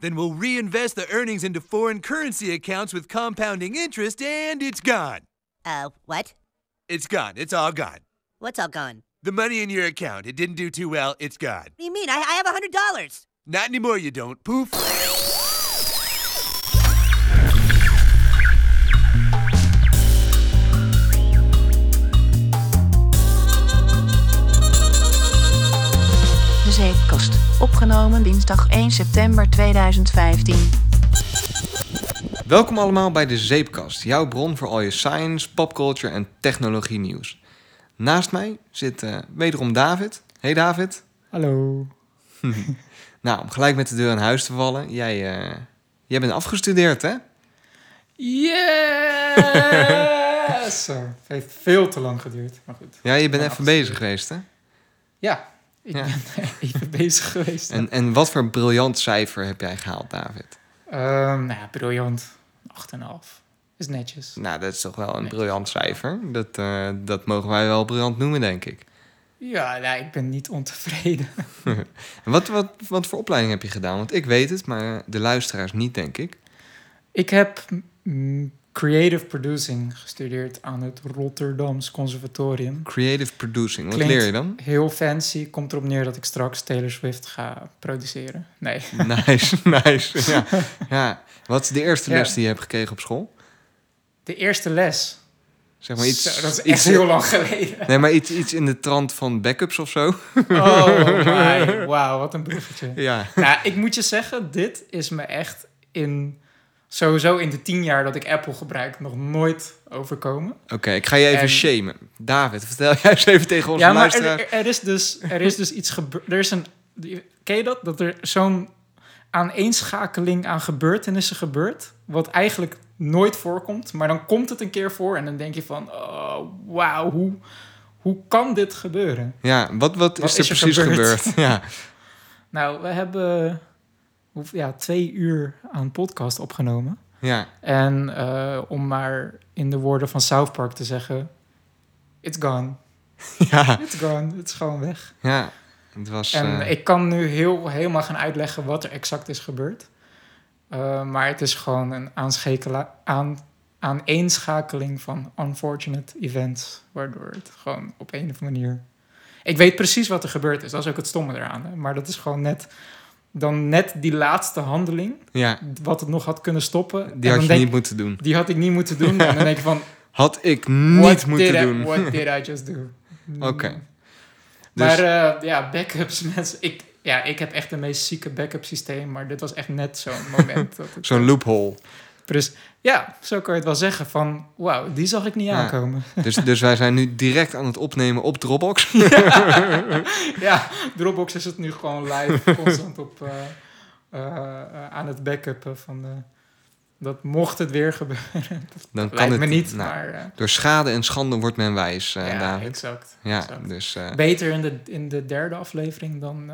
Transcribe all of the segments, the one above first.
Then we'll reinvest the earnings into foreign currency accounts with compounding interest, and it's gone. Uh, what? It's gone. It's all gone. What's all gone? The money in your account, it didn't do too well. It's gone. What do you mean? I, I have a hundred dollars. Not anymore, you don't. Poof. Opgenomen dinsdag 1 september 2015. Welkom allemaal bij de Zeepkast, jouw bron voor al je science, popculture en technologie nieuws. Naast mij zit eh, wederom David. Hey David. Hallo. Nou, om gelijk met de deur aan huis te vallen. Jij, eh, jij bent afgestudeerd, hè? Yes! Zo, het heeft veel te lang geduurd, maar goed. Ja, je bent ben even bezig geweest, hè? Ja, ik Ja. ben even bezig geweest. En, en wat voor briljant cijfer heb jij gehaald, David? Ehm, nou ja, briljant. 8,5. Is netjes. Nou, dat is toch wel een briljant cijfer. Dat, eh, dat mogen wij wel briljant noemen, denk ik. Ja, nou, ik ben niet ontevreden. En wat, wat, wat voor opleiding heb je gedaan? Want ik weet het, maar de luisteraars niet, denk ik. Ik heb creative producing gestudeerd aan het Rotterdams Conservatorium. Creative producing, wat Klinkt leer je dan? Heel fancy. Komt erop neer dat ik straks Taylor Swift ga produceren. Nee. Nice, nice. Ja. ja. Wat is de eerste Ja. les die je hebt gekregen op school? De eerste les. Zeg maar iets. Zo, dat is echt iets heel lang geleden. Nee, maar iets, iets in de trant van backups of zo. Oh wauw, wat een bruggetje. Ja. Nou, ik moet je zeggen, dit is me echt in... Sowieso in de tien jaar dat ik Apple gebruik nog nooit overkomen. Oké, ik ga je even En- shamen. David, vertel jij eens even tegen onze ja, maar er, er is dus, er is dus iets gebeurd. Er is een... Ken je dat? Dat er zo'n aaneenschakeling aan gebeurtenissen gebeurt... wat eigenlijk nooit voorkomt. Maar dan komt het een keer voor en dan denk je van... Oh, wauw, hoe, hoe kan dit gebeuren? Ja, wat, wat, Wat is er is er precies gebeurd? gebeurd? Ja. Nou, we hebben ja, twee uur aan podcast opgenomen. Ja. En eh, om maar in de woorden van South Park te zeggen... It's gone. Ja. It's gone. Het is gewoon weg. Ja. Het was. En eh, ik kan nu heel, helemaal gaan uitleggen wat er exact is gebeurd. Eh, maar het is gewoon een aan, aaneenschakeling van unfortunate events. Waardoor het gewoon op een of andere manier... Ik weet precies wat er gebeurd is. Dat is ook het stomme eraan. Hè? Maar dat is gewoon net... Dan net die laatste handeling, ja, wat het nog had kunnen stoppen. En die had je denk- niet moeten doen. Die had ik niet moeten doen. En dan denk je van, Had ik niet moeten I- doen. what did I just do? Oké. Maar Dus- eh, ja, backups, mensen. Ik, ja, ik heb echt de meest zieke backup systeem, maar dit was echt net zo'n moment. Zo'n loophole. Dus ja, zo kan je het wel zeggen van, wauw, die zag ik niet Ja. aankomen. Dus, dus wij zijn nu direct aan het opnemen op Dropbox. ja, Dropbox is het nu gewoon live, constant op, eh, eh, aan het backuppen van de, dat mocht het weer gebeuren. Dan kan het me niet, nou, maar eh, Door schade en schande wordt men wijs, ja, David. exact. Ja, exact. dus Beter in de, in de derde aflevering dan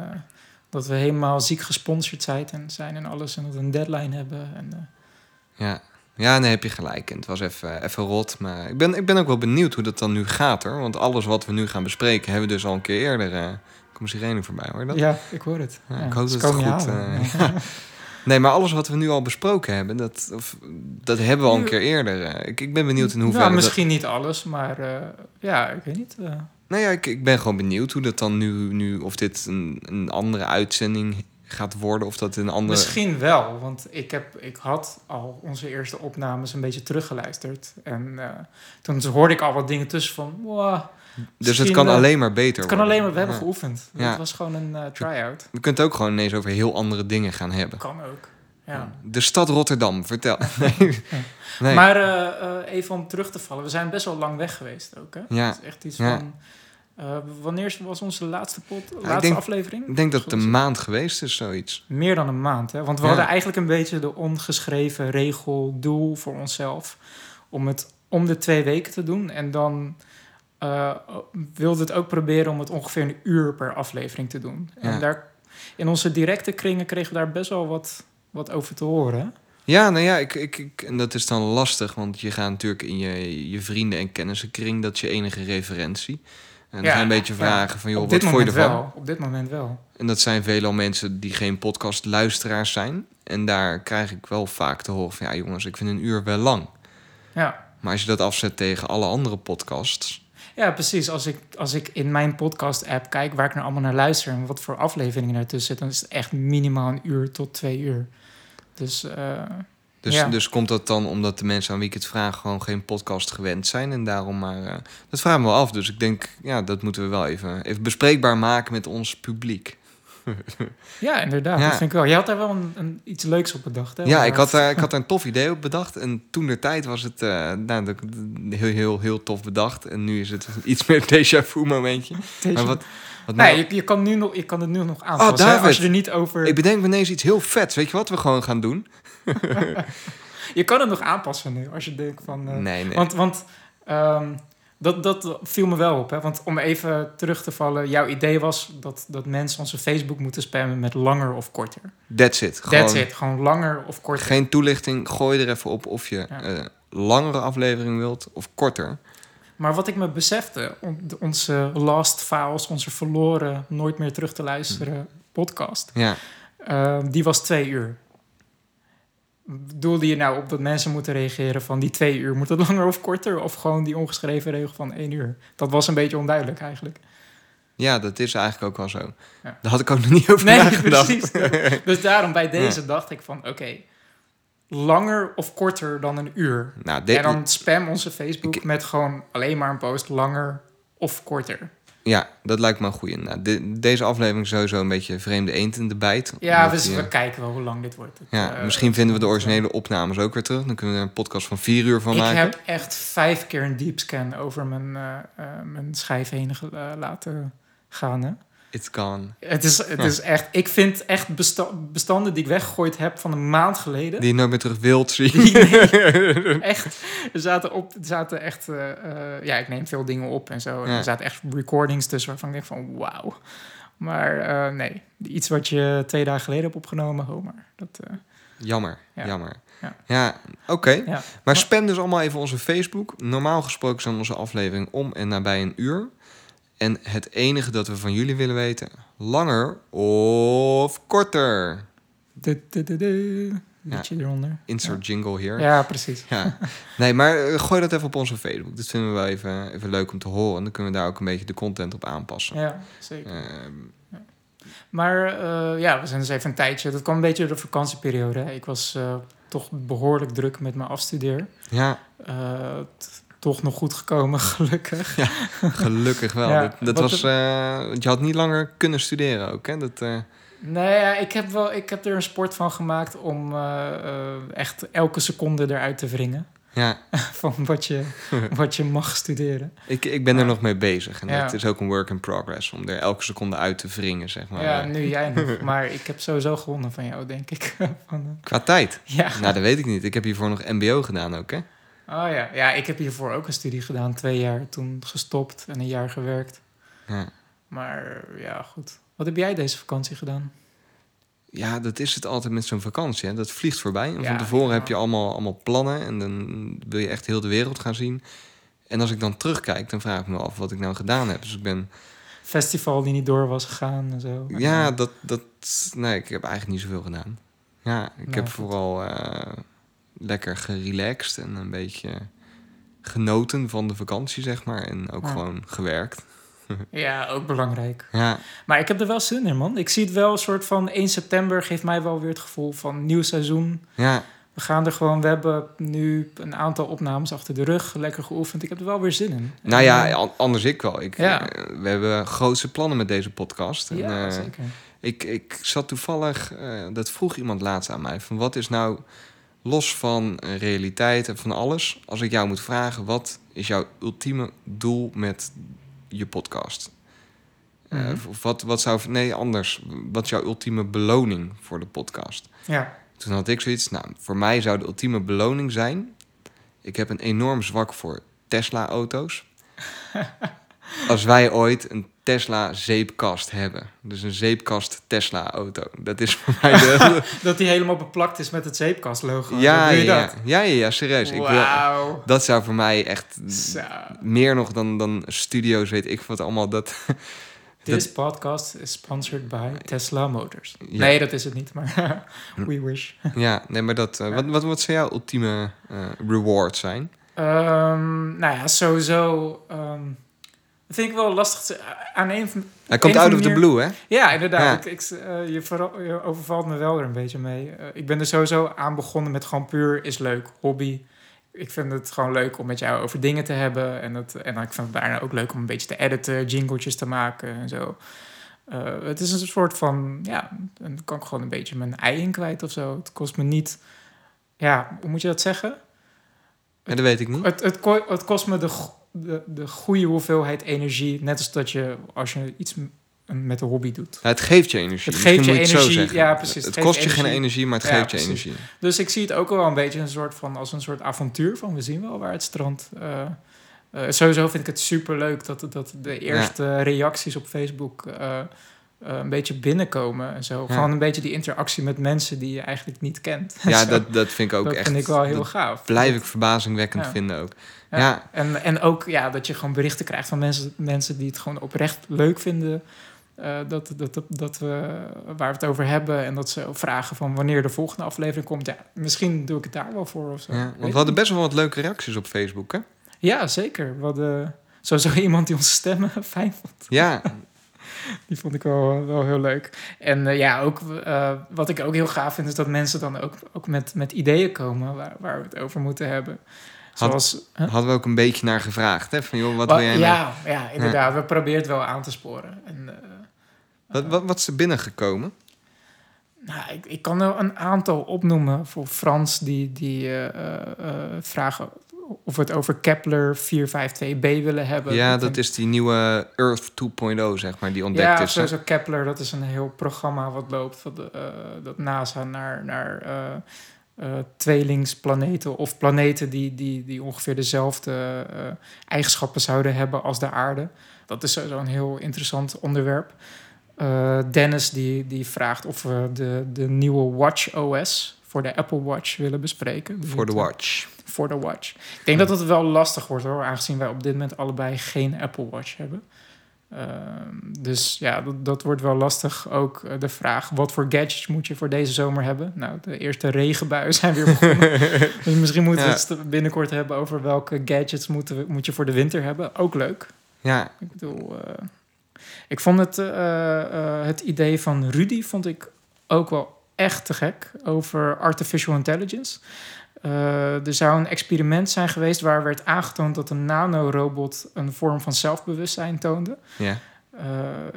dat we helemaal ziek gesponsord zijn en, zijn en alles en dat we een deadline hebben. En, ja. ja, nee, heb je gelijk. En het was even, even rot. Maar ik ben, ik ben ook wel benieuwd hoe dat dan nu gaat hoor. Want alles wat we nu gaan bespreken hebben we dus al een keer eerder. eh komt Sirene voorbij hoor. Dat? ja, ik hoor het. Ja, Ja, ik hoop dat het goed, eh. Nee, maar alles wat we nu al besproken hebben, dat, of, dat hebben we al een keer eerder. eh. Ik, ik ben benieuwd in hoeverre. Nou, dat- misschien niet alles, maar eh, ja, ik weet niet. eh. Nou ja, ik, ik ben gewoon benieuwd hoe dat dan nu, nu of dit een, een andere uitzending gaat worden, of dat een andere. Misschien wel, want ik, heb, ik had al onze eerste opnames een beetje teruggeluisterd. En eh, toen hoorde ik al wat dingen tussen van, wow, dus het kan eh, alleen maar beter het kan worden. alleen maar, we hebben Ja. geoefend. Ja. Het was gewoon een eh, try-out. We kunnen het ook gewoon ineens over heel andere dingen gaan hebben. Kan ook, ja. De stad Rotterdam, vertel. Nee. nee. Maar even om terug te vallen, we zijn best wel lang weg geweest ook. Hè? Ja. Het is echt iets Ja. van. Eh, wanneer was onze laatste, pot, ik laatste denk- aflevering? ik denk dat het een maand geweest is, zoiets. Meer dan een maand. Hè? Want we Ja. hadden eigenlijk een beetje de ongeschreven regel, doel voor onszelf. Om het om de twee weken te doen. En dan eh wilde het ook proberen om het ongeveer een uur per aflevering te doen. Ja. En daar, in onze directe kringen kregen we daar best wel wat, wat over te horen. Ja, nou ja, ik, ik, ik, en dat is dan lastig, want je gaat natuurlijk in je, je vrienden- en kennissenkring, dat is je enige referentie. En Ja, een beetje ja. vragen van, joh, op wat vond je ervan? wel. Op dit moment wel. En dat zijn veelal mensen die geen podcastluisteraars zijn. En daar krijg ik wel vaak te horen van... ja jongens, ik vind een uur wel lang. Ja. Maar als je dat afzet tegen alle andere podcasts... Ja, precies. Als ik, als ik in mijn podcast-app kijk waar ik nou allemaal naar luister en wat voor afleveringen ertussen zitten, dan is het echt minimaal een uur tot twee uur. Dus eh, Dus, Ja. dus komt dat dan omdat de mensen aan wie ik het vraag... gewoon geen podcast gewend zijn en daarom maar... eh, dat me wel af. Dus ik denk, ja, dat moeten we wel even, even bespreekbaar maken met ons publiek. ja, inderdaad. Ja. Dat vind ik wel. Je had daar wel een, een, iets leuks op bedacht. Hè? Ja, Maar- ik had, daar, ik had daar een tof idee op bedacht. En toen de tijd was het eh, nou, de- de- heel, heel, heel tof bedacht. En nu is het iets meer déjà vu momentje. Maar wat, wat nou- Nee, je, je, kan nu nog, je kan het nu nog aanpassen. Oh, David. als je er niet over... Ik bedenk me ineens iets heel vets. Weet je wat we gewoon gaan doen? Je kan het nog aanpassen nu, als je denkt van... eh, nee, nee. Want, want ehm, dat, dat viel me wel op. Hè? Want om even terug te vallen, jouw idee was dat, dat mensen onze Facebook moeten spammen met langer of korter. That's it. Gewoon That's it. Gewoon langer of korter. Geen toelichting. Gooi er even op of je Ja. eh, langere aflevering wilt of korter. Maar wat ik me besefte, on- onze last files, onze verloren, nooit meer terug te luisteren podcast, Ja. eh, die was twee uur. Doelde je nou op dat mensen moeten reageren van die twee uur, moet het langer of korter? Of gewoon die ongeschreven regel van één uur? Dat was een beetje onduidelijk eigenlijk. ja, dat is eigenlijk ook wel zo. Ja. Daar had ik ook nog niet over Nee, nagedacht. precies. Dus daarom bij deze dacht ik van, oké, langer of korter dan een uur. Nou, en dan spam onze Facebook Ik- met gewoon alleen maar een post langer of korter. Ja, dat lijkt me een goeie. Nou, de- deze aflevering is sowieso een beetje vreemde eend in de bijt. Ja, dus die, we eh, kijken wel hoe lang dit wordt. Het, Ja, eh, misschien vinden we de het- originele opnames ook weer terug. Dan kunnen we er een podcast van vier uur van Ik maken. heb echt vijf keer een deep scan over mijn, eh, eh, mijn schijf heen eh, laten gaan. Hè? It's gone. Het, is, het is echt... Ik vind echt besta- bestanden die ik weggegooid heb van een maand geleden... Die je nooit meer terug wilt zien. Die- echt, er zaten, op, er zaten echt... eh, eh, ja, ik neem veel dingen op en zo. En. Er zaten echt recordings tussen waarvan ik denk van wauw. Maar eh, nee, iets wat je twee dagen geleden hebt opgenomen, ho maar. Dat, Jammer, Ja. jammer. Ja. Ja, oké. ja. Maar spam dus allemaal even onze Facebook. Normaal gesproken zijn onze aflevering om en nabij een uur. En het enige dat we van jullie willen weten... langer of korter? Du- du- du- du. Liedje eronder. Insert jingle hier. Ja, precies. Ja. Nee, maar eh, gooi dat even op onze Facebook. Dat vinden we wel even, even leuk om te horen. Dan kunnen we daar ook een beetje de content op aanpassen. Ja, zeker. Ehm, Maar eh, ja, we zijn dus even een tijdje. Dat kwam een beetje door de vakantieperiode. hè. Ik was eh, toch behoorlijk druk met mijn afstudeer. ja, t- toch nog goed gekomen, gelukkig. gelukkig wel. Ja, dat was, eh, want je had niet langer kunnen studeren ook, hè? Dat, eh, Nee, ja, ik heb, wel, ik heb er een sport van gemaakt om eh, eh, echt elke seconde eruit te wringen. ja, Van wat je, wat je mag studeren. ik, ik ben er nog mee bezig. En Ja. het is ook een work in progress om er elke seconde uit te wringen, zeg maar. ja, Eh, nu jij nog. Maar ik heb sowieso gewonnen van jou, denk ik. van, eh, Qua tijd. ja. Nou, dat weet ik niet. Ik heb hiervoor nog MBO gedaan ook, hè? Oh ja. ja, ik heb hiervoor ook een studie gedaan. Twee jaar toen gestopt en een jaar gewerkt. Ja. Maar ja, goed. Wat heb jij deze vakantie gedaan? Ja, dat is het altijd met zo'n vakantie. Hè? Dat vliegt voorbij. En Ja, van tevoren ja. heb je allemaal, allemaal plannen. En dan wil je echt heel de wereld gaan zien. En als ik dan terugkijk, dan vraag ik me af wat ik nou gedaan heb. Dus ik ben... Festival die niet door was gegaan en zo. Ja, dat... dat nee, ik heb eigenlijk niet zoveel gedaan. Ja, ik Nou, heb goed. vooral eh, lekker gerelaxed en een beetje genoten van de vakantie, zeg maar. En ook Ja. gewoon gewerkt. Ja, ook belangrijk. Ja, Maar ik heb er wel zin in, man. Ik zie het wel een soort van 1 september geeft mij wel weer het gevoel van nieuw seizoen. ja, We gaan er gewoon, we hebben nu een aantal opnames achter de rug, lekker geoefend. Ik heb er wel weer zin in. nou ja, eh, an- anders ik wel. Ik, Ja. eh, we hebben grootse plannen met deze podcast. En, ja, eh, zeker. Ik, ik zat toevallig, eh, dat vroeg iemand laatst aan mij, van wat is nou los van realiteit en van alles, als ik jou moet vragen, wat is jouw ultieme doel met je podcast? Of wat, wat zou, nee, anders, wat is jouw ultieme beloning voor de podcast? Ja, Toen had ik zoiets, nou, voor mij zou de ultieme beloning zijn, ik heb een enorm zwak voor Tesla-auto's. Als wij ooit een Tesla zeepkast hebben. Dus een zeepkast Tesla auto. Dat is voor mij de... dat die helemaal beplakt is met het zeepkastlogo. ja, Doe ja, je ja, dat? ja, ja, ja, serieus. Ik wil, dat zou voor mij echt Zo. meer nog dan, dan studio's, weet ik wat allemaal. Dat, This podcast is sponsored by Tesla Motors. Ja. Nee, dat is het niet, maar we wish. Ja, nee, maar dat... eh, wat, wat, wat zou jouw ultieme eh, reward zijn? Ehm, nou ja, sowieso. ehm dat vind ik wel lastig. te- Aan een van, Hij komt out of the manier- blue, hè? Ja, inderdaad. Ja. Ik, ik, eh, je, vooral- je overvalt me wel er een beetje mee. Eh, ik ben er sowieso aan begonnen met gewoon puur is leuk, hobby. Ik vind het gewoon leuk om met jou over dingen te hebben. En, dat, en ik vind het daarna ook leuk om een beetje te editen, jingletjes te maken en zo. Eh, het is een soort van, ja, dan kan ik gewoon een beetje mijn ei in kwijt of zo. Het kost me niet, ja, hoe moet je dat zeggen? Ja, dat weet ik niet. Het, het, ko- het kost me de, de, de goede hoeveelheid energie. Net als dat je, als je iets met een hobby doet. Ja, het geeft je energie. Het Misschien geeft je het energie, zeggen. ja, precies. Het, Het kost je energie. geen energie, maar het Ja, geeft je precies. energie. Dus ik zie het ook wel een beetje een soort van, als een soort avontuur van we zien wel waar het strand. eh, eh, sowieso vind ik het super leuk dat, dat de eerste reacties op Facebook eh, eh, een beetje binnenkomen en zo. Ja. Gewoon een beetje die interactie met mensen die je eigenlijk niet kent. Ja, dat, dat vind ik ook dat echt... vind ik wel heel gaaf. blijf ik verbazingwekkend Ja. vinden ook. Ja. Ja. En, en ook ja, dat je gewoon berichten krijgt van mensen, mensen die het gewoon oprecht leuk vinden. eh, dat, dat, dat, dat we, waar we het over hebben. En dat ze vragen van wanneer de volgende aflevering komt. Ja, misschien doe ik het daar wel voor of zo. Ja, Weet want we hadden best wel wat leuke reacties op Facebook, hè? Ja, zeker. We hadden sowieso iemand die onze stemmen fijn vond. Ja, Die vond ik wel, wel heel leuk. En eh, ja, ook eh, wat ik ook heel gaaf vind, is dat mensen dan ook, ook met, met ideeën komen waar, waar we het over moeten hebben. Had- huh? hadden we ook een beetje naar gevraagd, hè? Van, joh, wat Wa- wil jij nou? ja, ja, inderdaad. We proberen het wel aan te sporen. En, eh, Wat, wat, wat is er binnengekomen? nou, ik, ik kan er een aantal opnoemen voor Frans die, die vragen of we het over Kepler 452b willen hebben. Ja, dat een- is die nieuwe Earth 2.0, zeg maar, die ontdekt ja, is. sowieso Kepler, dat is een heel programma wat loopt van de, eh, dat NASA naar, naar eh, eh, tweelingsplaneten of planeten die, die, die ongeveer dezelfde eigenschappen zouden hebben als de aarde. Dat is sowieso een heel interessant onderwerp. Dennis die, die vraagt of we de, de nieuwe Watch OS voor de Apple Watch willen bespreken. Voor de watch. Voor de Watch. Ik denk dat het wel lastig wordt hoor, aangezien wij op dit moment allebei geen Apple Watch hebben. Ehm, dus ja, dat, dat wordt wel lastig. Ook eh, de vraag, wat voor gadgets moet je voor deze zomer hebben? Nou, de eerste regenbuien zijn weer begonnen. dus misschien moeten we Ja. het binnenkort hebben over welke gadgets moeten we, moet je voor de winter hebben. Ook leuk. Ja, Ik bedoel, eh, ik vond het, eh, het idee van Rudy vond ik ook wel echt te gek over artificial intelligence. Eh, er zou een experiment zijn geweest waar werd aangetoond dat een nanorobot een vorm van zelfbewustzijn toonde. ja. Eh,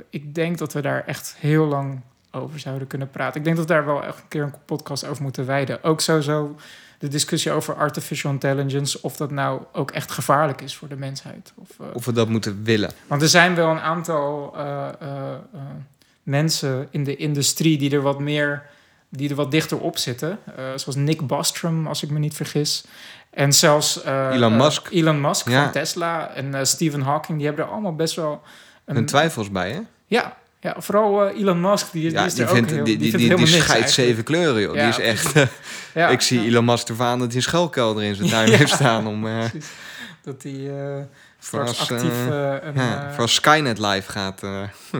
ik denk dat we daar echt heel lang over zouden kunnen praten. Ik denk dat we daar wel echt een keer een podcast over moeten wijden. Ook sowieso de discussie over artificial intelligence, of dat nou ook echt gevaarlijk is voor de mensheid. Of, eh, Of we dat moeten willen. want er zijn wel een aantal mensen in de industrie die er wat meer, die er wat dichter op zitten. Eh, zoals Nick Bostrom, als ik me niet vergis. En zelfs eh, Elon eh, Musk. Elon Musk Ja. van Tesla en Stephen Hawking, die hebben er allemaal best wel Een twijfels bij, hè? Ja, ja vooral Elon Musk, die, die is die er vindt, ook heel, die, die, die, vindt die, scheidt eigenlijk. zeven kleuren, joh. Ja, die is echt... Ja, ik zie Elon Musk ervan dat hij een schuilkelder in zijn tuin heeft staan om... Dat hij straks als, actief een, voor als Skynet live gaat.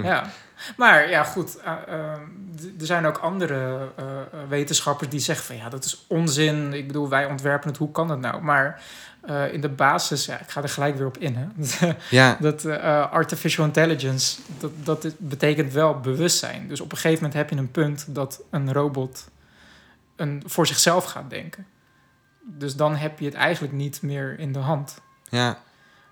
Ja, maar ja, goed. eh, eh, d- er zijn ook andere eh, eh, wetenschappers die zeggen van ja, dat is onzin. Ik bedoel, wij ontwerpen het, hoe kan dat nou? Maar in de basis, ja, ik ga er gelijk weer op in. Hè? ja, dat artificial intelligence, dat, dat betekent wel bewustzijn. Dus op een gegeven moment heb je een punt dat een robot een, voor zichzelf gaat denken. Dus dan heb je het eigenlijk niet meer in de hand. ja.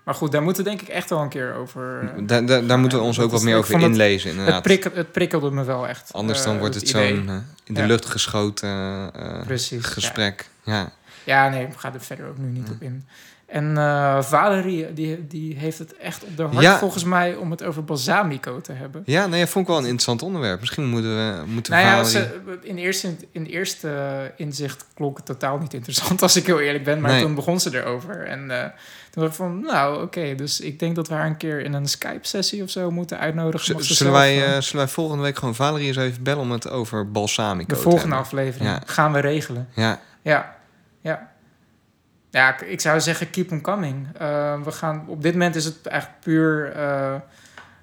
Maar goed, daar moeten we denk ik echt wel een keer over. eh, Daar, daar, daar moeten we ons ook wat meer over het- inlezen, het, inderdaad. prikkel, het prikkelde me wel echt. Anders dan eh, wordt het zo'n eh, in de Ja. lucht geschoten eh, Precies. gesprek. Ja. Ja. ja, nee, we gaan er verder ook nu niet op in. En eh, Valerie, die, die heeft het echt op de hart volgens mij om het over balsamico te hebben. Ja, nee, dat vond ik wel een interessant onderwerp. Misschien moeten we moeten Nou ja, Valerie- ze, in, eerste, in eerste inzicht klonk het totaal niet interessant, als ik heel eerlijk ben. Maar Nee. toen begon ze erover. En eh, toen dacht ik van, nou oké, dus ik denk dat we haar een keer in een Skype-sessie of zo moeten uitnodigen. Z- zullen, wij, eh, eh, zullen wij volgende week gewoon Valerie eens even bellen om het over balsamico de volgende hebben? aflevering Ja. gaan we regelen. Ja, Ja, ja. Ja, ik, zou zeggen keep on coming. Eh, we gaan, op dit moment is het eigenlijk puur...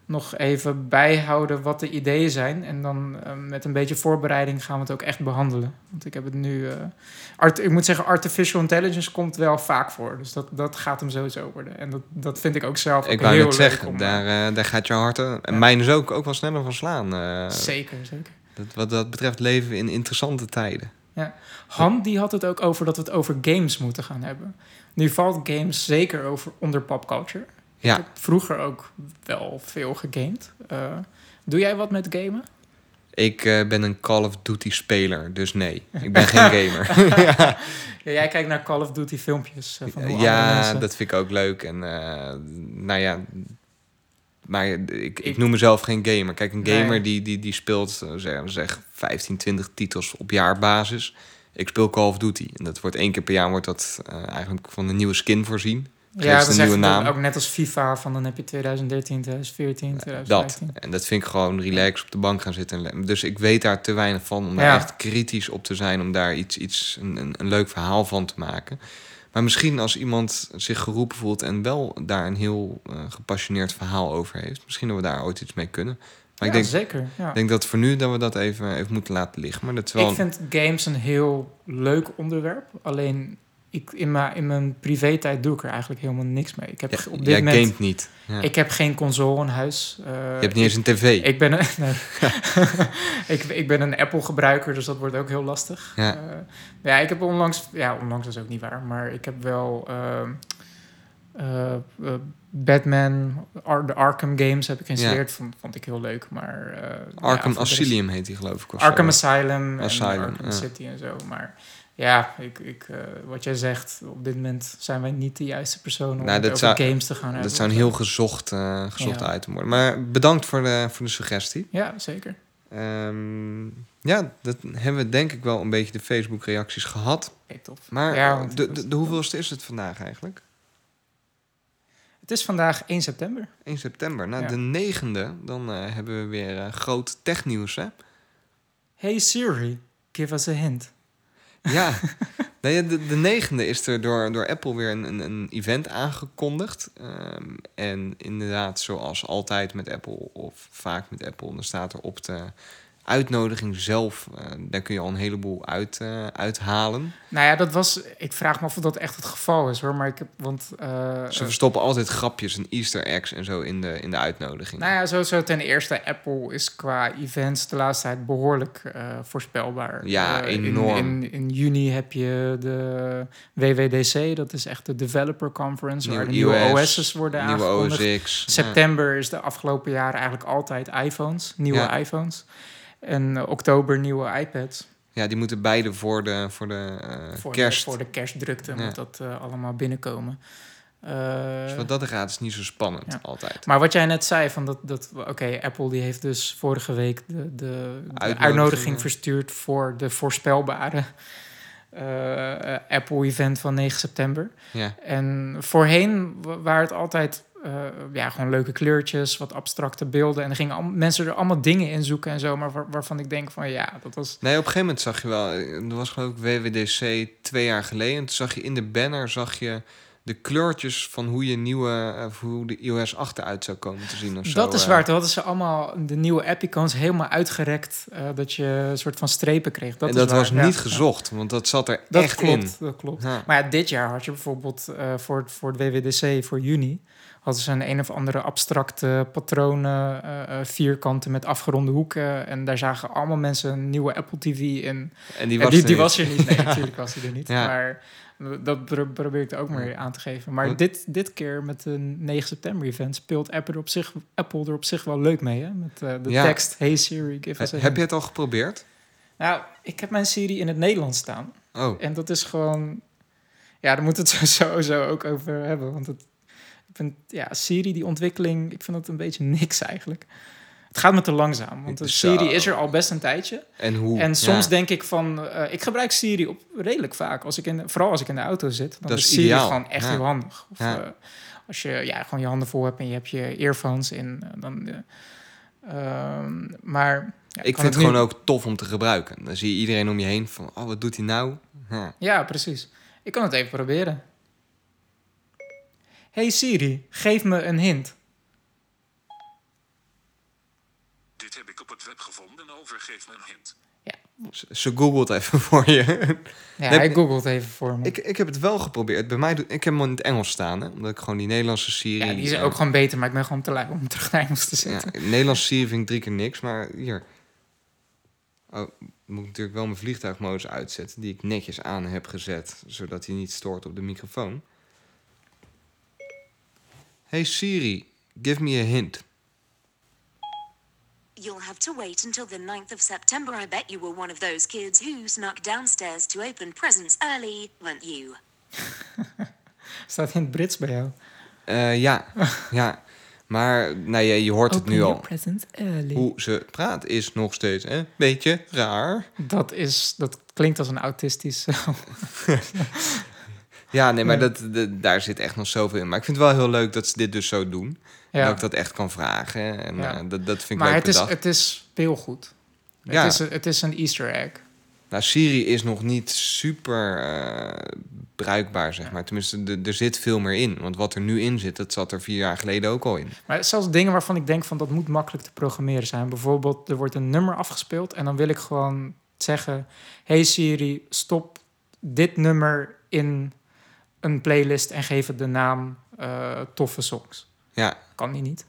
nog even bijhouden wat de ideeën zijn. En dan eh, met een beetje voorbereiding gaan we het ook echt behandelen. Want ik heb het nu... eh, art, ik moet zeggen, artificial intelligence komt wel vaak voor. Dus dat, dat gaat hem sowieso worden. En dat, dat vind ik ook zelf Ik ook wou heel net leuk zeggen, om, daar, eh, daar gaat je hart... En Ja. mijn is ook, ook wel sneller van slaan. Zeker, zeker. dat, wat dat betreft leven we in interessante tijden. Han die had het ook over dat we het over games moeten gaan hebben. Nu valt games zeker over onder popculture. Ja. Ik heb vroeger ook wel veel gegamed. Eh, doe jij wat met gamen? Ik eh, ben een Call of Duty speler, dus nee. Ik ben geen gamer. Ja, jij kijkt naar Call of Duty filmpjes eh, van ja, dat vind ik ook leuk. En nou ja, maar ik, ik, Ik- noem mezelf geen gamer. Kijk, een gamer Nee. die, die, die speelt zeg, zeg 15, 20 titels op jaarbasis. Ik speel Call of Duty. En dat wordt één keer per jaar wordt dat eigenlijk van een nieuwe skin voorzien. Ja, dat een is nieuwe echt naam. ook net als FIFA, van dan heb je 2013, 2014, Dat. 2015. En dat vind ik gewoon relax op de bank gaan zitten. Dus ik weet daar te weinig van om daar Ja. echt kritisch op te zijn. Om daar iets, iets een, een, een leuk verhaal van te maken. Maar misschien als iemand zich geroepen voelt en wel daar een heel eh, gepassioneerd verhaal over heeft. Misschien dat we daar ooit iets mee kunnen. Maar Ja, ik denk, zeker. Ja. ik denk dat voor nu dat we dat even, even moeten laten liggen. Maar dat wel... Ik vind games een heel leuk onderwerp. Alleen ik, in, mijn, in mijn privé-tijd doe ik er eigenlijk helemaal niks mee. Ik heb Ja, op dit jij moment gamet niet. Ja. ik heb geen console in huis. Eh, je hebt niet eens een tv. Ik ben een, nee. ik, ik ben een Apple-gebruiker, dus dat wordt ook heel lastig. Ja. Ja, ja ik heb onlangs... Ja, onlangs is ook niet waar. Maar ik heb wel... ehm, eh, eh, Batman, Ar- de Arkham games heb ik geïnstalleerd. Vond, vond ik heel leuk, maar... eh, ja, Arkham Asylum heet die geloof ik. Arkham. Asylum, Asylum, en Arkham ja. City en zo. Maar ja, ik, ik, eh, wat jij zegt, op dit moment zijn wij niet de juiste personen om Nou, het dat over zou- games te gaan hebben. Dat zou een heel gezocht, eh gezocht Ja. item worden. Maar bedankt voor de, voor de suggestie. Ja, zeker. Ehm, ja, dat hebben we denk ik wel een beetje de Facebook-reacties gehad. Oké, tof. Maar Ja, de, de, de hoeveelste is het vandaag eigenlijk? Het is vandaag 1 september. 1 september. Nou, Ja. de negende, dan eh, hebben we weer groot technieuws, hè? Hey Siri, give us a hint. Ja, de, de negende is er door, door Apple weer een, een, een event aangekondigd. Ehm, en inderdaad, zoals altijd met Apple, of vaak met Apple, dan staat er op de uitnodiging zelf, eh, daar kun je al een heleboel uit, eh, uithalen. Nou ja, dat was... Ik vraag me af of dat echt het geval is, hoor. Maar ik heb... Want... eh, Ze verstoppen altijd grapjes en easter eggs en zo in de, in de uitnodiging. Nou ja, sowieso ten eerste, Apple is qua events de laatste tijd behoorlijk eh, voorspelbaar. Ja, in- enorm. In, in, juni heb je de WWDC, dat is echt de Developer Conference, waar de nieuwe OS's worden nieuwe aangekondigd. OS X. September is de afgelopen jaren eigenlijk altijd iPhones, nieuwe Ja. iPhones. En eh, oktober nieuwe iPads. Ja, die moeten beide voor de, voor de eh, Voor, kerst. de, voor de kerstdrukte Ja. moet dat eh, allemaal binnenkomen. Eh, Dus wat dat gaat is niet zo spannend Ja. altijd. Maar wat jij net zei, van dat, dat oké, Apple die heeft dus vorige week de, de, de Uitnodiging, verstuurd voor de voorspelbare Apple-event van 9 september. Ja. En voorheen wa- waren het altijd eh, ja, gewoon leuke kleurtjes, wat abstracte beelden. En er gingen al- mensen er allemaal dingen in zoeken en zo, maar waar- waarvan ik denk van ja, dat was... Nee, op een gegeven moment zag je wel, eh, er was geloof ik WWDC twee jaar geleden. En toen zag je in de banner zag je de kleurtjes van hoe je nieuwe, eh, of hoe de iOS 8 eruit zou komen te zien. Of zo, dat is waar. Toen hadden ze allemaal de nieuwe app-icons helemaal uitgerekt, dat je een soort van strepen kreeg. Dat en dat was ja. niet gezocht, want dat zat er Dat echt klopt, in. dat klopt. Ja. Maar ja, dit jaar had je bijvoorbeeld voor, voor het WWDC, voor juni, hadden ze een een of andere abstracte patronen, eh, eh, vierkanten met afgeronde hoeken. En daar zagen allemaal mensen een nieuwe Apple TV in. En die En was, die, er die was er niet. Nee, natuurlijk was die er niet. Ja. Maar dat pro- probeer ik er ook maar aan te geven. Maar dit, dit keer met de 9 september event speelt Apple er op zich, Apple er op zich wel leuk mee. Hè? Met eh, de Ja. tekst, hey Siri, give us Heb hint." je het al geprobeerd? Nou, ik heb mijn Siri in het Nederlands staan. Oh, En dat is gewoon... Ja, daar moeten we het sowieso ook over hebben. Want het, ik vind, ja, Siri, die ontwikkeling, ik vind het een beetje niks eigenlijk. Het gaat me te langzaam. Want de. Siri is er al best een tijdje. en hoe? En soms Ja. denk ik van... eh, ik gebruik Siri op redelijk vaak. Als ik in, vooral als ik in de auto zit. Dan Dat is Siri ideaal. gewoon echt Ja. heel handig. Of, Ja. eh, als je ja, gewoon je handen vol hebt en je hebt je earphones in. eh, dan, eh, ehm, maar... Ja, Ik vind het gewoon ook tof om te gebruiken. Dan zie je iedereen om je heen van, oh, wat doet hij nou? Ja, precies. Ik kan het even proberen. Hey Siri, geef me een hint. op het web gevonden over. Geef me een hint. Ze- Ze googelt even voor je. Ja, Nee, hij ik- googelt even voor me. ik, ik heb het wel geprobeerd. Bij mij, doe- ik heb hem in het Engels staan, hè, omdat ik gewoon die Nederlandse serie... ja, die is ook gewoon beter, maar ik ben gewoon te lui om terug naar Engels te Ja, zetten. Nederlandse serie vind ik drie keer niks, maar hier. Oh, moet ik natuurlijk wel mijn vliegtuigmodus uitzetten, die ik netjes aan heb gezet, zodat hij niet stoort op de microfoon. Hey Siri, give me a hint. You'll have to wait until the 9th of September. I bet you were one of those kids who snuck downstairs to open presents early, weren't you? Staat in het Brits bij jou. Eh, ja, ja. Maar nou ja, je hoort het nu al. early. Hoe ze praat is nog steeds een beetje raar. Dat, is, dat klinkt als een autistisch... Ja, nee, maar. Dat, de- daar zit echt nog zoveel in. Maar ik vind het wel heel leuk dat ze dit dus zo doen. En dat ik dat echt kan vragen. En Ja. eh, dat, dat vind ik maar leuk het is, het is speelgoed. Ja. Het, is, het is een easter egg. Nou, Siri is nog niet super eh, bruikbaar, zeg maar. Tenminste, de- er zit veel meer in. Want wat er nu in zit, dat zat er vier jaar geleden ook al in. Maar zelfs dingen waarvan ik denk van dat moet makkelijk te programmeren zijn. Bijvoorbeeld, er wordt een nummer afgespeeld en dan wil ik gewoon zeggen... Hey Siri, stop dit nummer in een playlist en geef het de naam eh, toffe songs. Ja, Kan die niet.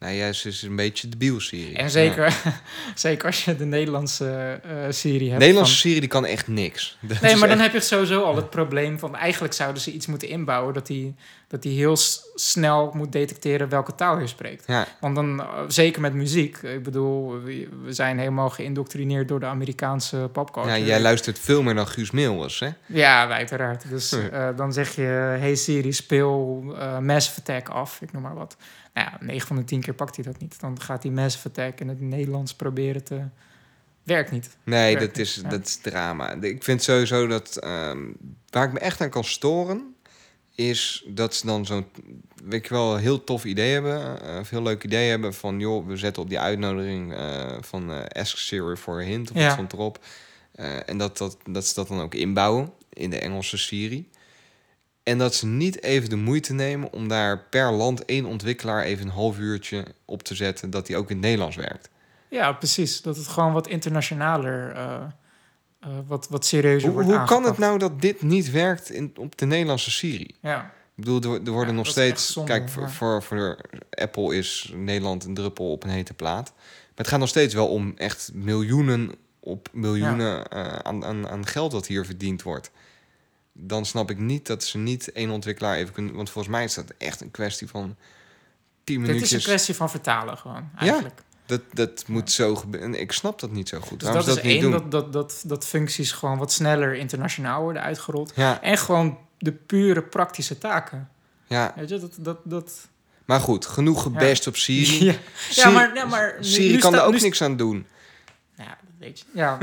Nou ja, ze is een beetje debiel, Siri. En zeker, zeker als je de Nederlandse eh Siri Ja. hebt. Nederlandse van- Siri die kan echt niks. Dat Nee, maar dan heb je sowieso al het probleem van... eigenlijk zouden ze iets moeten inbouwen... dat hij dat die heel snel moet detecteren welke taal je spreekt. Ja, Want dan, eh, zeker met muziek... ik bedoel, we, zijn helemaal geïndoctrineerd... door de Amerikaanse popculture. ja, jij luistert veel meer dan Guus Meeuwis, hè? Ja, uiteraard. Dus eh, dan zeg je... Hey Siri, speel eh, Massive Attack af. Ik noem maar wat. Nou ja, 9 van de 10 keer pakt hij dat niet. Dan gaat hij Massive Attack in het Nederlands proberen te... Werkt niet. Nee, Werkt dat is, ja. dat is drama. Ik vind sowieso dat... ehm, waar ik me echt aan kan storen... is dat ze dan zo'n... weet je wel, heel tof idee hebben. eh, Of heel leuk idee hebben van... joh, we zetten op die uitnodiging eh, van eh Ask Siri for a hint. Of Ja. wat stond erop. Eh, en dat, dat, dat ze dat dan ook inbouwen in de Engelse Siri. En dat ze niet even de moeite nemen om daar per land één ontwikkelaar even een half uurtje op te zetten... dat die ook in het Nederlands werkt. Ja, precies. Dat het gewoon wat internationaler, eh, eh, wat, wat serieuzer Hoe, wordt hoe kan het nou dat dit niet werkt in, op de Nederlandse Siri? Ja, Ik bedoel, er, er worden Ja, nog steeds... zonde, kijk, voor, ja. voor, voor Apple is Nederland een druppel op een hete plaat. Maar het gaat nog steeds wel om echt miljoenen op miljoenen eh, aan, aan, aan geld dat hier verdiend wordt. Dan snap ik niet dat ze niet één ontwikkelaar even kunnen... Want volgens mij is dat echt een kwestie van 10 dit is minuutjes. een kwestie van vertalen gewoon, eigenlijk. Dat, dat moet zo gebeuren. Ik snap dat niet zo goed. Dus Waarom dat is dat één, dat, dat, dat, dat functies gewoon wat sneller internationaal worden uitgerold. Ja, En gewoon de pure praktische taken. ja, Weet je, dat... dat, dat maar goed, genoeg gebest op Siri. ja. ja, Siri- maar, ja, maar nu- Siri nu kan staat- er ook nu- niks aan doen. Ja, dat weet je. Ja,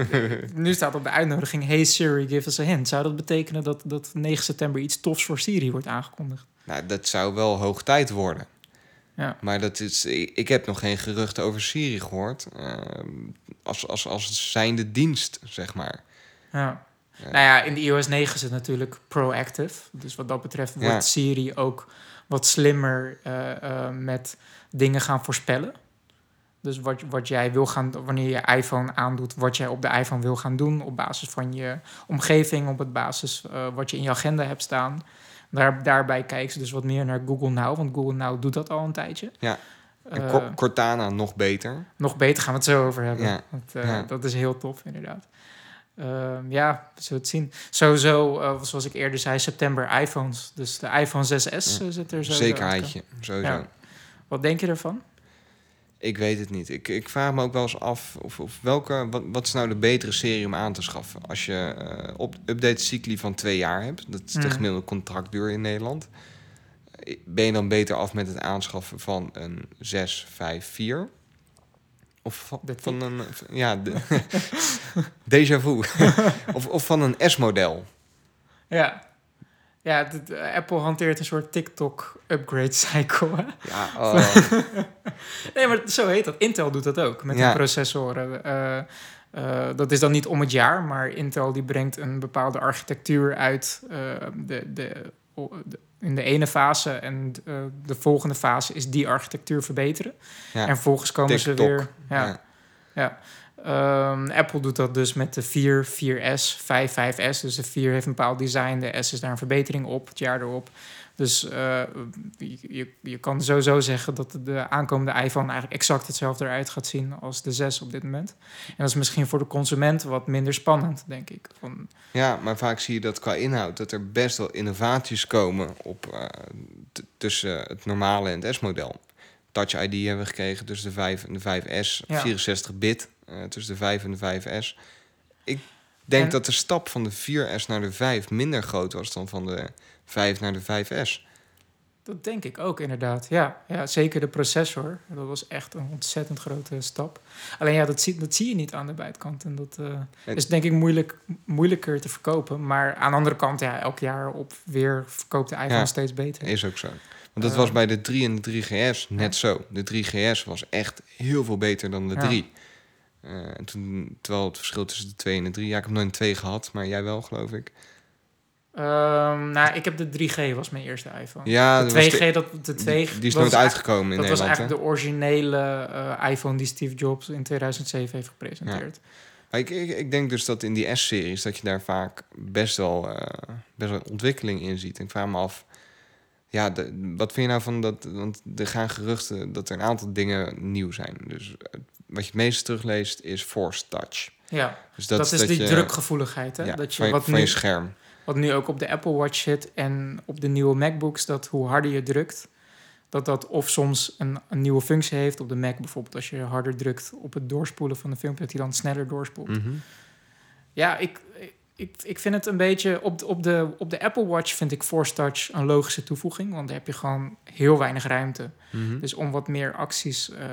nu staat op de uitnodiging... Hey Siri, give us a hint. Zou dat betekenen dat, dat 9 september iets tofs voor Siri wordt aangekondigd? Nou, dat zou wel hoog tijd worden. Ja. Maar dat is, ik, heb nog geen geruchten over Siri gehoord. ehm, als, als, als zijnde dienst, zeg maar. Ja. Ja. Nou ja, in de iOS 9 is het natuurlijk proactive. Dus wat dat betreft wordt Ja. Siri ook wat slimmer eh, eh, met dingen gaan voorspellen. Dus wat, wat jij wil gaan, wanneer je iPhone aandoet, wat jij op de iPhone wil gaan doen op basis van je omgeving, op het basis eh, wat je in je agenda hebt staan. Daar, daarbij kijken ze dus wat meer naar Google Now, want Google Now doet dat al een tijdje. Ja. En Eh, Cor- Cortana nog beter. nog beter gaan we het zo over hebben. Ja. Want, eh, Ja. Dat is heel tof, inderdaad. Ehm, ja, we zullen het zien. Sowieso, zoals ik eerder zei, september iPhones. Dus de iPhone 6S eh, zit er zo. Zekerheidje, sowieso. Ja. Wat denk je ervan? Ik weet het niet. Ik, ik vraag me ook wel eens af of, of welke, wat, wat is nou de betere serie om aan te schaffen? Als je eh, op update-cycli van twee jaar hebt, dat is de Mhm. gemiddelde contractduur in Nederland. eh, Ben je dan beter af met het aanschaffen van een 654? Of van, van een. Ja, de, déjà vu. of, of van een S-model. Ja. Ja, de- de- Apple hanteert een soort TikTok-upgrade cycle. hè? Ja, oh, Nee, maar zo heet dat. Intel doet dat ook met Ja. hun processoren. Eh, eh, dat is dan niet om het jaar, maar Intel die brengt een bepaalde architectuur uit eh, de, de, de- in de ene fase. En de volgende fase is die architectuur verbeteren. ja. En vervolgens komen ze weer. Ja, Ja. Ehm, Apple doet dat dus met de 4, 4S, 5, 5S. Dus de 4 heeft een bepaald design, de S is daar een verbetering op, het jaar erop. Dus eh, je, je, kan sowieso zeggen dat de aankomende iPhone eigenlijk exact hetzelfde eruit gaat zien als de 6 op dit moment. En dat is misschien voor de consument wat minder spannend, denk ik. Van, Ja, maar vaak zie je dat qua inhoud dat er best wel innovaties komen op, eh, tussen het normale en het S-model. Touch ID hebben we gekregen tussen de 5 en de 5S, Ja. 64 eh, tussen de 5 en de 5S. Ik denk En- dat de stap van de 4S naar de 5 minder groot was dan van de 5 naar de 5S. Dat denk ik ook inderdaad. Ja, ja, zeker de processor. Dat was echt een ontzettend grote stap. Alleen ja, dat zie, dat zie je niet aan de buitenkant. En dat eh, En- is denk ik moeilijk, moeilijker te verkopen. Maar aan de andere kant, ja, elk jaar op weer verkoopt de iPhone Ja. steeds beter. Is ook zo. Want dat Eh, was bij de 3 en de 3GS net zo. De 3GS was echt heel veel beter dan de Ja. 3. Eh, en toen, terwijl het verschil tussen de 2 en de 3... Ja, ik heb nooit een 2 gehad, maar jij wel, geloof ik. Ehm, nou, ik heb de 3G was mijn eerste iPhone. Ja, de dat was 2G, de- dat, de 2 die, die is nooit uitgekomen in Dat was Nederland. eigenlijk hè? de originele eh, iPhone die Steve Jobs in 2007 heeft gepresenteerd. Maar ik, ik, ik denk dus dat in die S-series... dat je daar vaak best wel, eh, best wel ontwikkeling in ziet. En ik vraag me af... Ja, de- wat vind je nou van dat... Want er gaan geruchten dat er een aantal dingen nieuw zijn. Dus eh, wat je het meeste terugleest is Force Touch. Ja, Dus dat, is die je- drukgevoeligheid. Hè? Ja, dat je, wat van nu, je scherm. Wat nu ook op de Apple Watch zit en op de nieuwe MacBooks, dat hoe harder je drukt, dat dat of soms een, een nieuwe functie heeft op de Mac bijvoorbeeld, als je harder drukt op het doorspoelen van de filmpje, dat hij dan sneller doorspoelt. Mhm. Ja, ik, ik, ik vind het een beetje, op de, op, de, op de Apple Watch vind ik Force Touch een logische toevoeging, want daar heb je gewoon heel weinig ruimte. Mhm. Dus om wat meer acties eh,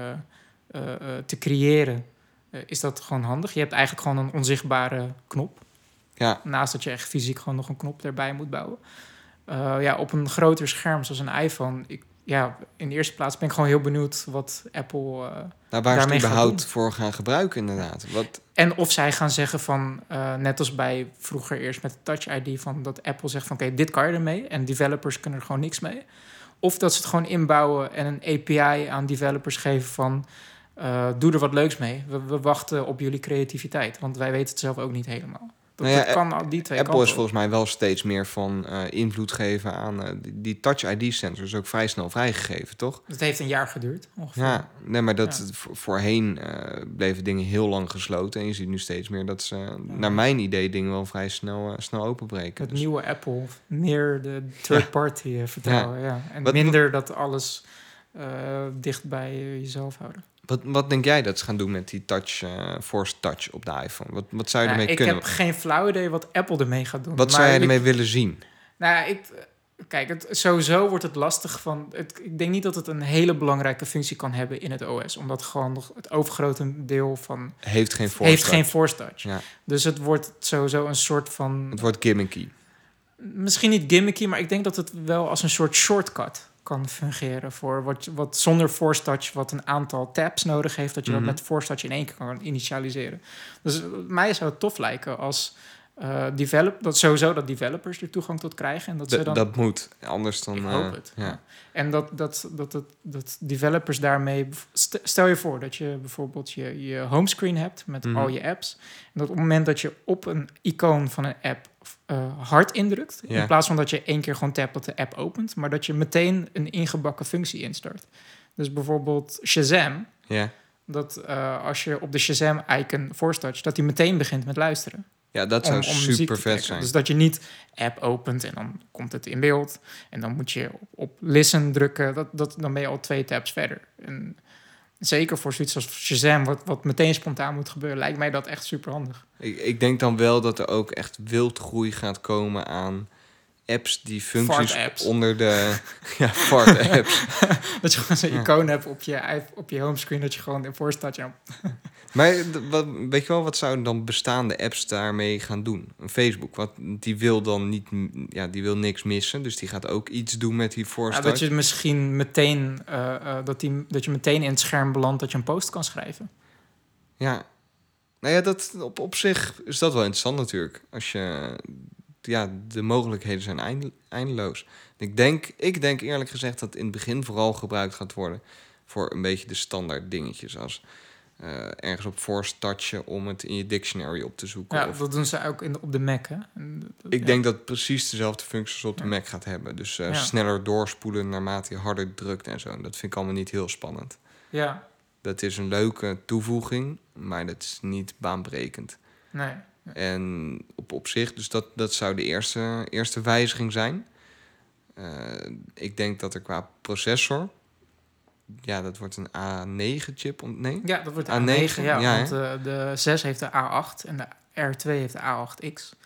te creëren, eh, is dat gewoon handig. Je hebt eigenlijk gewoon een onzichtbare knop. Ja, Naast dat je echt fysiek gewoon nog een knop erbij moet bouwen. Eh, ja, op een groter scherm zoals een iPhone. Ik, ja, in de eerste plaats ben ik gewoon heel benieuwd wat Apple. eh, nou, waar ze daarmee gaat überhaupt voor gaan gebruiken, inderdaad. Wat, en of zij gaan zeggen van, eh, net als bij vroeger eerst met Touch ID, van dat Apple zegt van oké, dit kan je ermee. En developers kunnen er gewoon niks mee. Of dat ze het gewoon inbouwen en een API aan developers geven van eh, doe er wat leuks mee. We, we wachten op jullie creativiteit. Want wij weten het zelf ook niet helemaal. Dat, Nou ja, dat kan al die twee Apple kanten is volgens mij wel steeds meer van eh, invloed geven aan... eh, die, die Touch ID-sensor is ook vrij snel vrijgegeven, toch? Het heeft een jaar geduurd ongeveer. Ja, nee, maar dat Ja. voorheen eh, bleven dingen heel lang gesloten. En je ziet nu steeds meer dat ze, naar mijn idee, dingen wel vrij snel, eh, snel openbreken. Het Dus- nieuwe Apple meer de third party eh, vertrouwen. Ja. En Wat- minder dat alles eh, dicht bij eh, jezelf houden. Wat, wat denk jij dat ze gaan doen met die touch, eh, Force Touch op de iPhone? Wat, wat zou je Nou, ermee ik kunnen? heb geen flauw idee wat Apple ermee gaat doen. Wat zou jij ik- ermee willen zien? Nou ik, kijk, het, sowieso wordt het lastig van... Het, ik denk niet dat het een hele belangrijke functie kan hebben in het OS. Omdat gewoon nog het overgrote deel van... Heeft geen Force heeft Touch. geen Force Touch. Ja. Dus het wordt sowieso een soort van... Het wordt gimmicky. misschien niet gimmicky, maar ik denk dat het wel als een soort shortcut kan fungeren voor wat, wat zonder Force Touch, wat een aantal tabs nodig heeft, dat je Mhm. dat met Force Touch in één keer kan initialiseren. Dus eh, mij zou het tof lijken als eh develop, dat sowieso dat developers er toegang tot krijgen en dat ze dan. Dat moet. Anders dan... ik hoop eh, het. Ja. En dat, dat, dat, dat, dat developers daarmee. st- Stel je voor dat je bijvoorbeeld je, je homescreen hebt met Mhm. al je apps. En dat op het moment dat je op een icoon van een app eh, hard indrukt. In plaats van dat je één keer gewoon tapt dat de app opent. Maar dat je meteen een ingebakken functie instart. Dus bijvoorbeeld Shazam. Ja. Dat eh, als je op de Shazam-icon force touch, dat hij meteen begint met luisteren. ja, dat zou super vet zijn. Dus dat je niet app opent en dan komt het in beeld. En dan moet je op, op listen drukken. Dat, dat, dan ben je al twee tabs verder. En zeker voor zoiets als Shazam, wat, wat meteen spontaan moet gebeuren, lijkt mij dat echt super handig. Ik, ik denk dan wel dat er ook echt wildgroei gaat komen aan apps die functies onder de... ja, fart-apps. Dat je gewoon zo'n Ja. icoon hebt op je, op je homescreen, dat je gewoon in force touch... maar weet je wel, wat zouden dan bestaande apps daarmee gaan doen? Een Facebook, wat, die wil dan niet... Ja, die wil niks missen, dus die gaat ook iets doen met die force Ja, dat je misschien meteen, eh, eh, dat, die, dat je meteen in het scherm belandt dat je een post kan schrijven. Ja. Nou ja, dat, op, op zich is dat wel interessant natuurlijk. Als je... Ja, de mogelijkheden zijn einde- eindeloos. Ik denk, ik denk eerlijk gezegd dat in het begin vooral gebruikt gaat worden... voor een beetje de standaard dingetjes als eh, ergens op force touchen om het in je dictionary op te zoeken. Ja, of, dat doen ze ook in de- op de Mac, hè? En dat- ik ja. denk dat het precies dezelfde functies op de Ja. Mac gaat hebben. Dus eh, Ja. sneller doorspoelen naarmate je harder drukt en zo. En dat vind ik allemaal niet heel spannend. Ja, Dat is een leuke toevoeging, maar dat is niet baanbrekend. nee. En op, op zich, dus dat, dat zou de eerste, eerste wijziging zijn. Eh, ik denk dat er qua processor, ja, dat wordt een A9-chip. Nee? Ja, dat wordt de A9, A9, ja. ja, want eh, de 6 heeft de A8 en de R2 heeft de A8X.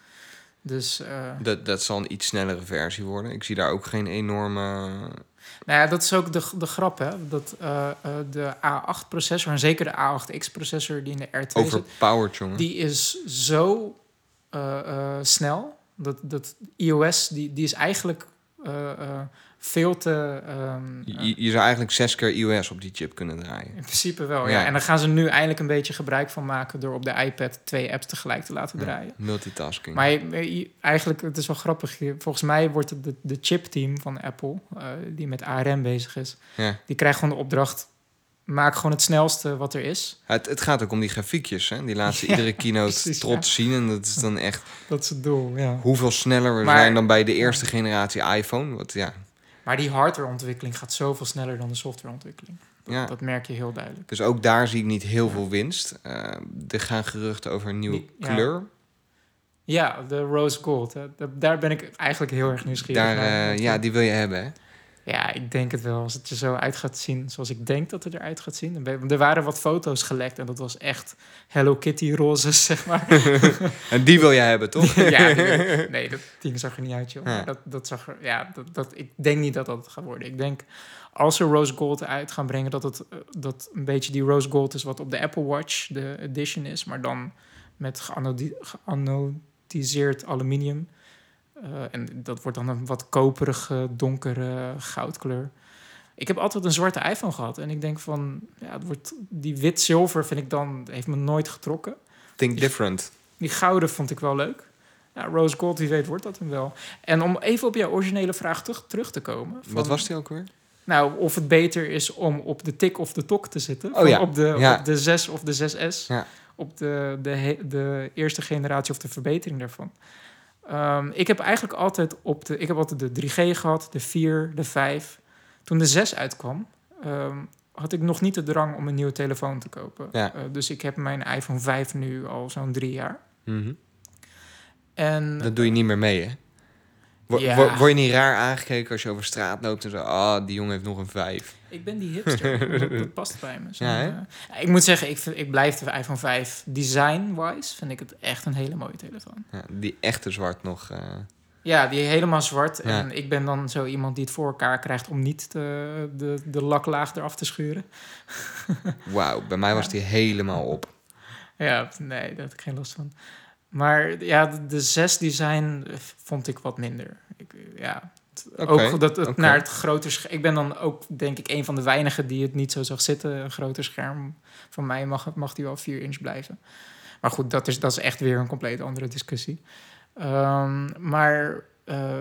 Dus eh, Dat, dat zal een iets snellere versie worden. Ik zie daar ook geen enorme. nou ja, dat is ook de, de grap, hè. Dat eh, de A8-processor, en zeker de A8X-processor die in de R2 zit... Overpowered, jongen. Die is zo snel. Dat, dat iOS, die, die is eigenlijk veel te... ehm, Je, eh, je- zou eigenlijk zes keer iOS op die chip kunnen draaien. in principe wel, Ja. ja. En daar gaan ze nu eindelijk een beetje gebruik van maken... door op de iPad twee apps tegelijk te laten draaien. Multitasking. Maar je- je- eigenlijk, het is wel grappig. Volgens mij wordt het de, de chipteam van Apple, eh, die met ARM bezig is... ja. die krijgt gewoon de opdracht... maak gewoon het snelste wat er is. het, het gaat ook om die grafiekjes. Hè? Die laten ze Ja, iedere keynote precies, trots zien. En dat is dan echt Dat is het doel, ja. hoeveel sneller we Maar- zijn dan bij de eerste generatie iPhone. Wat, ja, Maar die hardwareontwikkeling gaat zoveel sneller dan de softwareontwikkeling. Dat, Ja. dat merk je heel duidelijk. Dus ook daar zie ik niet heel veel winst. Eh, er gaan geruchten over een nieuwe Die- kleur. Ja, de rose gold. Hè. Daar ben ik eigenlijk heel erg nieuwsgierig Daar, naar. eh, ja, die wil je hebben, hè? Ja, ik denk het wel. Als het er zo uit gaat zien zoals ik denk dat het eruit gaat zien. Er waren wat foto's gelekt en dat was echt Hello Kitty roze, zeg maar. En die wil je hebben, toch? ja, die- nee, dat ding zag er niet uit, joh. Ja. Dat, dat zag er, ja, dat, dat, ik denk niet dat dat het gaat worden. Ik denk, als ze Rose Gold uit gaan brengen, dat het eh, dat een beetje die Rose Gold is wat op de Apple Watch, de edition is, maar dan met geanodi- geanodiseerd aluminium. Eh, en dat wordt dan een wat koperige, donkere goudkleur. Ik heb altijd een zwarte iPhone gehad. En ik denk van, ja, het wordt, die wit-zilver vind ik dan, heeft me nooit getrokken. Think different. Die gouden vond ik wel leuk. Ja, Rose Gold, wie weet wordt dat hem wel. En om even op jouw originele vraag terug, terug te komen. van- Wat was die ook weer? Nou, of het beter is om op de tik of de tok te zitten. Oh ja, Op de, ja. op de 6 of de 6S. Ja. Op de, de, de eerste generatie of de verbetering daarvan. Ehm, ik heb eigenlijk altijd op de... Ik heb altijd de 3G gehad, de 4, de 5. Toen de 6 uitkwam... ehm, had ik nog niet de drang om een nieuwe telefoon te kopen. Ja. Eh, dus ik heb mijn iPhone 5 nu al zo'n drie jaar. Mhm. En Dat doe je niet meer mee, hè? Wo- Ja. wo- Word je niet raar aangekeken als je over straat loopt en zo... Ah, die jongen heeft nog een vijf. Ik ben die hipster. dat, dat past bij me. Zo, Ja, hè? eh, ik moet zeggen, ik, vind, ik blijf de iPhone 5 design-wise... vind ik het echt een hele mooie telefoon. Ja, die echte zwart nog... eh, Ja, die helemaal zwart. Ja. En ik ben dan zo iemand die het voor elkaar krijgt... om niet de, de, de laklaag eraf te schuren. Wauw, bij mij was die helemaal op. Ja, nee, daar had ik geen last van. Maar ja, de, de 6 design eh, vond ik wat minder. Ik, ja, ook dat het naar het groter scherm... Ik ben dan ook, denk ik, een van de weinigen die het niet zo zag zitten. Een groter scherm. Van mij mag, het- mag die wel 4 inch blijven. Maar goed, dat is, dat is echt weer een compleet andere discussie. Ehm, maar eh,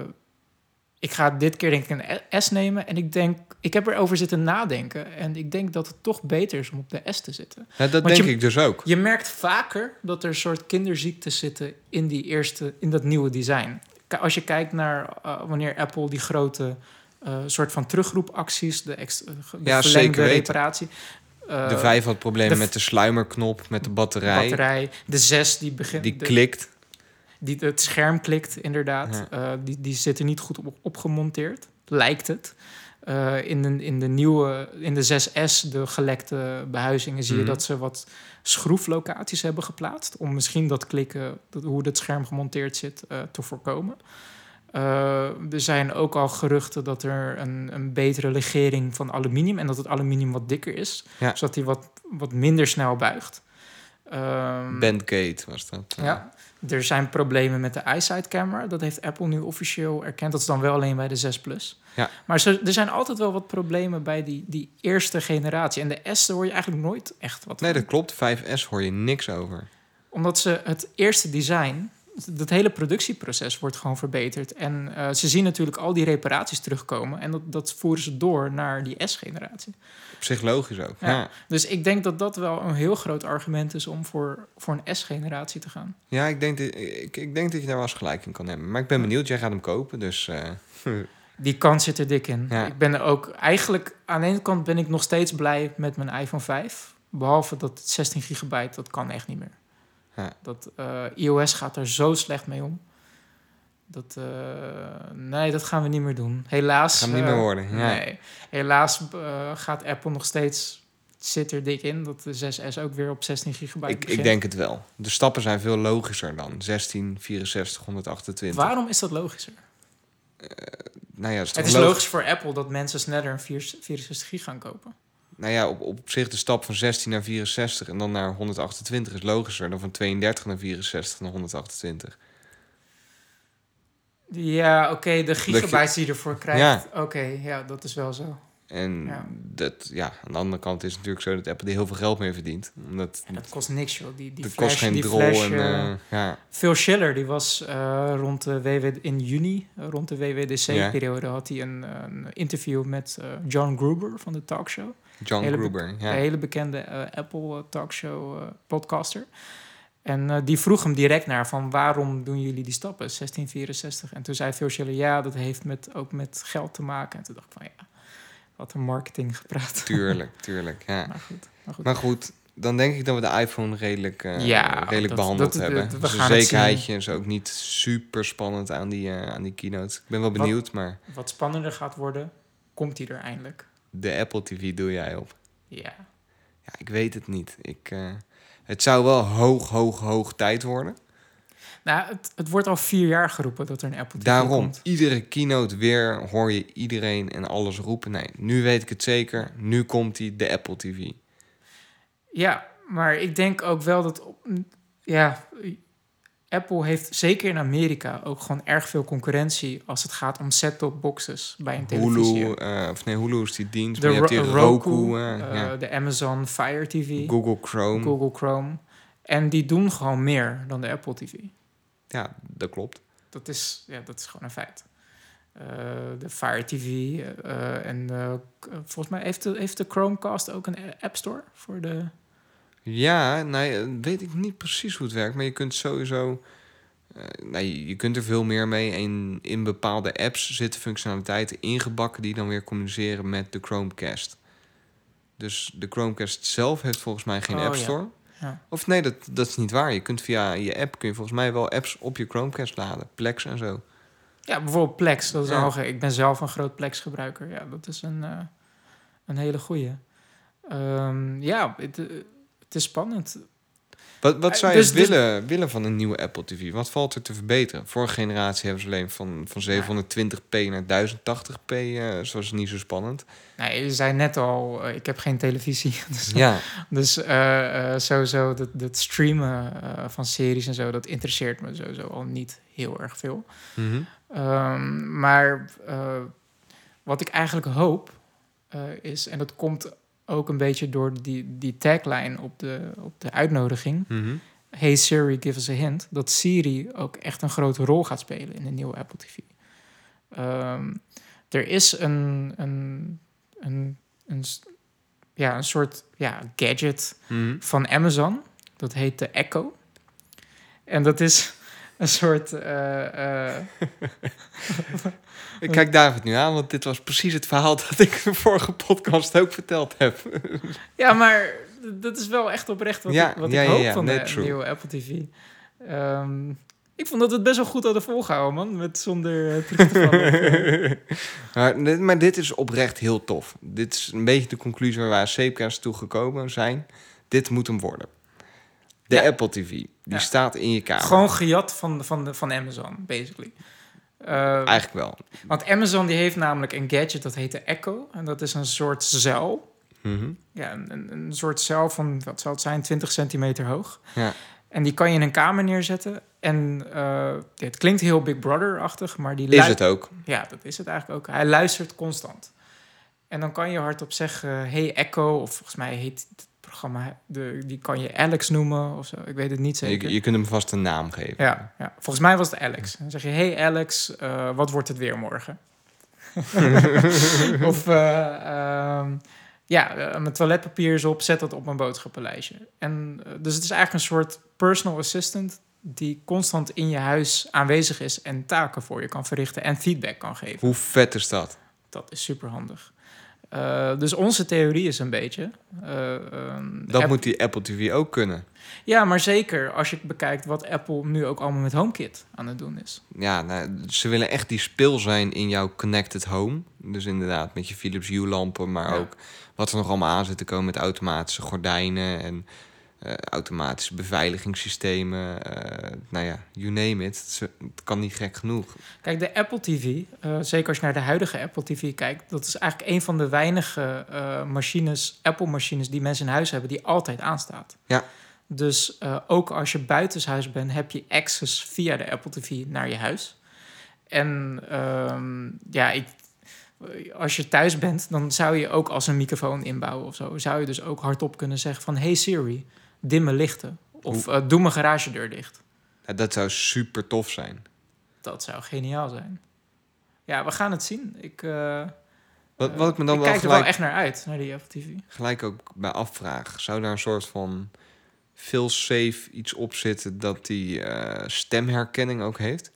ik ga dit keer denk ik een S nemen. En ik denk, ik heb erover zitten nadenken. En ik denk dat het toch beter is om op de S te zitten. Ja, dat Want denk je- ik dus ook. Je merkt vaker dat er een soort kinderziektes zitten in die eerste, in dat nieuwe design. Als je kijkt naar eh, wanneer Apple die grote eh, soort van terugroepacties, de, ex, de Ja, zeker reparatie. eh, De vijf had problemen de met de sluimerknop, met de batterij. batterij. De zes die begint. Die de- klikt. Die, het scherm klikt, inderdaad. Eh, die, die zit er niet goed op, opgemonteerd, lijkt het. Eh, in, de, in de nieuwe, in de 6S, de gelekte behuizingen, zie je Mhm. dat ze wat schroeflocaties hebben geplaatst. Om misschien dat klikken, dat, hoe het scherm gemonteerd zit, eh, te voorkomen. Eh, er zijn ook al geruchten dat er een, een betere legering van aluminium en dat het aluminium wat dikker is, Ja. zodat hij wat, wat minder snel buigt. Ehm, Bandgate was dat. eh. ja, er zijn problemen met de iSight camera. Dat heeft Apple nu officieel erkend. Dat is dan wel alleen bij de 6 Plus. Ja. Maar zo, er zijn altijd wel wat problemen bij die, die eerste generatie. En de S hoor je eigenlijk nooit echt wat Nee, van. dat klopt. 5S hoor je niks over. Omdat ze het eerste design, dat hele productieproces wordt gewoon verbeterd. En eh, ze zien natuurlijk al die reparaties terugkomen. En dat, dat voeren ze door naar die S-generatie. Psychologisch ook. Ja. Ja. Dus ik denk dat dat wel een heel groot argument is om voor, voor een S-generatie te gaan. Ja, ik denk, dat, ik, ik denk dat je daar wel eens gelijk in kan hebben. Maar ik ben benieuwd, jij gaat hem kopen, dus... eh, Die kans zit er dik in. Ja. Ik ben er ook eigenlijk aan de ene kant ben ik nog steeds blij met mijn iPhone 5. Behalve dat het 16 gigabyte, dat kan echt niet meer. Ja. Dat eh, iOS gaat er zo slecht mee om. Dat, eh, nee, dat gaan we niet meer doen. Helaas. Gaat hem niet eh, meer worden, ja. Nee. Helaas eh, gaat Apple nog steeds. Zit er dik in dat de 6S ook weer op 16 gigabyte ik, begint. ik denk het wel. De stappen zijn veel logischer dan 16, 64, 128. Waarom is dat logischer? Nou ja, het is, toch Het is logisch- logisch voor Apple dat mensen sneller een 4 64 gig gaan kopen. Nou ja, op, op zich de stap van 16 naar 64 en dan naar 128 is logischer dan van 32 naar 64 naar 128. Ja, oké, de gigabytes die je ervoor krijgt. Ja. Oké, ja, dat is wel zo. En Ja. dat, ja, aan de andere kant is het natuurlijk zo dat Apple er heel veel geld mee verdient. Omdat En dat kost niks, joh. Die, die flash, kost geen die drol. flash, en, eh, eh, ja, Phil Schiller, die was eh, rond de WW, in juni, rond de WWDC-periode, had hij een, een interview met John Gruber van de talkshow. John hele Gruber. Ja. Een hele bekende eh, Apple eh, talkshow eh, podcaster. En die vroeg hem direct naar van waarom doen jullie die stappen, 1664? En toen zei Phil Schiller, ja, dat heeft met, ook met geld te maken. En toen dacht ik van ja, wat een marketing gepraat. Tuurlijk, tuurlijk. Ja. maar goed, maar goed. Maar goed, dan denk ik dat we de iPhone redelijk, Ja, redelijk dat- behandeld dat- hebben. dat- dus een zekerheidje is ook niet super spannend aan die, aan die keynote. Ik ben wel Wat- benieuwd, maar Wat spannender gaat worden, komt hij er eindelijk. De Apple TV doe jij op. Ja. Ja, ik weet het niet. Ik, eh, het zou wel hoog, hoog, hoog tijd worden. Nou, het, het wordt al vier jaar geroepen dat er een Apple TV Daarom, komt. iedere keynote weer hoor je iedereen en alles roepen. Nee, nu weet ik het zeker. Nu komt die, de Apple TV. Ja, maar ik denk ook wel dat... Ja, Apple heeft zeker in Amerika ook gewoon erg veel concurrentie... als het gaat om set-top boxes bij een televisie. Hulu, eh, of nee, Hulu is die dienst. de maar je hebt die Ro- Roku, Roku, eh, eh, ja. de Amazon Fire TV, Google Chrome. Google Chrome. En die doen gewoon meer dan de Apple TV. Ja, dat klopt. Dat is, ja, dat is gewoon een feit. De Fire TV en volgens mij heeft de, heeft de Chromecast ook een App Store voor de... Ja, eh, weet ik niet precies hoe het werkt, maar je kunt sowieso. nee, je kunt er veel meer mee. En in bepaalde apps zitten functionaliteiten ingebakken die dan weer communiceren met de Chromecast. Dus de Chromecast zelf heeft volgens mij geen Oh, App. Store. Ja. Of nee, dat, dat is niet waar. Je kunt via je app kun je volgens mij wel apps op je Chromecast laden. Plex en zo. Ja, bijvoorbeeld Plex. Dat is Ja. al Ik ben zelf een groot Plex-gebruiker. Ja, dat is een, eh, een hele goeie. Ehm, ja, het, eh, het is spannend. Wat, wat Eh, zou je dus- dus- willen, willen van een nieuwe Apple TV? Wat valt er te verbeteren? Vorige generatie hebben ze alleen van, van 720p naar 1080p. eh zoals niet zo spannend. Nee, je zei net al, eh, ik heb geen televisie. Dus, Ja, dus eh, sowieso dat, dat streamen van series en zo, dat interesseert me sowieso al niet heel erg veel. Mhm. Ehm, maar wat ik eigenlijk hoop is, en dat komt ook een beetje door die, die tagline op de, op de uitnodiging. Mhm. Hey Siri, give us a hint. Dat Siri ook echt een grote rol gaat spelen in de nieuwe Apple TV. Ehm, er is een, een, een, een, ja, een soort ja, gadget Mhm. van Amazon. Dat heet de Echo. En dat is een soort. eh, eh, Ik kijk David nu aan, want dit was precies het verhaal dat ik de vorige podcast ook verteld heb. ja, maar dat is wel echt oprecht wat Ja, ik, wat ja, ik hoop ja, van de true. nieuwe Apple TV. Ehm, ik vond dat we het best wel goed hadden volgehouden, man. Met zonder eh, terug te vallen. maar, dit- maar dit is oprecht heel tof. Dit is een beetje de conclusie waar Zeepcast toe gekomen zijn. Dit moet hem worden. De Ja. Apple TV, die Ja. staat in je kamer. Gewoon gejat van, van, de, van Amazon, basically. Eh, Eigenlijk wel. want Amazon die heeft namelijk een gadget dat heet de Echo. En dat is een soort zuil. Mhm. Ja, een, een, soort zuil van, wat zal het zijn, 20 centimeter hoog. Ja. En die kan je in een kamer neerzetten. En ja, het klinkt heel Big Brother-achtig, maar die Is het ook. Ja, dat is het eigenlijk ook. Hij luistert constant. En dan kan je hardop zeggen, hey Echo, of volgens mij heet programma, de, die kan je Alex noemen of zo. Ik weet het niet zeker. Je, je kunt hem vast een naam geven. Ja, ja, volgens mij was het Alex. Dan zeg je, hey Alex, eh, wat wordt het weer morgen? of, eh, ehm, ja, eh, mijn toiletpapier is op, zet dat op mijn boodschappenlijstje. En, dus het is eigenlijk een soort personal assistant die constant in je huis aanwezig is en taken voor je kan verrichten en feedback kan geven. Hoe vet is dat? Dat is super handig. Dus onze theorie is een beetje. eh, ehm, Dat App- moet die Apple TV ook kunnen. Ja, maar zeker als je bekijkt wat Apple nu ook allemaal met HomeKit aan het doen is. Ja, nou, ze willen echt die speel zijn in jouw connected home. Dus inderdaad, met je Philips Hue lampen, maar Ja. ook wat er nog allemaal aan zit te komen met automatische gordijnen en eh, automatische beveiligingssystemen. eh, nou ja, you name it. Het, kan niet gek genoeg. Kijk, de Apple TV, eh, zeker als je naar de huidige Apple TV kijkt, dat is eigenlijk een van de weinige machines, Apple-machines, die mensen in huis hebben, die altijd aanstaat. Ja. Dus ook als je buitenshuis bent, heb je access via de Apple TV naar je huis. En ehm, ja, ik, als je thuis bent, dan zou je ook als een microfoon inbouwen of zo. Zou je dus ook hardop kunnen zeggen van... Hey Siri, dimmen lichten. Of eh, doe mijn garagedeur dicht. Ja, dat zou super tof zijn. Dat zou geniaal zijn. Ja, we gaan het zien. Ik, eh, Wat, wat ik me dan ik wel kijk er wel echt naar uit, naar die Apple TV. gelijk ook bij afvraag. Zou daar een soort van veel safe iets op zitten dat die eh, stemherkenning ook heeft?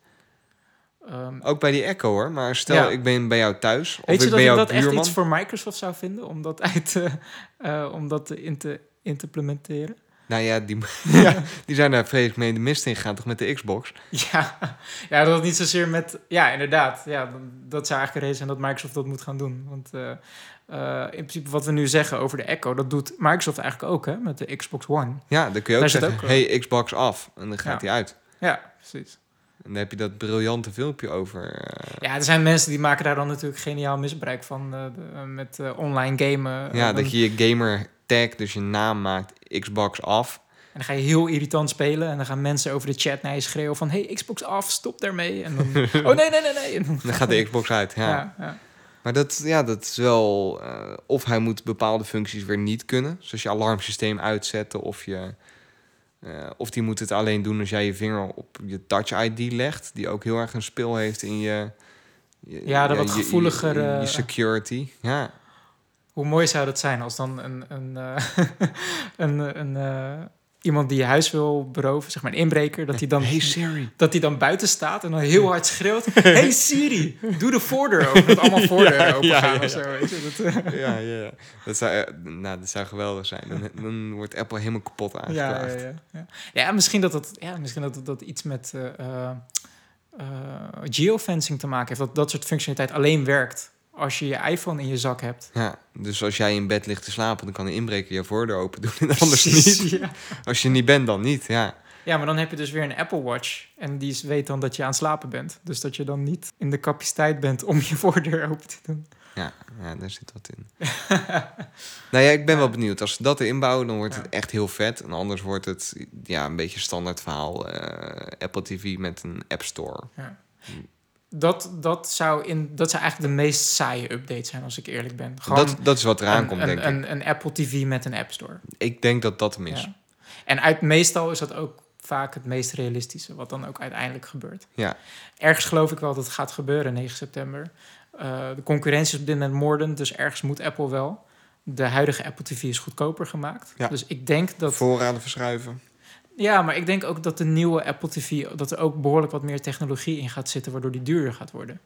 Ehm, Ook bij die Echo hoor. Maar stel Ja. ik ben bij jou thuis. Of weet je ik dat ben ik jouw dat echt iets voor Microsoft zou vinden? Om dat, uit, te- om dat te, in, te, in te implementeren? Nou ja die, ja, die zijn daar vreselijk mee de mist in gegaan, toch met de Xbox? Ja, ja, dat niet zozeer met... Ja, inderdaad. Ja, dat zou eigenlijk een reden zijn dat Microsoft dat moet gaan doen. Want eh, eh, in principe wat we nu zeggen over de Echo... dat doet Microsoft eigenlijk ook, hè? Met de Xbox One. Ja, dan kun je ook Daar zeggen, ook, eh, hey Xbox af. En dan gaat Ja. hij uit. Ja, precies. En dan heb je dat briljante filmpje over. Ja, er zijn mensen die maken daar dan natuurlijk geniaal misbruik van... met online gamen. ja, dat je je gamer tag, dus je naam maakt, Xbox af. En dan ga je heel irritant spelen... en dan gaan mensen over de chat naar je schreeuwen van... hey, Xbox af, stop daarmee. En dan... oh, nee, nee, nee, nee. Dan, Dan gaat de Xbox uit. Ja. ja, ja. Maar dat, ja, dat is wel. eh, of hij moet bepaalde functies weer niet kunnen. Zoals je alarmsysteem uitzetten. Of, je, eh, of die moet het alleen doen als jij je vinger op je Touch ID legt. Die ook heel erg een speel heeft in je. je- Ja, dat wat je- gevoeliger, Je, je eh, security. Ja. Hoe mooi zou dat zijn als dan een, een, eh, een, een, eh, iemand die je huis wil beroven, zeg maar een inbreker, dat hij dan, Hey Siri. dat hij dan buiten staat en dan heel hard schreeuwt: Hey Siri, doe de voordeur open. Dat allemaal voordeuren open ja, gaan ja, of zo. Weet je? Dat, eh, Ja, ja. Dat zou, nou, dat zou geweldig zijn. Dan, dan wordt Apple helemaal kapot aangeklaagd. ja, ja, ja. ja, misschien dat dat, ja, misschien dat, dat iets met geofencing te maken heeft. Dat dat soort functionaliteit alleen werkt als je je iPhone in je zak hebt. Ja, dus als jij in bed ligt te slapen, dan kan de inbreker je voordeur open doen en anders niet. Ja. Als je niet bent, dan niet. Ja. Ja, maar dan heb je dus weer een Apple Watch. En die weet dan dat je aan het slapen bent. Dus dat je dan niet in de capaciteit bent om je voordeur open te doen. Ja, ja, daar zit wat in. nou ja, ik ben wel benieuwd. Als ze dat erin bouwen, dan wordt Ja. het echt heel vet. En anders wordt het ja, een beetje standaard verhaal. eh, Apple TV met een App Store. Dat, dat, zou in, dat zou eigenlijk de meest saaie update zijn, als ik eerlijk ben. Gewoon Dat, dat is wat eraan een, komt, een, denk ik. een, een Apple TV met een App Store. Ik denk dat dat hem is. Ja. En uit, meestal is dat ook vaak het meest realistische, wat dan ook uiteindelijk gebeurt. Ja. Ergens geloof ik wel dat het gaat gebeuren 9 september. Eh, de concurrentie is op dit moment moordend, dus ergens moet Apple wel. De huidige Apple TV is goedkoper gemaakt. Ja. Dus ik denk dat Voorraden verschuiven. Ja, maar ik denk ook dat de nieuwe Apple TV... dat er ook behoorlijk wat meer technologie in gaat zitten... waardoor die duurder gaat worden.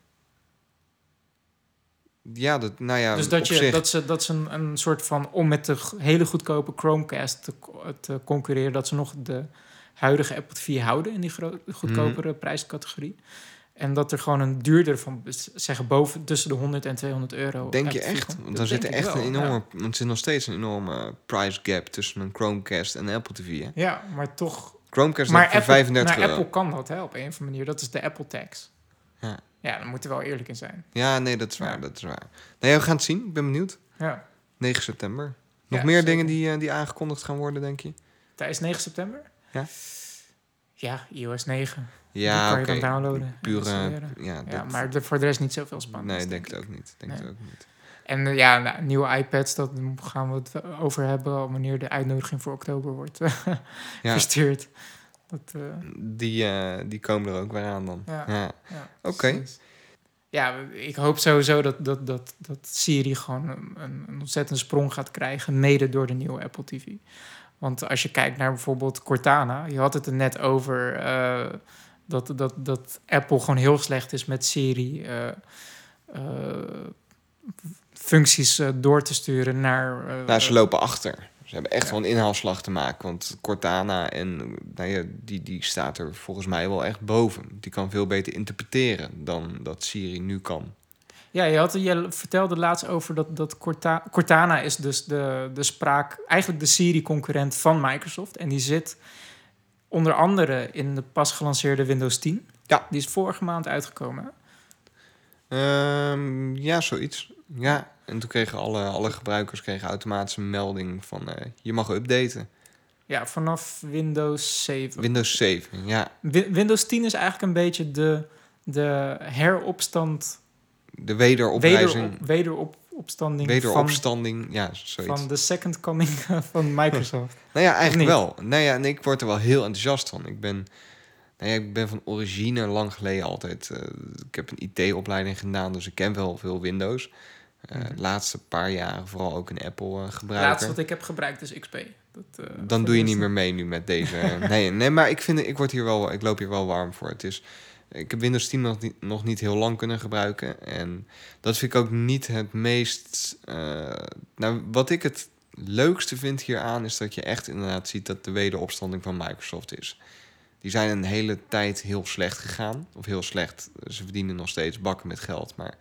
Ja, dat, nou ja, dus dat, je, zich. dat ze, dat ze een, een soort van... om met de hele goedkope Chromecast te, co- te concurreren... dat ze nog de huidige Apple TV houden... in die goedkopere Mhm. prijscategorie. En dat er gewoon een duurder van... zeggen boven tussen de 100 en 200 euro... Denk je echt? Want dan zit er echt een enorme... Want er zit nog steeds een enorme price gap tussen een Chromecast en Apple TV. Hè? Ja. maar toch... Chromecast Maar Apple, 35 maar euro. Apple kan dat hè, op een of andere manier. Dat is de Apple tax. Ja. Ja, daar moeten we wel eerlijk in zijn. Ja, nee, dat is waar. Ja. Dat is waar. Nee, we gaan het zien. Ik ben benieuwd. Ja. 9 september. Nog Ja, meer zeker. dingen die, eh, die aangekondigd gaan worden, denk je? Tijdens 9 september? Ja. Ja, iOS 9. Ja, die kan je dan downloaden. en Pure, installeren. ja, Ja, maar de, voor de rest niet zoveel spannend. nee, denk het ook niet. Denk Nee. het ook niet. En eh, ja, nou, nieuwe iPads, dat gaan we het over hebben wanneer de uitnodiging voor oktober wordt eh, Ja. verstuurd. Dat, eh, Die, eh, die komen er ook weer aan dan. Ja. Ja. ja, Oké. Ja, ik hoop sowieso dat, dat, dat, dat Siri gewoon een, een ontzettende sprong gaat krijgen, mede door de nieuwe Apple TV. Want als je kijkt naar bijvoorbeeld Cortana, je had het er net over eh, dat, dat, dat Apple gewoon heel slecht is met Siri eh, eh, functies eh, door te sturen naar. Nou, ze lopen achter. Ze hebben echt wel een inhaalslag te maken. Want Cortana, en, nou ja, die, die staat er volgens mij wel echt boven. Die kan veel beter interpreteren dan dat Siri nu kan. Ja, je, had, je vertelde laatst over dat, dat Corta- Cortana is dus de, de spraak, eigenlijk de Siri-concurrent van Microsoft. En die zit onder andere in de pas gelanceerde Windows 10. Ja. Die is vorige maand uitgekomen. Ehm, ja, zoiets. Ja, en toen kregen alle, alle gebruikers kregen automatisch een melding van eh, je mag updaten. Ja, vanaf Windows 7. Windows 7, ja. Wi- Windows 10 is eigenlijk een beetje de, de heropstand, De wederoprijzing, wederop, wederopstanding van, ja, zoiets. van de second coming van Microsoft. Nou ja, eigenlijk wel. Nou ja, en ik word er wel heel enthousiast van. Ik ben, nou ja, ik ben van origine lang geleden altijd. eh, ik heb een IT-opleiding gedaan, dus ik ken wel veel Windows. Eh, Mhm. Laatste paar jaren vooral ook een Apple eh, Het gebruiker. laatste wat ik heb gebruikt is XP. Dat, eh, Dan doe je niet meer mee nu met deze. nee, nee, maar ik vind, ik word hier wel, ik loop hier wel warm voor. Het is, ik heb Windows 10 nog niet, nog niet heel lang kunnen gebruiken. En dat vind ik ook niet het meest. eh, nou, wat ik het leukste vind hieraan is dat je echt inderdaad ziet dat de wederopstanding van Microsoft is. Die zijn een hele tijd heel slecht gegaan. Of heel slecht. Ze verdienen nog steeds bakken met geld. Maar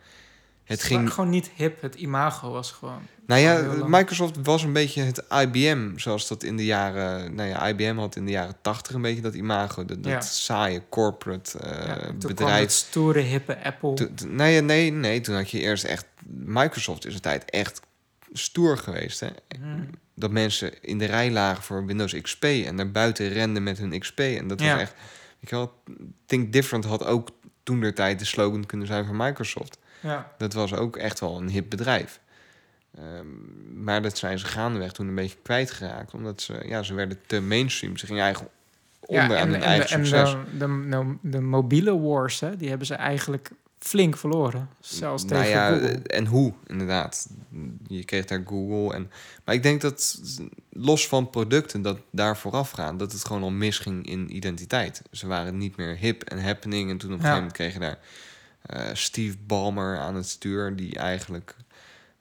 het ging. gewoon niet hip. Het imago was gewoon. Nou ja. Microsoft was een beetje het IBM, zoals dat in de jaren... Nou ja, IBM had in de jaren tachtig een beetje dat imago. Dat, dat Ja. saaie corporate ja, toen kwam het bedrijf. stoere, hippe Apple. Toen- nee, nee, nee, toen had je eerst echt... Microsoft is een tijd echt stoer geweest, hè. Hmm. Dat mensen in de rij lagen voor Windows XP... en naar buiten renden met hun XP. En dat Ja. was echt... Je wel, Think Different had ook toen der tijd de slogan kunnen zijn van Microsoft. Ja. Dat was ook echt wel een hip bedrijf. Ehm, maar dat zijn ze gaandeweg toen een beetje kwijtgeraakt. Omdat ze, ja, ze werden te mainstream. Ze gingen eigen onder aan hun de, eigen en succes. de, de, de, de mobiele wars, hè, die hebben ze eigenlijk flink verloren. Zelfs tegen nou ja, Google. en hoe, inderdaad. Je kreeg daar Google. En, maar ik denk dat, los van producten dat daar vooraf gaan... dat het gewoon al misging in identiteit. Ze waren niet meer hip en happening. En toen op een Ja. gegeven moment kreeg je daar eh, Steve Ballmer aan het stuur... die eigenlijk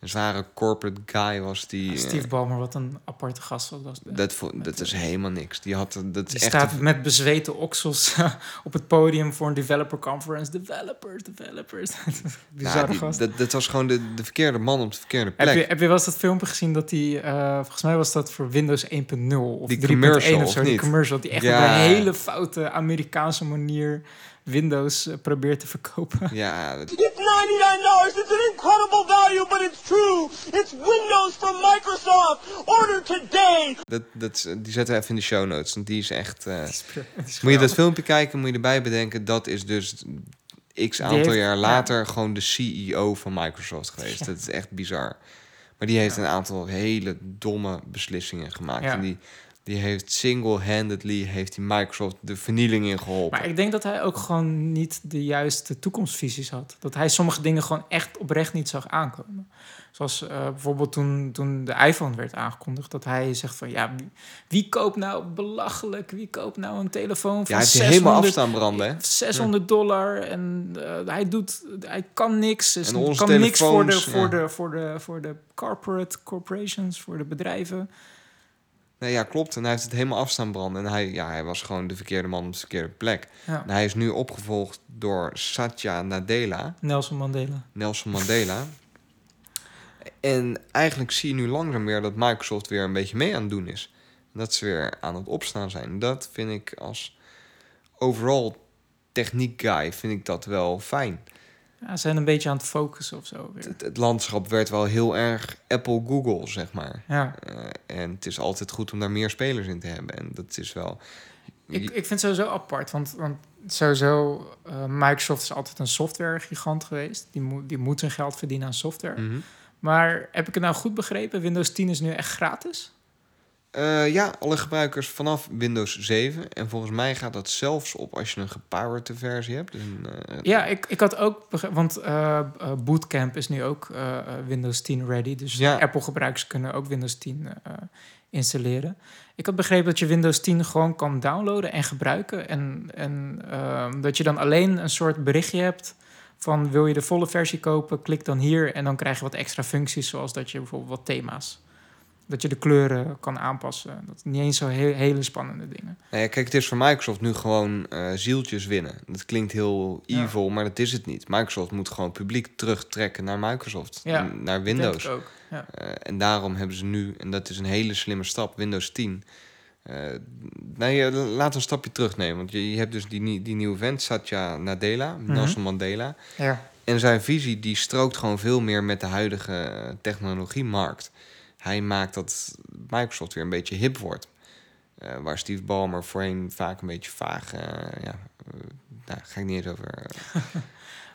een zware corporate guy was. Die, eh, Steve Ballmer, wat een aparte gast was. dat. Dat, vo- dat is helemaal niks. Die had dat Die is echt. staat een- met bezweten oksels op het podium voor een developer conference. Developers, developers. Bizarre nou, die- gast. dat, dat was gewoon de, de verkeerde man op de verkeerde plek. Heb je, heb je wel eens dat filmpje gezien dat die, eh, volgens mij was dat voor Windows 1.0 of Die 3.1 commercial, of zo, of die commercial, die echt Ja. op een hele foute Amerikaanse manier Windows eh, probeert te verkopen. Ja, dat- It's $99. It's an incredible value, but it's true. It's Windows from Microsoft. Order today. dat, dat, die zetten we even in de show notes. Want die is echt. eh, is moet je dat filmpje kijken, moet je erbij bedenken. Dat is dus x aantal heeft- jaar ja. later gewoon de CEO van Microsoft geweest. Dat is echt bizar. Maar die heeft een aantal hele domme beslissingen gemaakt. Ja. En die, die heeft single-handedly heeft die Microsoft de vernieling in geholpen. Maar ik denk dat hij ook gewoon niet de juiste toekomstvisies had. Dat hij sommige dingen gewoon echt oprecht niet zag aankomen. Zoals eh, bijvoorbeeld toen, toen de iPhone werd aangekondigd. Dat hij zegt van ja, wie, wie koopt nou belachelijk? Wie koopt nou een telefoon ja, van hij heeft 600, helemaal afstaan branden, hè? 600 dollar en eh, hij doet, hij kan niks. Dus En onze kan niks voor de, voor, ja. de, voor, de, voor de corporate corporations, voor de bedrijven. Nee, ja, klopt. En hij heeft het helemaal afstaan branden. En hij, ja, hij was gewoon de verkeerde man op de verkeerde plek. Ja. En hij is nu opgevolgd door Satya Nadella, Nelson Mandela. Nelson Mandela. en eigenlijk zie je nu langzaam weer dat Microsoft weer een beetje mee aan het doen is. Dat ze weer aan het opstaan zijn. Dat vind ik als overal techniek guy, vind ik dat wel fijn. Ja, ze zijn een beetje aan het focussen of zo weer. Het, het landschap werd wel heel erg Apple-Google, zeg maar. Ja. Eh, en het is altijd goed om daar meer spelers in te hebben. En dat is wel... Ik, ik vind het sowieso apart, want, want sowieso, eh, Microsoft is altijd een softwaregigant geweest. Die, moet die moet zijn geld verdienen aan software. Mhm. Maar heb ik het nou goed begrepen? Windows 10 is nu echt gratis? Eh, ja, alle gebruikers vanaf Windows 7. En volgens mij gaat dat zelfs op als je een gepowered versie hebt. Dus een, eh, Ja, ik, ik had ook... Want eh, Bootcamp is nu ook Windows 10 ready. Dus Ja. Apple-gebruikers kunnen ook Windows 10 eh, installeren. Ik had begrepen dat je Windows 10 gewoon kan downloaden en gebruiken. En, en ehm, dat je dan alleen een soort berichtje hebt van... wil je de volle versie kopen, klik dan hier... en dan krijg je wat extra functies, zoals dat je bijvoorbeeld wat thema's... dat je de kleuren kan aanpassen. Dat niet eens zo he- hele spannende dingen. Nou ja, kijk, het is voor Microsoft nu gewoon eh, zieltjes winnen. Dat klinkt heel Ja. evil, maar dat is het niet. Microsoft moet gewoon publiek terugtrekken naar Microsoft, Ja, naar Windows. ook. Ja. Eh, en daarom hebben ze nu, en dat is een hele slimme stap, Windows 10. Eh nee, eh, laat een stapje terugnemen. Want je, je hebt dus die, die nieuwe vent, Satya Nadella, Nelson Mandela. ja. En zijn visie die strookt gewoon veel meer met de huidige technologiemarkt. Hij maakt dat Microsoft weer een beetje hip wordt. Eh, waar Steve Ballmer voorheen vaak een beetje vaag... eh, ja, daar ga ik niet eens over...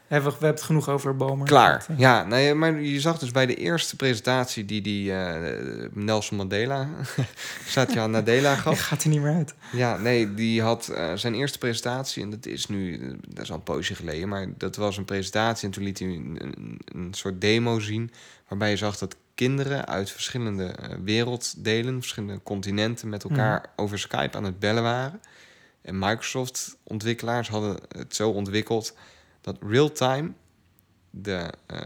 Hebben we, hebben het genoeg over Bomer. Klaar. Ja, nee, maar je zag dus bij de eerste presentatie die die eh, Nelson Mandela, Satya Nadella Hij gaf. gaat er niet meer uit. Ja, nee, die had zijn eerste presentatie en dat is nu, dat is al een poosje geleden, maar dat was een presentatie en toen liet hij een, een, een soort demo zien waarbij je zag dat kinderen uit verschillende eh, werelddelen, verschillende continenten met elkaar over Skype aan het bellen waren. En Microsoft-ontwikkelaars hadden het zo ontwikkeld dat real-time de eh,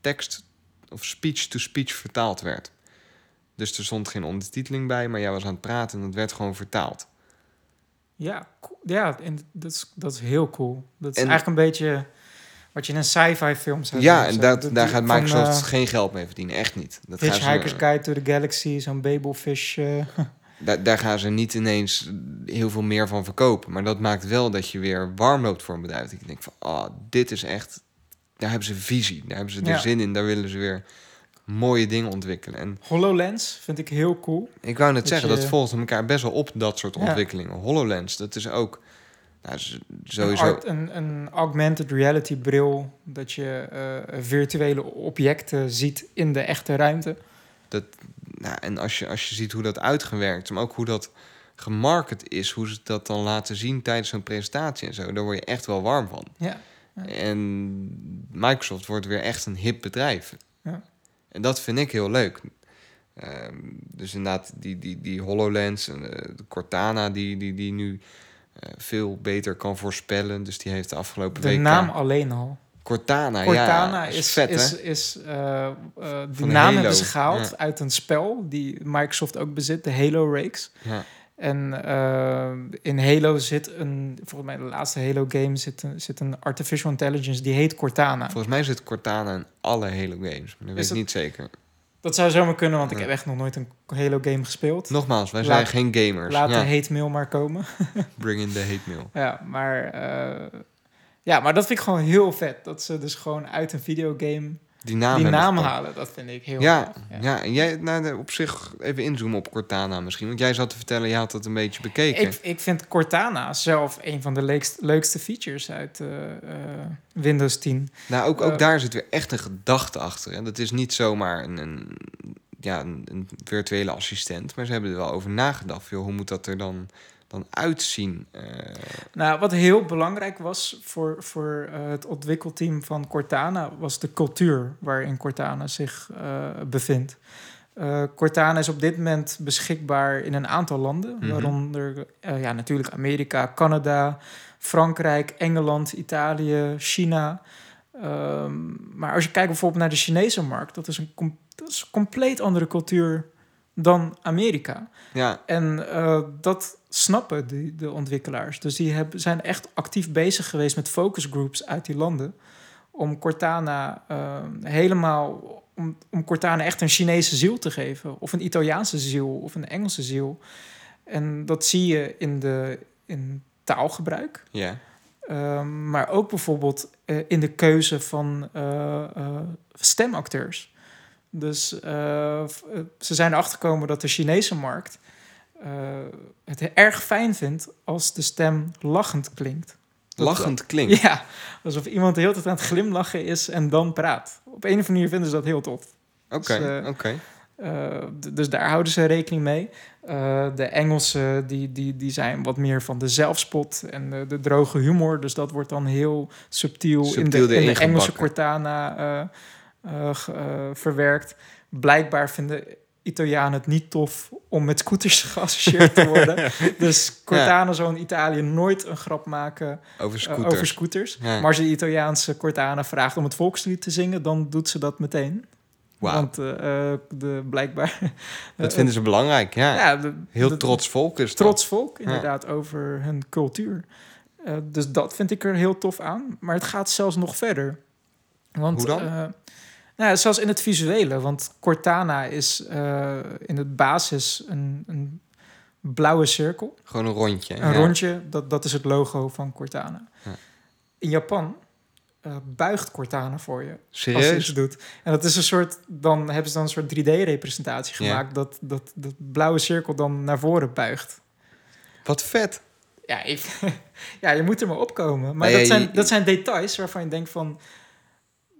tekst of speech-to-speech vertaald werd. Dus er stond geen ondertiteling bij, maar jij was aan het praten en het werd gewoon vertaald. Ja, ja en dat, is, dat is heel cool. Dat is En- eigenlijk een beetje wat je in een sci-fi film zou Ja, en dat, dat- daar gaat Microsoft eh, geen geld mee verdienen. Echt niet. Dat gaan Hitchhiker's ze, Guide to the Galaxy, zo'n Babelfish. eh, daar, daar gaan ze niet ineens heel veel meer van verkopen. Maar dat maakt wel dat je weer warm loopt voor een bedrijf. Dat je denkt van, ah, dit is echt... Daar hebben ze visie. Daar hebben ze er Ja. zin in. Daar willen ze weer mooie dingen ontwikkelen. En HoloLens vind ik heel cool. ik wou net Dat zeggen, je- dat volgt elkaar best wel op, dat soort Ja. ontwikkelingen. HoloLens, dat is ook... Nou, Een, sowieso... art- een, een augmented reality bril, dat je eh, virtuele objecten ziet in de echte ruimte. Dat, nou, en als je, als je ziet hoe dat uitgewerkt, maar ook hoe dat gemarket is, hoe ze dat dan laten zien tijdens zo'n presentatie en zo, daar word je echt wel warm van. Ja. En Microsoft wordt weer echt een hip bedrijf. Ja. En dat vind ik heel leuk. Ehm, dus inderdaad, die, die, die HoloLens en de Cortana, die, die, die nu veel beter kan voorspellen. Dus die heeft de afgelopen De week. naam alleen al. Cortana, Cortana ja, is, is, vet, is, is, eh, eh, die naam hebben ze gehaald ja. uit een spel die Microsoft ook bezit, de Halo Rakes. Ja. En eh, in Halo zit een, volgens mij de laatste Halo game zit een, zit een artificial intelligence die heet Cortana. Volgens mij zit Cortana in alle Halo games, maar dat weet Is ik niet zeker. Dat zou zomaar kunnen, want ik heb echt nog nooit een Halo game gespeeld. Nogmaals, wij Laat- zijn geen gamers. Laat ja, de hate mail maar komen. Bring in the hate mail. Ja, maar, eh, ja, maar dat vind ik gewoon heel vet. Dat ze dus gewoon uit een videogame Die naam, die halen. Dat vind ik heel Ja, ja. en jij, nou, op zich even inzoomen op Cortana misschien. Want jij zat te vertellen, je had dat een beetje bekeken. Ik, ik vind Cortana zelf een van de leukst, leukste features uit eh, eh, Windows 10. nou, ook, ook eh, daar zit weer echt een gedachte achter. En dat is niet zomaar een, een, ja, een, een virtuele assistent. Maar ze hebben er wel over nagedacht. Joh, hoe moet dat er dan, dan uitzien? Eh, Nou, wat heel belangrijk was voor, voor eh, het ontwikkelteam van Cortana... was de cultuur waarin Cortana zich eh, bevindt. Cortana is op dit moment beschikbaar in een aantal landen... Mhm. waaronder ja, natuurlijk Amerika, Canada, Frankrijk, Engeland, Italië, China... Ehm, maar als je kijkt bijvoorbeeld naar de Chinese markt... dat is een, com- dat is een compleet andere cultuur dan Amerika. ja, En eh, dat snappen die, de ontwikkelaars. Dus die hebben, zijn echt actief bezig geweest met focusgroups uit die landen. Om Cortana eh, helemaal. Om, om Cortana echt een Chinese ziel te geven. Of een Italiaanse ziel. Of een Engelse ziel. En dat zie je in, de, in taalgebruik. ja. Ehm, maar ook bijvoorbeeld eh, in de keuze van stemacteurs. Dus eh, eh, ze zijn erachter gekomen dat de Chinese markt eh, het erg fijn vindt als de stem lachend klinkt. Dat- Lachend klinkt. Ja, alsof iemand de hele tijd aan het glimlachen is en dan praat. Op een of andere manier vinden ze dat heel tof. Oké, Dus, oké. dus daar houden ze rekening mee. De Engelsen die, die, die zijn wat meer van de zelfspot en de, de droge humor. Dus dat wordt dan heel subtiel, in de, in de Engelse. Cortana eh, eh, verwerkt. Blijkbaar vinden Italianen het niet tof om met scooters geassocieerd te worden. dus Cortana zou in Italië nooit een grap maken Over eh, scooters. over scooters. Ja. Maar als je de Italiaanse Cortana vraagt om het volkslied te zingen, dan doet ze dat meteen. Want de, blijkbaar... dat vinden ze belangrijk. Ja, ja, de- heel de- trots volk is dat. Trots volk, inderdaad, over hun cultuur. Dus dat vind ik er heel tof aan. Maar het gaat zelfs nog verder. Want, Hoe dan? Nou, ja, zelfs in het visuele. Want Cortana is eh, in het basis een, een blauwe cirkel. Gewoon een rondje. Een ja. rondje, dat, dat is het logo van Cortana. Ja. In Japan eh, buigt Cortana voor je. Als je iets doet. En dat is een soort, dan hebben ze dan een soort 3D-representatie Ja. gemaakt. Dat, dat dat blauwe cirkel dan naar voren buigt. Wat vet. Ja, ik, ja, je moet er maar opkomen. Maar Nou dat, zijn, dat zijn details waarvan je denkt van...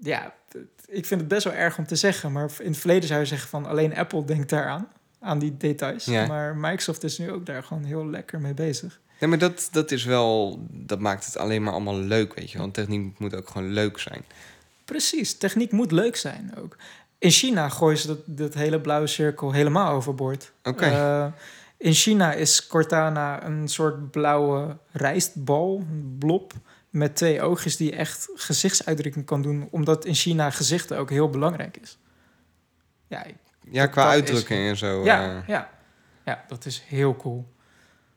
Ja, het- ik vind het best wel erg om te zeggen. Maar in het verleden zou je zeggen van... alleen Apple denkt daaraan, aan die details. Ja. Maar Microsoft is nu ook daar gewoon heel lekker mee bezig. Nee, maar dat, dat is wel... Dat maakt het alleen maar allemaal leuk, weet je. Want techniek moet ook gewoon leuk zijn. Precies, techniek moet leuk zijn ook. In China gooien ze dat, dat hele blauwe cirkel helemaal overboord. Oké. Eh, in China is Cortana een soort blauwe rijstbal, een blob... met twee oogjes die echt gezichtsuitdrukking kan doen... omdat in China gezichten ook heel belangrijk is. Ja, Ja, qua is- uitdrukking en zo. ja, eh. ja. ja, dat is heel cool.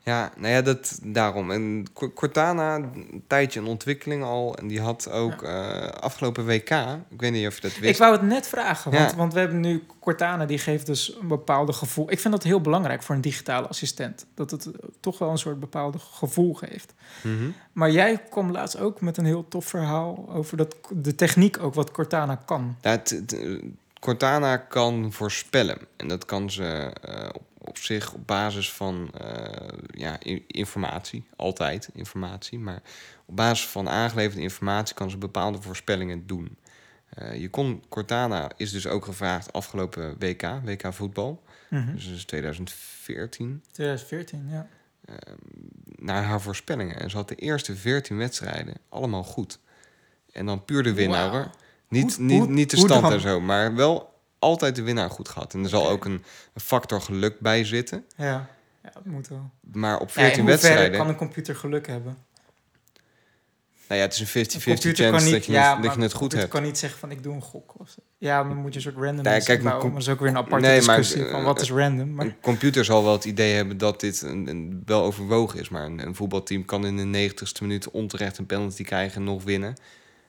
Ja, nou ja, dat daarom. En Cor- Cortana, een tijdje in ontwikkeling al. En die had ook eh, afgelopen WK, ik weet niet of je dat wist. Ik wou het net vragen, want, Ja. want we hebben nu Cortana, die geeft dus een bepaalde gevoel. Ik vind dat heel belangrijk voor een digitale assistent. Dat het eh, toch wel een soort bepaalde gevoel geeft. Mhm. Maar jij kwam laatst ook met een heel tof verhaal over dat, de techniek ook, wat Cortana kan. Het, eh, Cortana kan voorspellen. En dat kan ze op, op zich op basis van eh, ja, informatie. Altijd informatie. Maar op basis van aangeleverde informatie kan ze bepaalde voorspellingen doen. Eh, je kon, Cortana is dus ook gevraagd afgelopen WK, WK voetbal. Mhm. Dus dat is 2014. 2014, ja. naar haar voorspellingen. En ze had de eerste 14 wedstrijden allemaal goed. En dan puur de winnaar. Niet, Hoe- niet, hoe- niet de stand en zo, maar wel altijd de winnaar goed gehad. En er zal ook een, een factor geluk bij zitten. Ja, ja dat moet wel. Maar op Ja, 14 in hoeverre wedstrijden... kan een computer geluk hebben? Nou ja, het is een 50-50 Een chance niet, dat je, ja, het, dat je het goed hebt. kan niet zeggen van ik doe een gok. Of. Ja, dan moet je een soort random Nee, kijk, bouwen. com- Maar dat is ook weer een aparte Nee, maar, discussie van eh, wat is random. Maar Een computer zal wel het idee hebben dat dit een, een, wel overwogen is. Maar een, een voetbalteam kan in de 90ste minuut onterecht een penalty krijgen en nog winnen.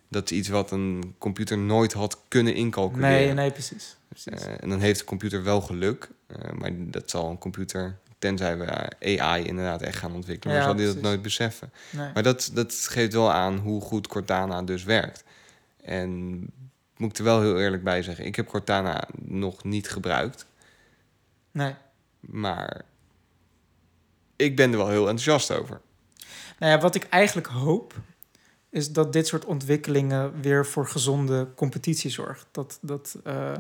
Dat is iets wat een computer nooit had kunnen incalculeren. nee, nee, precies. precies. Eh, en dan heeft de computer wel geluk. eh, maar dat zal een computer, tenzij we AI inderdaad echt gaan ontwikkelen, Ja, dan zal die dat nooit beseffen. nee. Maar dat, dat geeft wel aan hoe goed Cortana dus werkt. En moet ik er wel heel eerlijk bij zeggen, ik heb Cortana nog niet gebruikt. nee. Maar ik ben er wel heel enthousiast over. Nou ja, wat ik eigenlijk hoop, is dat dit soort ontwikkelingen weer voor gezonde competitie zorgt. Dat, dat eh,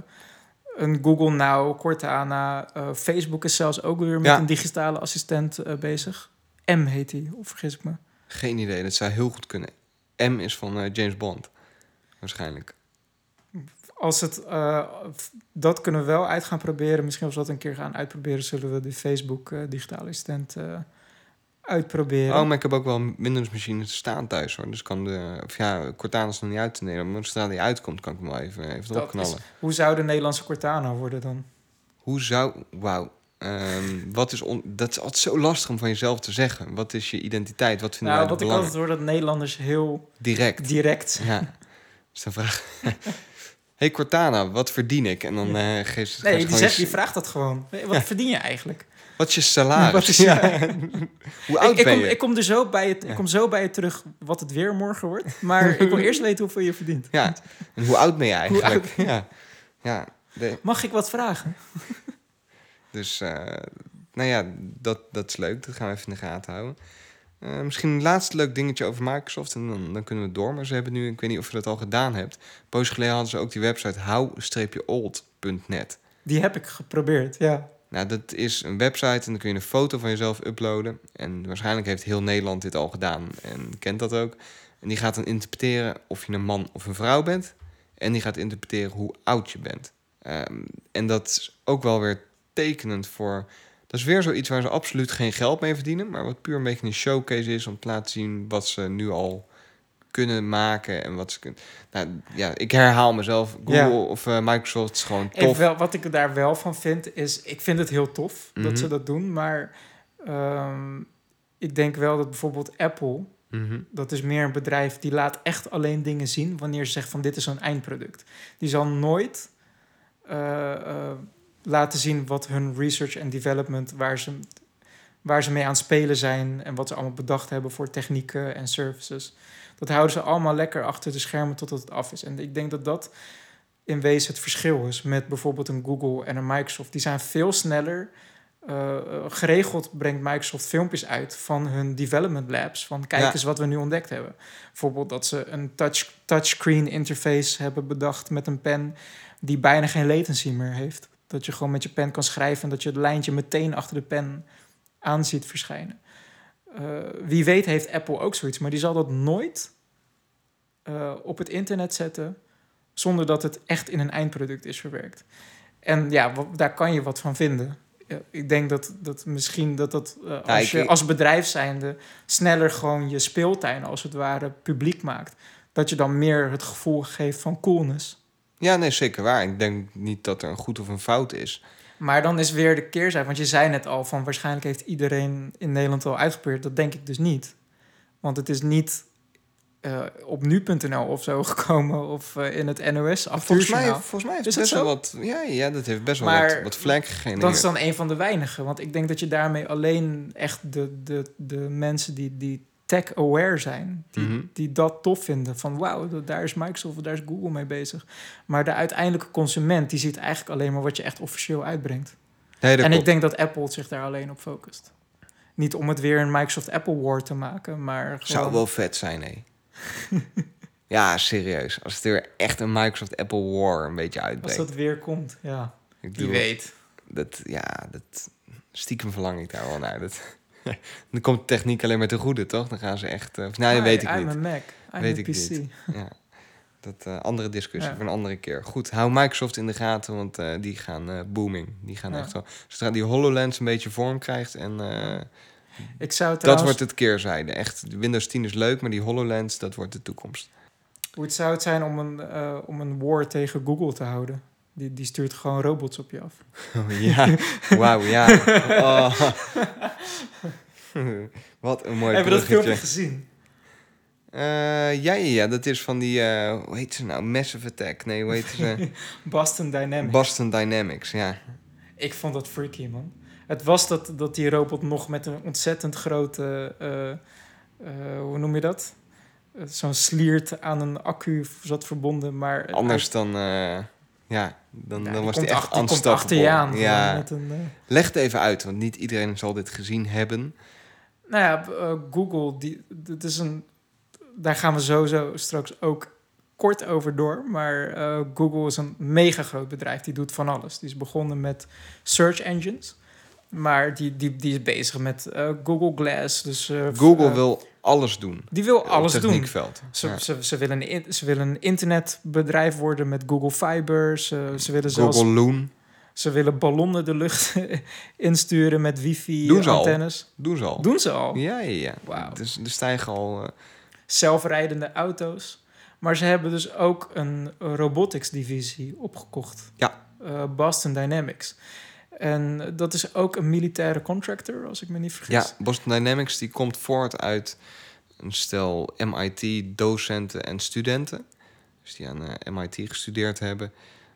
een Google Now, Cortana, eh, Facebook is zelfs ook weer met Ja. een digitale assistent eh, bezig. M heet die, of vergis ik me. Geen idee, dat zou heel goed kunnen. M is van James Bond. Waarschijnlijk. Als het, dat kunnen we wel uit gaan proberen. Misschien als we dat een keer gaan uitproberen, zullen we de Facebook digitale assistent uitproberen. Oh, maar ik heb ook wel een Windows-machine staan thuis hoor. Dus kan de. Of ja, Cortana is nog niet uit te nemen. Maar zodra die uitkomt, kan ik hem wel even, even erop is- knallen. Hoe zou de Nederlandse Cortana worden dan? Hoe zou. Wauw. Ehm, wat is on, dat is altijd zo lastig om van jezelf te zeggen. Wat is je identiteit? Wat vinden Nou, wij wat ik altijd hoor, dat Nederlanders heel Direct. direct Ja. Dus dan vraag hey Cortana, wat verdien ik? En dan eh geef ze. Nee, geef die, gewoon zegt, je- die vraagt dat gewoon. Wat verdien je eigenlijk? Wat is je salaris? Wat is- ja. Hoe oud Ik, ik, ben kom, je? ik, kom er zo bij het, ik kom zo bij je terug wat het weer morgen wordt. Maar ik wil eerst weten hoeveel je verdient. Ja. En hoe oud ben je Hoe eigenlijk? Ja. Ja. De- Mag ik wat vragen? Dus, eh, nou ja, dat, dat is leuk. Dat gaan we even in de gaten houden. Eh, misschien een laatste leuk dingetje over Microsoft en dan, dan kunnen we door. Maar ze hebben nu, ik weet niet of je dat al gedaan hebt. Poos geleden hadden ze ook die website how-old.net. Die heb ik geprobeerd, ja. Nou, dat is een website en dan kun je een foto van jezelf uploaden. En waarschijnlijk heeft heel Nederland dit al gedaan en kent dat ook. En die gaat dan interpreteren of je een man of een vrouw bent. En die gaat interpreteren hoe oud je bent. Ehm, en dat is ook wel weer tekenend voor. Dat is weer zoiets waar ze absoluut geen geld mee verdienen. Maar wat puur een beetje een showcase is om te laten zien wat ze nu al kunnen maken. En wat ze kunnen. Nou ja, ik herhaal mezelf. Google Ja. of eh, Microsoft is gewoon Even tof. wel, wat ik daar wel van vind, is... Ik vind het heel tof Mhm. dat ze dat doen, maar... ehm, ik denk wel dat bijvoorbeeld Apple... Mhm. Dat is meer een bedrijf die laat echt alleen dingen zien... wanneer ze zegt van dit is zo'n eindproduct. Die zal nooit eh, eh, laten zien wat hun research en development... Waar ze, waar ze mee aan het spelen zijn... en wat ze allemaal bedacht hebben voor technieken en services. Dat houden ze allemaal lekker achter de schermen totdat het af is. En ik denk dat dat in wezen het verschil is met bijvoorbeeld een Google en een Microsoft. Die zijn veel sneller. eh, eh, geregeld brengt Microsoft filmpjes uit van hun development labs. Van kijk Ja. eens wat we nu ontdekt hebben. Bijvoorbeeld dat ze een touch, touchscreen interface hebben bedacht met een pen die bijna geen latency meer heeft. Dat je gewoon met je pen kan schrijven en dat je het lijntje meteen achter de pen aan ziet verschijnen. Eh, wie weet heeft Apple ook zoiets, maar die zal dat nooit eh, op het internet zetten zonder dat het echt in een eindproduct is verwerkt. En ja, daar kan je wat van vinden. Ja, ik denk dat, dat misschien dat dat eh, als je als bedrijf zijnde sneller gewoon je speeltuin als het ware publiek maakt. Dat je dan meer het gevoel geeft van coolness. Ja, nee, zeker waar. Ik denk niet dat er een goed of een fout is. Maar dan is weer de keerzijde. Want je zei net al van waarschijnlijk heeft iedereen in Nederland al uitgeprobeerd. Dat denk ik dus niet. Want het is niet eh, op nu.nl of zo gekomen of eh, in het NOS Volgens mij, volgens mij heeft Is het best wel wat... Ja, ja, dat heeft best wel wat, wat vlek gegenereerd. Dat is dan een van de weinigen. Want ik denk dat je daarmee alleen echt de, de, de mensen die, die tech-aware zijn... Die, Mhm. die dat tof vinden. Van wauw, daar is Microsoft of daar is Google mee bezig. Maar de uiteindelijke consument... die ziet eigenlijk alleen maar wat je echt officieel uitbrengt. Nee, dat en ik denk dat Apple zich daar alleen op focust. Niet om het weer een Microsoft Apple War te maken, maar gewoon... Zou wel vet zijn, hé. ja, serieus. Als het er weer echt een Microsoft Apple War een beetje Als uitbreekt. dat weer komt, ja. Ik Wie weet. Dat, ja, dat... Stiekem verlang ik daar wel naar. Dat, dan komt techniek alleen maar te goede, toch? Dan gaan ze echt... eh, nou, dat weet ik I'm niet. a Mac. I'm Weet ik PC. niet. Ja, dat eh, andere discussie Ja. voor een andere keer. Goed, hou Microsoft in de gaten, want eh, die gaan booming. Die gaan Ja. echt wel... Zodra die HoloLens een beetje vorm krijgt en... Ik zou dat trouwens... wordt het keerzijde. Echt, de Windows 10 is leuk, maar die HoloLens, dat wordt de toekomst. Hoe het zou het zijn om een, om een war tegen Google te houden? Die, die stuurt gewoon robots op je af. Oh, ja, wauw, ja. Oh. Wat een mooi Hebben we dat filmpje gezien? Eh, ja, ja, ja, dat is van die, eh, hoe heet ze nou? Massive Attack. Nee, hoe heet ze? Boston Dynamics. Boston Dynamics, ja. Ik vond dat freaky, man. Het was dat, dat die robot nog met een ontzettend grote... eh, eh, hoe noem je dat? Zo'n sliert aan een accu zat verbonden, maar... Anders dan, eh, ja, dan, Ja, dan was die echt achter je aan. Ja, Met een, eh, leg het even uit, want niet iedereen zal dit gezien hebben. Nou ja, eh, Google, die, dat is een, daar gaan we sowieso straks ook kort over door. Maar eh, Google is een mega groot bedrijf. Die doet van alles. Die is begonnen met search engines. Maar die, die, die is bezig met Google Glass. Dus, Google wil alles doen. Die wil alles doen. Ze, Ja. ze, ze, willen een, in- ze willen een internetbedrijf worden met Google Fiber. Ze, ze willen zelfs Google Loon, ze willen ballonnen de lucht insturen met wifi Doen ze al. antennes. doen ze al. Doen ze al. Ja, ja, ja. Wauw. Dus er stijgen al... eh, zelfrijdende auto's. Maar ze hebben dus ook een robotics divisie opgekocht. Ja. Eh, Boston Dynamics. En dat is ook een militaire contractor, als ik me niet vergis. Ja, Boston Dynamics die komt voort uit een stel MIT-docenten en studenten. Dus die aan eh, MIT gestudeerd hebben.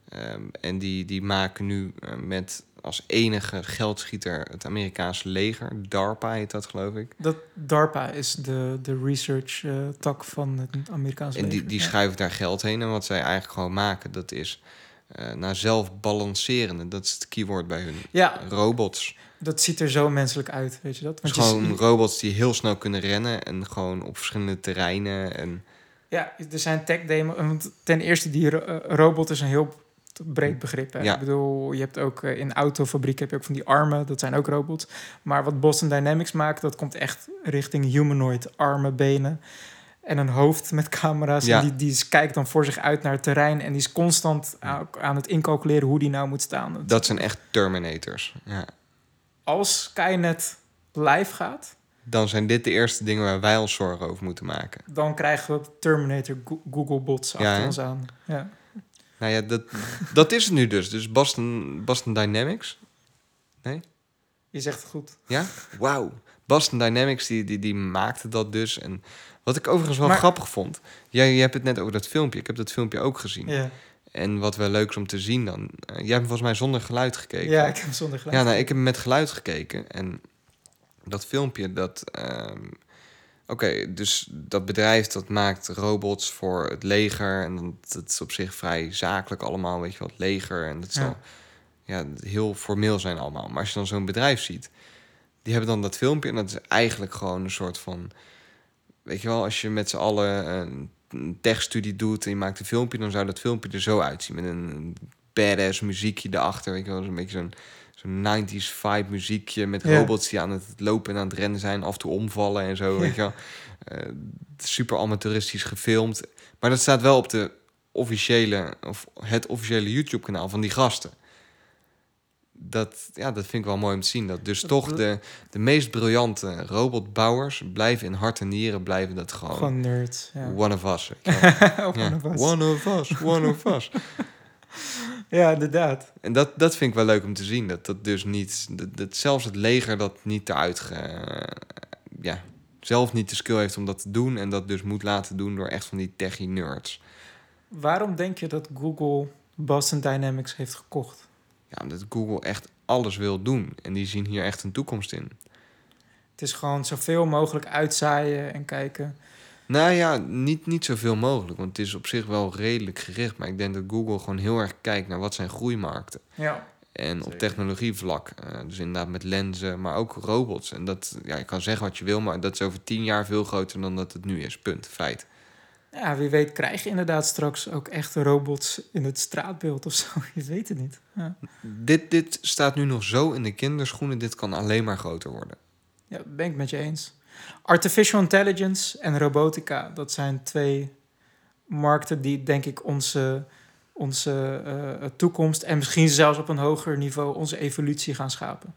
Ehm, en die, die maken nu eh, met als enige geldschieter het Amerikaanse leger. DARPA heet dat, geloof ik. Dat DARPA is de, de research eh, tak van het Amerikaanse En die, leger. die Ja. schuiven daar geld heen. En wat zij eigenlijk gewoon maken, dat is eh naar zelfbalancerende. Dat is het keyword bij hun. Ja, Robots. dat ziet er zo menselijk uit, weet je dat? Dus je gewoon ziet- robots die heel snel kunnen rennen en gewoon op verschillende terreinen. En Ja, er zijn tech demo. Want ten eerste, die eh, robot is een heel breed begrip. Hè? Ja. Ik bedoel, je hebt ook eh, in autofabrieken heb je ook van die armen, dat zijn ook robots. Maar wat Boston Dynamics maakt, dat komt echt richting humanoid, armen, benen. En een hoofd met camera's. Ja. En die, die is- kijkt dan voor zich uit naar het terrein. En die is constant aan, aan het incalculeren hoe die nou moet staan. dat zijn echt Terminators. Ja. Als Skynet live gaat, Dan zijn dit de eerste dingen waar wij ons zorgen over moeten maken. dan krijgen we Terminator Go- Google bots Ja, achter ons aan. Ja. Nou ja, dat, dat is het nu dus. Dus Boston, Boston Dynamics. Je zegt het goed. Ja? Wauw. Boston Dynamics, die, die, die maakte dat dus. En wat ik overigens wel Maar- grappig vond. Jij je hebt het net over dat filmpje. Ik heb dat filmpje ook gezien. Ja, En wat wel leuk is om te zien dan. eh, jij hebt volgens mij zonder geluid gekeken. ja ik heb zonder gelijk. Ja, nou, ik heb met geluid gekeken. En dat filmpje, dat... ehm, Oké, dus dat bedrijf dat maakt robots voor het leger. En dat, is op zich vrij zakelijk allemaal, weet je het leger. En dat zal ja. heel formeel zijn allemaal. Maar als je dan zo'n bedrijf ziet, die hebben dan dat filmpje. En dat is eigenlijk gewoon een soort van... Weet je wel, als je met z'n allen een, een techstudie doet en je maakt een filmpje... dan zou dat filmpje er zo uitzien. Met een, een badass muziekje erachter, weet je wel. Zo'n beetje zo'n zo'n 90s vibe muziekje met Ja. robots die aan het lopen en aan het rennen zijn, af en toe omvallen en zo, weet je wel. Eh, super amateuristisch gefilmd. Maar dat staat wel op de officiële, of het officiële YouTube-kanaal van die gasten. Dat, ja, dat vind ik wel mooi om te zien. Dat dus toch de, de meest briljante robotbouwers blijven in hart en nieren, blijven dat gewoon, Gewoon nerds. Ja. one of us. One Ja, of us. One of us, one of us. Ja, inderdaad. En dat, dat vind ik wel leuk om te zien. Dat, dat dus niet, dat, dat zelfs het leger dat niet eruit, ge, ja, zelf niet de skill heeft om dat te doen. En dat dus moet laten doen door echt van die techie nerds. Waarom denk je dat Google Boston Dynamics heeft gekocht? Ja, omdat Google echt alles wil doen. En die zien hier echt een toekomst in. Het is gewoon zoveel mogelijk uitzaaien en kijken. Nou ja, niet, niet zoveel mogelijk. Want het is op zich wel redelijk gericht. Maar ik denk dat Google gewoon heel erg kijkt naar wat zijn groeimarkten. Ja. En op technologievlak. eh, dus inderdaad met lenzen, maar ook robots. En dat, ja, je kan zeggen wat je wil, maar dat is over tien jaar veel groter dan dat het nu is. Punt. Feit. Ja, wie weet krijg je inderdaad straks ook echte robots in het straatbeeld of zo. Je weet het niet. Ja, Dit, dit staat nu nog zo in de kinderschoenen. Dit kan alleen maar groter worden. ja ben ik met je eens. Artificial intelligence en robotica, dat zijn twee markten die denk ik onze, onze eh, toekomst en misschien zelfs op een hoger niveau onze evolutie gaan schapen.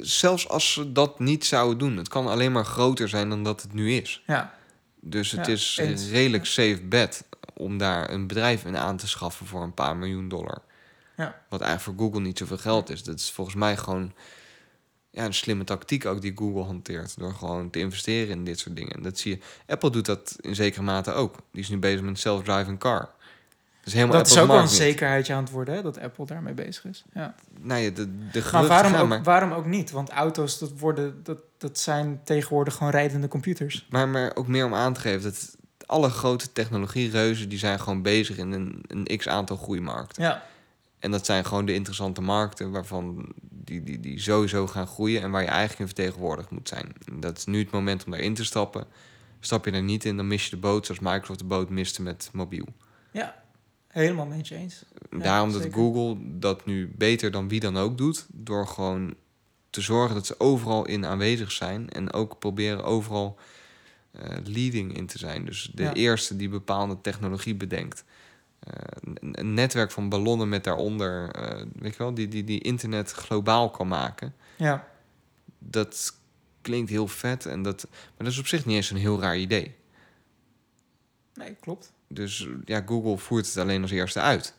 Zelfs als ze dat niet zouden doen, het kan alleen maar groter zijn dan dat het nu is. Ja, Dus het Ja, is eens. een redelijk safe bet om daar een bedrijf in aan te schaffen voor een paar miljoen dollar. Ja. Wat eigenlijk voor Google niet zoveel geld is. Dat is volgens mij gewoon ja, een slimme tactiek ook die Google hanteert. Door gewoon te investeren in dit soort dingen. En dat zie je. Apple doet dat in zekere mate ook. Die is nu bezig met een self-driving car. Dat is helemaal dat is ook wel een zekerheidje aan het worden, hè, dat Apple daarmee bezig is. Ja. Nou ja, de, de Maar waarom gaan, ook, maar, waarom ook niet? Want auto's, dat, worden, dat, dat zijn tegenwoordig gewoon rijdende computers. maar, maar ook meer om aan te geven dat alle grote technologiereuzen die zijn gewoon bezig in een, een x aantal groeimarkten. Ja. En dat zijn gewoon de interessante markten waarvan die, die, die sowieso gaan groeien en waar je eigenlijk in vertegenwoordigd moet zijn. En dat is nu het moment om daarin te stappen. Stap je er niet in, dan mis je de boot zoals Microsoft de boot miste met mobiel. Ja, helemaal met je eens. Ja, Daarom dat. Google dat nu beter dan wie dan ook doet, door gewoon te zorgen dat ze overal in aanwezig zijn en ook proberen overal eh, leading in te zijn. Dus de Ja. eerste die bepaalde technologie bedenkt. Eh, een, een netwerk van ballonnen met daaronder, eh, weet je wel, die, die, die internet globaal kan maken. Ja, Dat klinkt heel vet, en dat, maar dat is op zich niet eens een heel raar idee. nee, klopt. Dus ja, Google voert het alleen als eerste uit.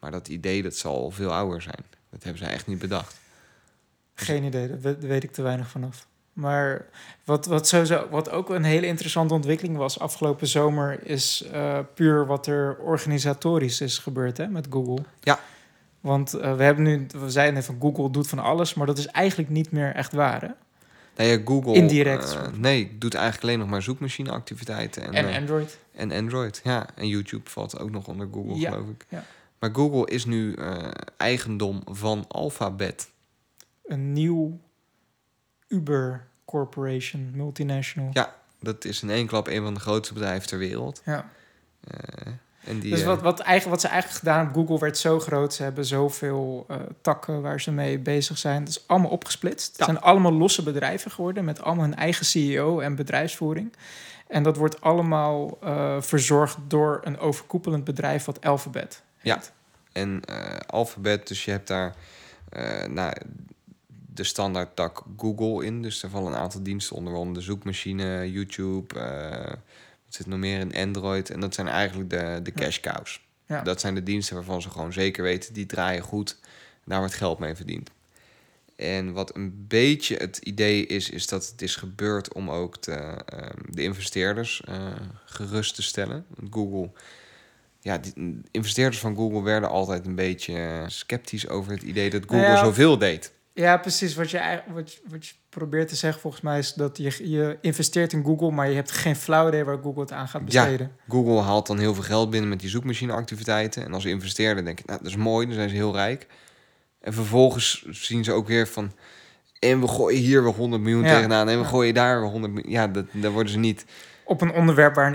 Maar dat idee dat zal al veel ouder zijn. Dat hebben ze echt niet bedacht. Geen idee, daar weet ik te weinig vanaf. Maar wat, wat, sowieso, wat ook een hele interessante ontwikkeling was afgelopen zomer, is eh, puur wat er organisatorisch is gebeurd hè, met Google. Ja. Want eh, we hebben nu, we zeiden net van Google doet van alles, maar dat is eigenlijk niet meer echt waar. Hè? Nou ja, Google... Indirect, eh, nee, doet eigenlijk alleen nog maar zoekmachineactiviteiten. En, En eh, Android. en Android, ja. En YouTube valt ook nog onder Google, Ja, geloof ik. ja. Maar Google is nu eh, eigendom van Alphabet. Een nieuw Uber Corporation, multinational. Ja, dat is in één klap een van de grootste bedrijven ter wereld. Ja. En die, Dus eh, wat, wat, eigenlijk, wat ze eigenlijk gedaan hebben, Google werd zo groot. Ze hebben zoveel eh, takken waar ze mee bezig zijn. Het is allemaal opgesplitst. Het Ja. zijn allemaal losse bedrijven geworden met allemaal hun eigen CEO en bedrijfsvoering. En dat wordt allemaal eh, verzorgd door een overkoepelend bedrijf wat Alphabet Ja. heet. En eh, Alphabet, dus je hebt daar nou, de standaard tak Google in. Dus er vallen een aantal diensten onder, waaronder de zoekmachine, YouTube, wat zit nog meer in Android. En dat zijn eigenlijk de, de cash cows. Ja. Dat zijn de diensten waarvan ze gewoon zeker weten, die draaien goed. Daar wordt geld mee verdiend. En wat een beetje het idee is, is dat het is gebeurd om ook de, ehm, de investeerders eh, gerust te stellen. Google, ja, die, investeerders van Google werden altijd een beetje eh, sceptisch over het idee dat Google Nou ja, zoveel deed. Ja, precies. Wat je, eigenlijk- wat, je- wat je probeert te zeggen volgens mij is dat je, je investeert in Google, maar je hebt geen flauw idee waar Google het aan gaat Ja. besteden. Google haalt dan heel veel geld binnen met die zoekmachineactiviteiten. En als investeerder denk ik, nou, dat is mooi, dan zijn ze heel rijk. En vervolgens zien ze ook weer van... En we gooien hier weer 100 miljoen Ja. tegenaan. En we Ja. gooien daar weer 100 miljoen. Ja, dat, daar worden ze niet... Op een onderwerp waar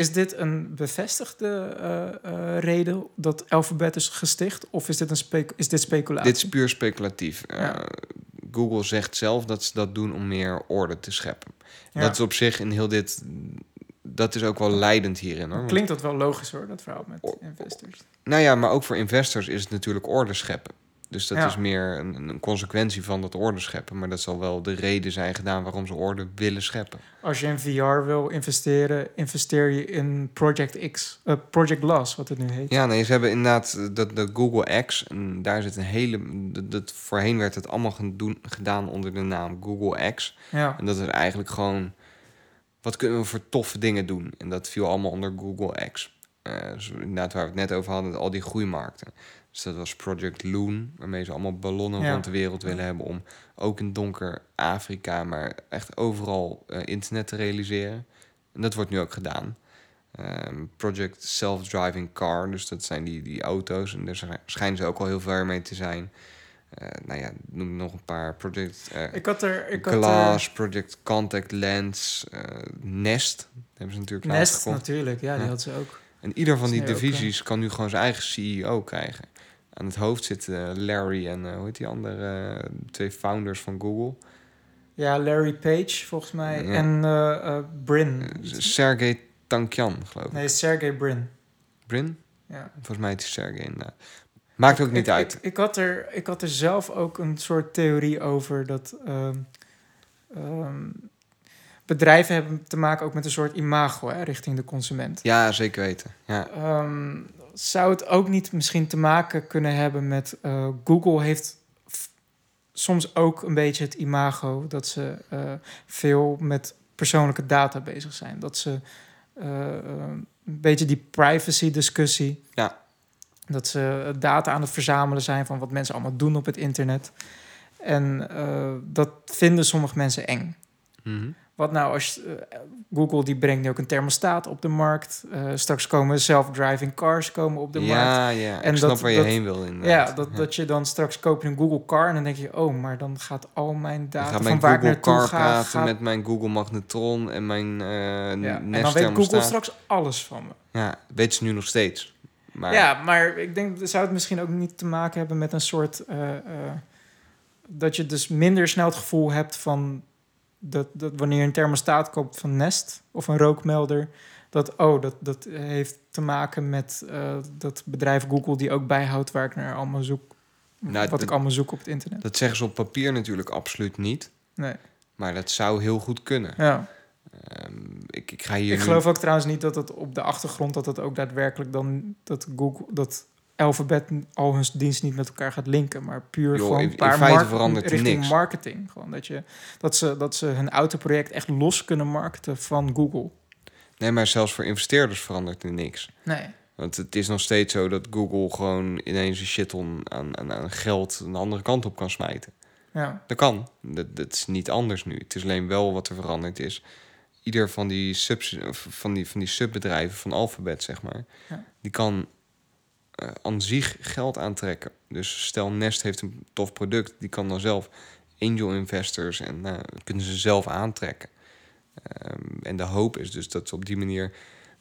is dit een bevestigde eh, reden dat Alphabet is gesticht? Of is dit, een spe- is dit speculatie? Dit is puur speculatief. Eh, Ja. Google zegt zelf dat ze dat doen om meer orde te scheppen. Ja. Dat is op zich in heel dit... Dat is ook wel leidend hierin. Hoor. Klinkt dat wel logisch hoor, dat verhaal met investors. Nou ja, maar ook voor investors is het natuurlijk orde scheppen. Dus dat Ja. is meer een, een consequentie van dat orde scheppen. Maar dat zal wel de reden zijn gedaan waarom ze orde willen scheppen. Als je in VR wil investeren, investeer je in Project X, eh, Project Glass, wat het nu heet. Ja, nee, ze hebben inderdaad eh, dat de Google X. En daar zit een hele. Dat, dat- voorheen werd het allemaal gedoen, gedaan onder de naam Google X. Ja. En dat is eigenlijk gewoon. Wat kunnen we voor toffe dingen doen? En dat viel allemaal onder Google X. Eh, dus inderdaad, waar we het net over hadden, al die groeimarkten. Dus dat was Project Loon, waarmee ze allemaal ballonnen Ja. rond de wereld willen hebben om ook in donker Afrika, maar echt overal eh, internet te realiseren. En dat wordt nu ook gedaan. Ehm, Project Self-Driving Car, dus dat zijn die, die auto's. En daar sch- schijnen ze ook al heel ver mee te zijn. Eh, nou ja, noem nog een paar. Project eh, Ik had er... Ik had er Project Contact Lens, Nest. Dat hebben ze natuurlijk Nest natuurlijk, ja, die Ja. had ze ook. En ieder van die divisies kan nu gewoon zijn eigen CEO krijgen. Aan het hoofd zitten Larry en eh, hoe heet die andere eh, twee founders van Google? Ja, Larry Page volgens mij. Ja. En eh eh, Brin. Eh, Sergey Tankyan, geloof ik. Nee, Sergey Brin. Brin? Ja. Volgens mij is het Sergey inderdaad. Maakt ook niet ik, uit. Ik, ik, had er, ik had er zelf ook een soort theorie over dat ehm, bedrijven hebben te maken ook met een soort imago hè, richting de consument. Ja, zeker weten. Ja. Ehm, zou het ook niet misschien te maken kunnen hebben met eh, Google heeft soms ook een beetje het imago dat ze eh, veel met persoonlijke data bezig zijn. Dat ze eh, een beetje die privacy discussie. Ja. Dat ze data aan het verzamelen zijn van wat mensen allemaal doen op het internet. En dat vinden sommige mensen eng. Mhm. Wat nou als eh, Google die brengt nu ook een thermostaat op de markt. Eh, straks komen self-driving cars komen op de markt. ja. En ik snap dat- waar je dat- heen wil in. Ja, dat, dat je dan straks koop je een Google car en dan denk je, oh, maar dan gaat al mijn Ik data van mijn waar ik Google naartoe Car ga, praten gaat- met mijn Google Magnetron en mijn eh ja. En dan weet Google straks alles van me. Ja, weet ze nu nog steeds. Maar Ja, maar ik denk, zou het misschien ook niet te maken hebben met een soort... dat je dus minder snel het gevoel hebt van... Dat, dat wanneer je een thermostaat koopt van Nest of een rookmelder... dat, oh, dat, dat heeft te maken met eh, dat bedrijf Google... die ook bijhoudt waar ik naar allemaal zoek... Nou, wat ik allemaal zoek op het internet. dat zeggen ze op papier natuurlijk absoluut niet. Nee. Maar dat zou heel goed kunnen. Ja. Ehm, ik, ik ga hier Ik nu- geloof ook trouwens niet dat het op de achtergrond dat het ook daadwerkelijk dan dat Google dat Alphabet al hun dienst niet met elkaar gaat linken, maar puur gewoon in- een in paar feite mark- verandert er richting niks. marketing. Gewoon dat je dat ze dat ze hun autoproject echt los kunnen marketen van Google. Nee, maar zelfs voor investeerders verandert er niks. Nee. Want het is nog steeds zo dat Google gewoon ineens een shiton aan, aan, aan geld een andere kant op kan smijten. Ja. Dat kan. Dat, dat is niet anders nu. Het is alleen wel wat er veranderd is. ieder van die, subs, van, die, van die subbedrijven van Alphabet, zeg maar, Ja. die kan aan zich geld aantrekken. Dus stel Nest heeft een tof product, die kan dan zelf angel investors en nou, kunnen ze zelf aantrekken. Ehm, en de hoop is dus dat ze op die manier,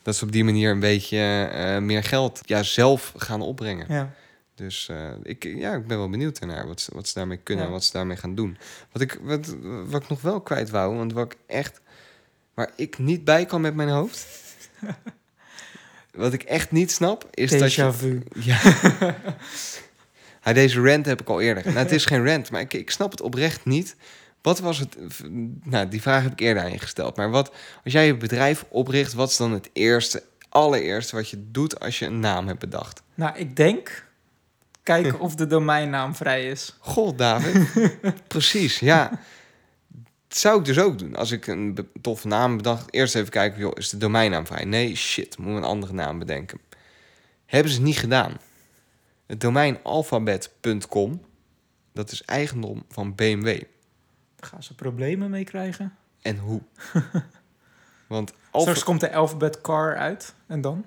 dat ze op die manier een beetje eh, meer geld ja, zelf gaan opbrengen. Ja. Dus eh, ik, ja, ik ben wel benieuwd ernaar wat ze, wat ze daarmee kunnen en wat ze daarmee gaan doen. Wat ik, wat, wat ik nog wel kwijt wou, want wat ik echt, waar ik niet bij kan met mijn hoofd. wat ik echt niet snap, is dat je. Vu. Ja. ja, deze rant heb ik al eerder. Nou, het is geen rant, maar ik, ik snap het oprecht niet. Wat was het? Nou, die vraag heb ik eerder aan je gesteld. Maar wat, als jij je bedrijf opricht, wat is dan het eerste, allereerste wat je doet als je een naam hebt bedacht? Nou, ik denk... Kijken of de domeinnaam vrij is. God, David. Precies, ja. Zou ik dus ook doen. Als ik een toffe naam bedacht, eerst even kijken, joh, is de domeinnaam vrij? Nee, shit, moeten we een andere naam bedenken. Hebben ze niet gedaan. Het domein alphabet.com, dat is eigendom van BMW. Gaan ze problemen mee krijgen. En hoe? Want Straks komt de Alphabet Car uit. En dan?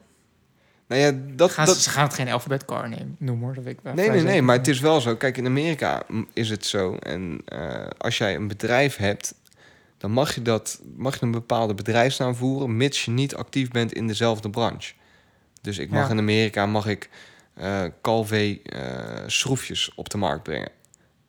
Nou ja, dat, Gaan dat, ze, ze gaan het geen Alphabet Car nemen, noemen hoor. Dat ik wel. Nee, nee, nee, zeker. maar het is wel zo. Kijk, in Amerika is het zo. En eh, als jij een bedrijf hebt, dan mag je, dat, mag je een bepaalde bedrijfsnaam voeren, mits je niet actief bent in dezelfde branche. Dus ik mag Ja. in Amerika mag ik eh Calvé eh, schroefjes op de markt brengen.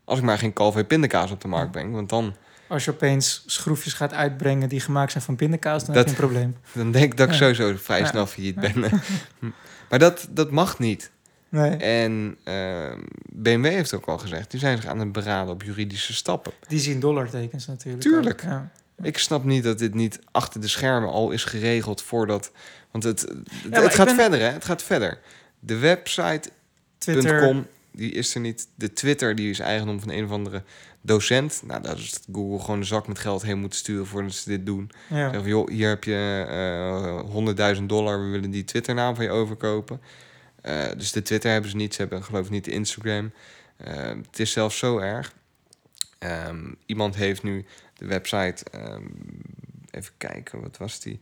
Als ik maar geen Calvé pindakaas op de markt breng, want dan, Als je opeens schroefjes gaat uitbrengen die gemaakt zijn van pindakaas, dan Dat- heb je een probleem. dan denk ik dat ik Ja. sowieso vrij Ja. snel failliet ben. maar dat, dat mag niet. Nee, En eh, BMW heeft ook al gezegd, die zijn zich aan het beraden op juridische stappen. die zien dollartekens natuurlijk. Tuurlijk. Ja. Ik snap niet dat dit niet achter de schermen al is geregeld voordat. Want het, het, gaat ben- verder, hè? Het gaat verder. De website.com, Twitter, die is er niet. De Twitter, die is eigendom van een of andere docent. Nou, daar is Google gewoon een zak met geld heen moeten sturen voordat ze dit doen. ja. Van, joh, hier heb je eh 100.000 dollar, we willen die Twitternaam van je overkopen. Eh, dus de Twitter hebben ze niet, ze hebben geloof ik niet de Instagram. Eh, het is zelfs zo erg. Ehm, iemand heeft nu de website, ehm, even kijken, wat was die?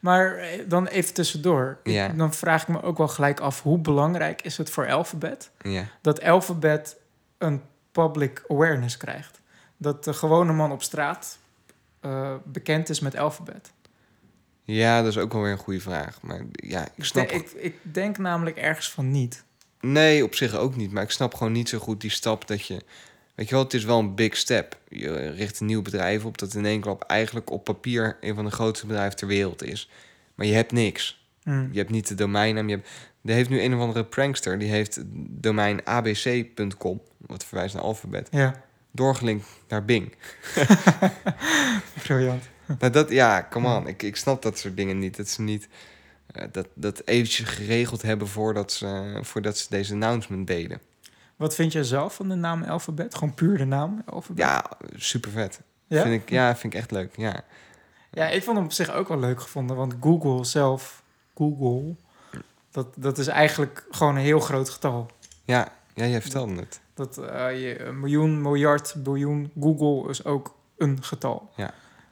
Maar eh, dan even tussendoor. Ja. Dan vraag ik me ook wel gelijk af, hoe belangrijk is het voor Alphabet Ja, dat Alphabet een public awareness krijgt? Dat de gewone man op straat eh, bekend is met Alphabet. ja dat is ook wel weer een goede vraag. Maar ja, ik snap... Ik, ik denk namelijk ergens van niet. Nee, op zich ook niet. Maar ik snap gewoon niet zo goed die stap dat je... Weet je wel, het is wel een big step. Je richt een nieuw bedrijf op dat in één klap eigenlijk op papier een van de grootste bedrijven ter wereld is. Maar je hebt niks. Hm. Je hebt niet de domeinnaam. Je hebt, er heeft nu een of andere prankster, die heeft domein abc.com, wat verwijst naar alfabet, Ja, doorgelinkt naar Bing. briljant. nou, dat, ja, come on. Ik, ik snap dat soort dingen niet. Dat ze niet eh, dat, dat eventjes geregeld hebben voordat ze, voordat ze deze announcement deden. Wat vind je zelf van de naam Alphabet? Gewoon puur de naam Alphabet? Ja, super vet. Ja? Vind ik, ja, vind ik echt leuk. Ja. Ja, ik vond hem op zich ook wel leuk gevonden. Want Google zelf, Google, dat, dat is eigenlijk gewoon een heel groot getal. Ja, ja, jij vertelde het. Dat eh, je een miljoen, miljard, biljoen, Google is ook een getal.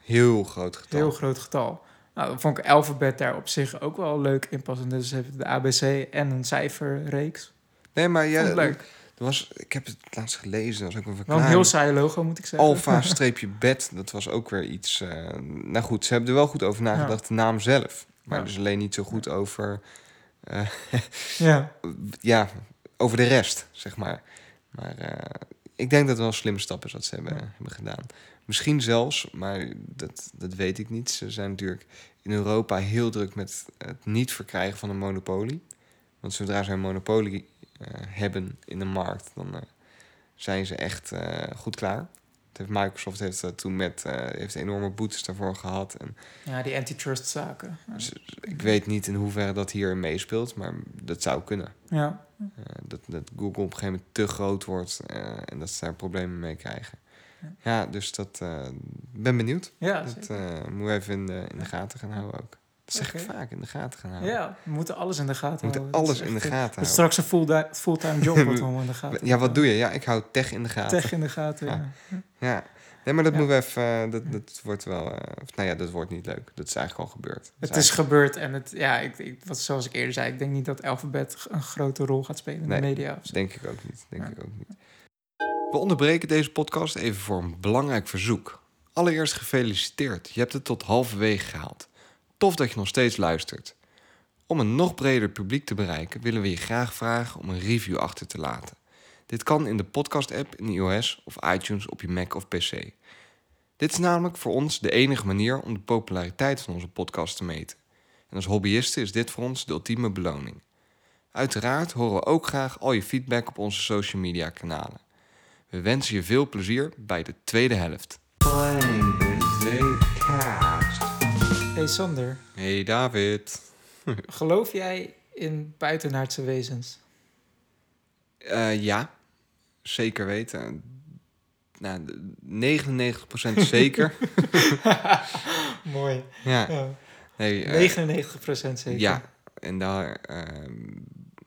Heel groot getal. Heel groot getal. Nou, dan vond ik Alphabet daar op zich ook wel leuk in passen. Dus ze hebben de ABC en een cijferreeks. Nee, maar Ja, ja, ik leuk. Er was, ik heb het laatst gelezen, dat was ook een Wel een heel saai logo, moet ik zeggen. Alpha-bed, dat was ook weer iets... eh, nou goed, ze hebben er wel goed over nagedacht, de naam zelf. Maar Ja. dus alleen niet zo goed over... eh, Ja, ja, over de rest, zeg maar. Maar eh, ik denk dat het wel een slimme stap is wat ze hebben, Ja. hebben gedaan. Misschien zelfs, maar dat, dat weet ik niet. Ze zijn natuurlijk in Europa heel druk met het niet verkrijgen van een monopolie. Want zodra ze een monopolie eh, hebben in de markt, dan zijn ze echt goed klaar. Heeft Microsoft heeft dat toen met eh, heeft enorme boetes daarvoor gehad. En ja die antitrust zaken. Dus ik weet niet in hoeverre dat hier meespeelt, maar dat zou kunnen. Ja. Eh, dat, dat Google op een gegeven moment te groot wordt eh, en dat ze daar problemen mee krijgen. Ja, dus dat eh, ben benieuwd. Ja, dat eh moeten we even in de, in de gaten gaan houden ook. Dat zeg ik vaak, in de gaten gaan houden. ja, we moeten alles in de gaten We moeten houden. Alles in de gaten Dat is houden. straks een fullda- fulltime job wat we in de gaten Ja, wat doe je? Ja, ik hou tech in de gaten. Tech in de gaten, ja. Ja. Nee, maar dat Ja. moeten we even... eh, dat, dat wordt wel... of, nou ja, dat wordt niet leuk. Dat is eigenlijk al gebeurd. Dat Het is gebeurd en het, ja, ik, ik, wat, zoals ik eerder zei, ik denk niet dat alfabet een grote rol gaat spelen in Nee. de media. Of zo. Denk ik ook niet. Denk Ja. ik ook niet. We onderbreken deze podcast even voor een belangrijk verzoek. Allereerst gefeliciteerd. Je hebt het tot halverwege gehaald. Tof dat je nog steeds luistert. Om een nog breder publiek te bereiken, willen we je graag vragen om een review achter te laten. Dit kan in de podcast-app in iOS of iTunes op je Mac of PC. Dit is namelijk voor ons de enige manier om de populariteit van onze podcast te meten. En als hobbyisten is dit voor ons de ultieme beloning. Uiteraard horen we ook graag al je feedback op onze social media kanalen. We wensen je veel plezier bij de tweede helft. Hey Sander, Hey David. geloof jij in buitenaardse wezens? Eh, ja, zeker weten. Nou, de- 99% zeker. Mooi. ja, Ja. nee, eh, 99% zeker. ja, en daar... ehm,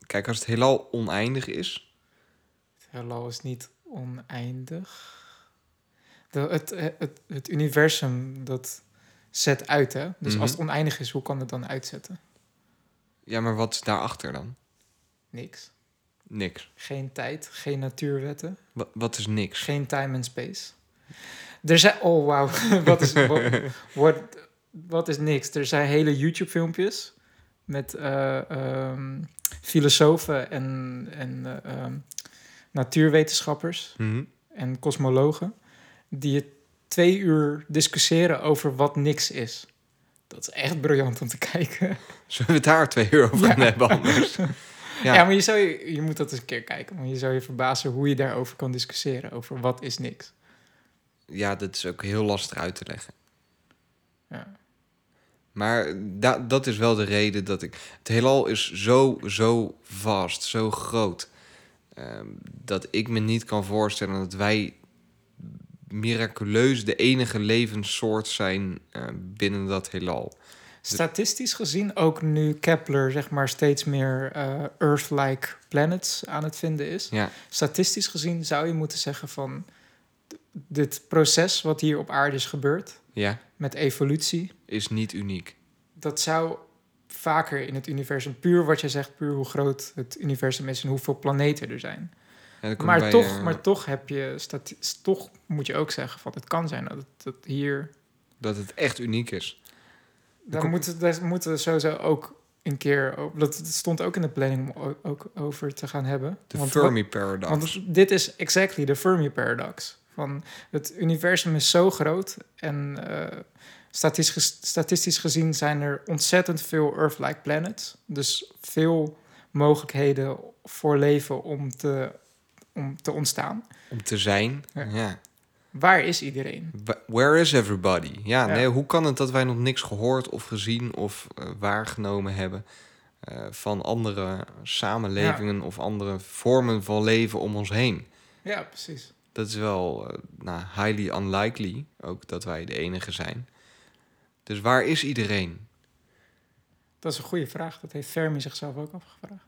kijk, als het heelal oneindig is... Het heelal is niet oneindig. De, het, het, het universum, dat zet uit, hè? Dus Mhm. als het oneindig is, hoe kan het dan uitzetten? Ja, maar wat is daarachter dan? Niks. Niks. Geen tijd, geen natuurwetten, Wa- wat is niks? geen time en space. Er zijn... Oh, wauw. wat, is, wat, wat, wat is niks? Er zijn hele YouTube-filmpjes met eh, ehm, filosofen en, en eh, ehm, natuurwetenschappers Mhm. en kosmologen die het twee uur discussiëren over wat niks is. Dat is echt briljant om te kijken. Zullen we het daar twee uur over gaan Ja. hebben anders? Ja, Ja. maar je, zou je, je moet dat eens een keer kijken. Maar je zou je verbazen hoe je daarover kan discussiëren. Over wat is niks. Ja, dat is ook heel lastig uit te leggen. Ja. Maar da dat is wel de reden dat ik... Het heelal is zo, zo vast, zo groot... ehm, dat ik me niet kan voorstellen dat wij miraculeus de enige levenssoort zijn eh, binnen dat heelal. Statistisch gezien ook nu Kepler zeg maar steeds meer eh, Earth-like planets aan het vinden is. Ja, Statistisch gezien zou je moeten zeggen van... dit proces wat hier op aarde is gebeurd ja, met evolutie... is niet uniek. dat zou vaker in het universum, puur wat je zegt, puur hoe groot het universum is en hoeveel planeten er zijn. Ja, dan Maar bij, toch, eh, maar toch heb je, stati- toch moet je ook zeggen van het kan zijn dat, het- dat hier, Dat het echt uniek is. daar kom- moeten, daar moeten we sowieso ook een keer, dat stond ook in de planning om ook over te gaan hebben. De Want Fermi paradox. Want dit is exactly de Fermi paradox. Van het universum is zo groot en eh, statistisch, statistisch gezien zijn er ontzettend veel Earth-like planets. Dus veel mogelijkheden voor leven om te, om te ontstaan. Om te zijn. Ja. ja. Waar is iedereen? Where is everybody? Ja, Ja. Nee, hoe kan het dat wij nog niks gehoord of gezien of eh, waargenomen hebben eh, van andere samenlevingen of andere vormen van leven om ons heen? Ja, precies. Dat is wel eh, nou, highly unlikely, ook dat wij de enige zijn. Dus waar is iedereen? Dat is een goede vraag. Dat heeft Fermi zichzelf ook afgevraagd.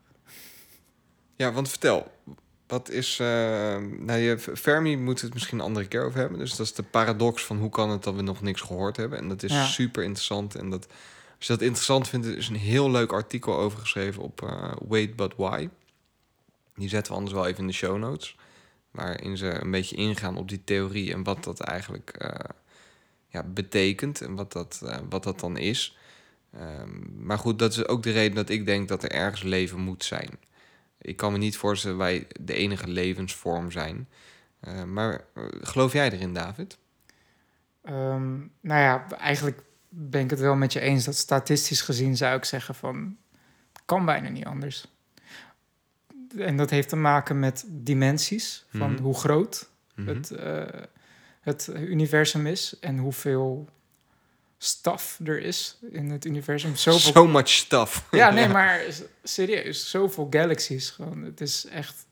Ja, want vertel, wat is... eh, nou, je, Fermi moet het misschien een andere keer over hebben. Dus dat is de paradox van hoe kan het dat we nog niks gehoord hebben. En dat is Ja. super interessant. En dat, als je dat interessant vindt, is een heel leuk artikel over geschreven op eh, Wait But Why. Die zetten we anders wel even in de show notes. Waarin ze een beetje ingaan op die theorie en wat dat eigenlijk eh, ja, betekent en wat dat, wat dat dan is. Ehm, maar goed, dat is ook de reden dat ik denk dat er ergens leven moet zijn. Ik kan me niet voorstellen dat wij de enige levensvorm zijn. Eh, maar eh, geloof jij erin, David? Ehm, nou ja, eigenlijk ben ik het wel met je eens dat statistisch gezien zou ik zeggen van kan bijna niet anders. En dat heeft te maken met dimensies van Mhm. hoe groot Mhm. het, eh, het universum is en hoeveel staf er is in het universum. Zoveel So much stuff. ja, nee, maar serieus, zoveel galaxies gewoon. Het is echt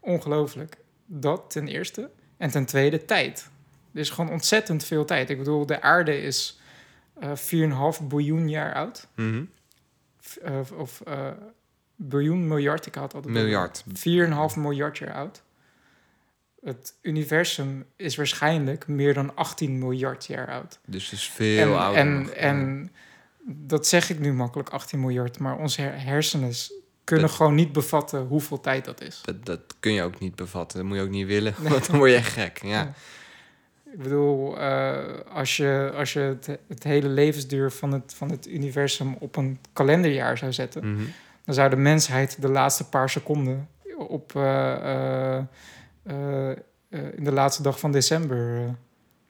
ongelooflijk. Dat ten eerste. En ten tweede, tijd. Er is gewoon ontzettend veel tijd. Ik bedoel, de aarde is eh 4,5 biljoen jaar oud. Mhm. Eh, of eh biljoen, miljard. Ik had altijd Miljard. 4,5 miljard jaar oud. Het universum is waarschijnlijk meer dan 18 miljard jaar oud. Dus het is veel en, ouder. en, en dat zeg ik nu makkelijk, 18 miljard, maar onze her- hersenen kunnen Dat- gewoon niet bevatten hoeveel tijd dat is. dat, dat kun je ook niet bevatten. Dat moet je ook niet willen, want dan word je gek. Ja. Ik bedoel, eh, als je, als je het, het hele levensduur van het, van het universum op een kalenderjaar zou zetten, Mhm. dan zou de mensheid de laatste paar seconden op, eh, eh, in de laatste dag van december. eh,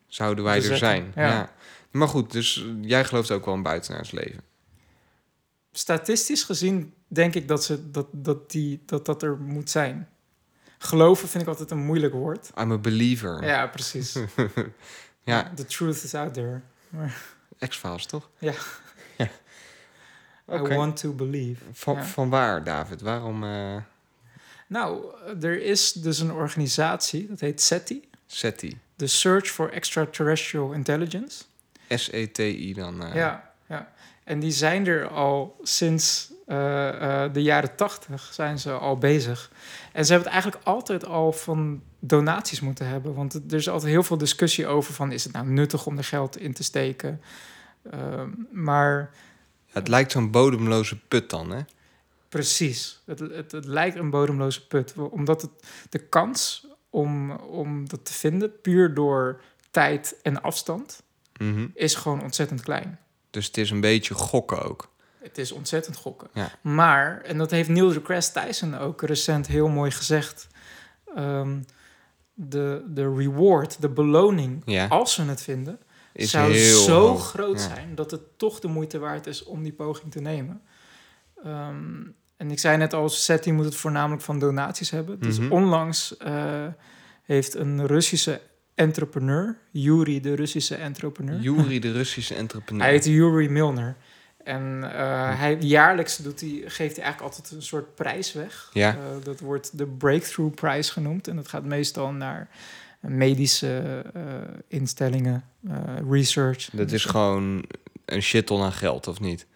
Zouden wij er zijn. ja. Ja. Maar goed, dus eh, jij gelooft ook wel in buitenaards leven. statistisch gezien denk ik dat, ze, dat, dat, die, dat dat er moet zijn. Geloven vind ik altijd een moeilijk woord. I'm a believer. Ja, precies. Ja, The truth is out there. X-Files toch? Ja. ja. I want to believe. Van, Ja. van waar, David? Waarom eh Nou, er is dus een organisatie, dat heet SETI. SETI? The Search for Extraterrestrial Intelligence. S-E-T-I dan? eh, Ja, ja. En die zijn er al sinds eh, eh, de jaren tachtig zijn ze al bezig. En ze hebben het eigenlijk altijd al van donaties moeten hebben. Want er is altijd heel veel discussie over van... is het nou nuttig om er geld in te steken? Ehm, maar Het lijkt zo'n bodemloze put dan, hè? Precies, het, het, het lijkt een bodemloze put. Omdat het, de kans om, om dat te vinden... puur door tijd en afstand... Mhm. is gewoon ontzettend klein. Dus het is een beetje gokken ook. Het is ontzettend gokken. Ja. Maar, en dat heeft Neil deGrasse Tyson ook recent heel mooi gezegd... ehm, de, de reward, de beloning, Ja. als ze het vinden... Is zou zo hoog. groot Ja. zijn dat het toch de moeite waard is om die poging te nemen. Ehm, en ik zei net al, SETI moet het voornamelijk van donaties hebben. Dus Mhm. onlangs eh, heeft een Russische entrepreneur, Yuri, de Russische entrepreneur... Yuri, de Russische entrepreneur. Hij heet Yuri Milner. En eh, hij, jaarlijks doet hij, geeft hij eigenlijk altijd een soort prijs weg. Ja. Eh, dat wordt de Breakthrough Prize genoemd. En dat gaat meestal naar medische instellingen, research. Dat is gewoon een shitton aan geld, of niet?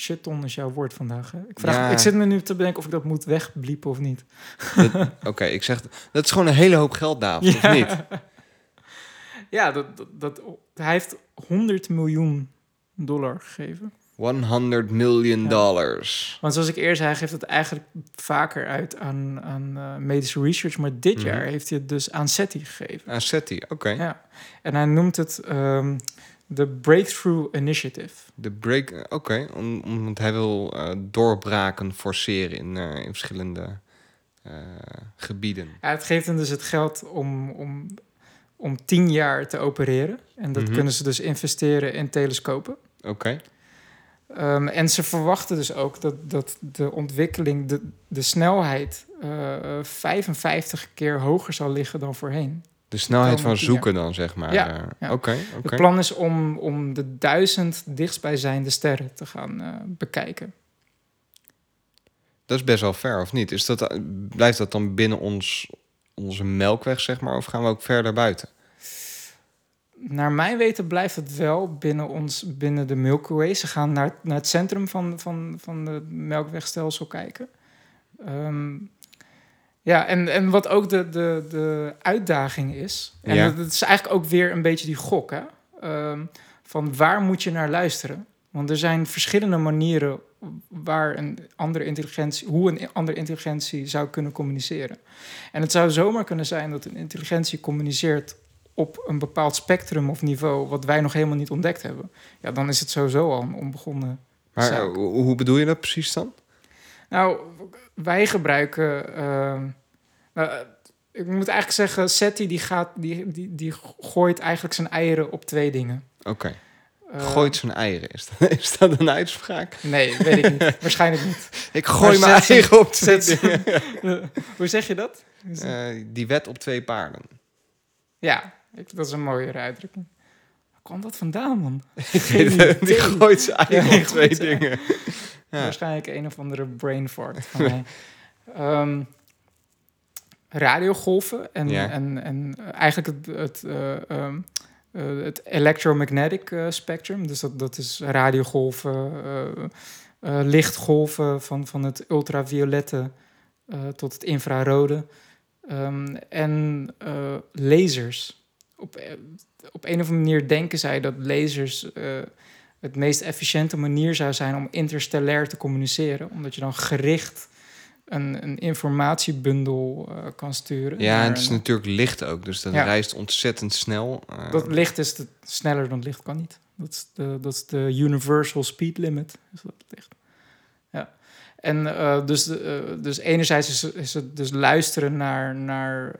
Shitton is jouw woord vandaag. Hè? Ik, vraag, Ja. ik zit me nu te bedenken of ik dat moet wegbliepen of niet. Oké, ik zeg... Dat is gewoon een hele hoop geld, David, of niet? Ja, dat, dat, dat, hij heeft 100 miljoen dollar gegeven. 100 million Ja. dollars. Want zoals ik eerst zei, hij geeft het eigenlijk vaker uit aan, aan eh, medische research. Maar dit Mhm. jaar heeft hij het dus aan SETI gegeven. Ah, SETI, oké. Ja. En hij noemt het ehm, de Breakthrough Initiative. De break... Oké, om, om- want hij wil eh, doorbraken forceren in, eh, in verschillende eh, gebieden. Ja, het geeft hem dus het geld om, om, om tien jaar te opereren. En dat Mhm. kunnen ze dus investeren in telescopen. Oké. Ehm, en ze verwachten dus ook dat, dat de ontwikkeling, de, de snelheid, eh, 55 keer hoger zal liggen dan voorheen. De snelheid van zoeken dan, zeg maar. Ja, eh, ja. Oké, oké. Het plan is om, om de duizend dichtstbijzijnde sterren te gaan eh, bekijken. Dat is best wel ver, of niet? Is dat, blijft dat dan binnen ons, onze melkweg, zeg maar? Of gaan we ook verder buiten? Naar mijn weten blijft het wel binnen, ons, binnen de Milky Way. Ze gaan naar, naar het centrum van, van, van het Melkwegstelsel kijken. Ehm, ja, en, en wat ook de, de, de uitdaging is... en Ja. dat, dat is eigenlijk ook weer een beetje die gok, hè? Ehm, van waar moet je naar luisteren? Want er zijn verschillende manieren waar een andere intelligentie, hoe een andere intelligentie zou kunnen communiceren. En het zou zomaar kunnen zijn dat een intelligentie communiceert op een bepaald spectrum of niveau wat wij nog helemaal niet ontdekt hebben. Ja, dan is het sowieso al een onbegonnen Maar zaak. eh, hoe bedoel je dat precies dan? Nou, wij gebruiken. ehm, eh, ik moet eigenlijk zeggen, SETI die gaat, die, die, die gooit eigenlijk zijn eieren op twee dingen. Oké. Eh, Gooit zijn eieren. Is dat, is dat een uitspraak? Nee, weet ik niet. Waarschijnlijk niet. Ik gooi Maar mijn eieren op twee dingen. Hoe zeg je dat? Eh, die wet op twee paarden. Ja, ik, dat is een mooiere uitdrukking. Waar kwam dat vandaan, man? die die gooit zijn eieren Ja, op twee dingen. Ja. Waarschijnlijk een of andere brain fart van mij. Ehm, radiogolven en, Ja. en, en eigenlijk het, het, eh, het electromagnetic eh, spectrum. Dus dat, dat is radiogolven, lichtgolven van, van het ultraviolette tot het infrarode. Ehm, en lasers. Op, op een of andere manier denken zij dat lasers het meest efficiënte manier zou zijn om interstellair te communiceren. Omdat je dan gericht een, een informatiebundel eh, kan sturen. Ja, en het is een- natuurlijk licht ook, dus dat Ja. reist ontzettend snel. Eh, Dat licht is te- sneller dan licht kan niet. Dat is de, dat is de universal speed limit. Is dat licht. Ja. En eh, dus, dus enerzijds is, is het dus luisteren naar, naar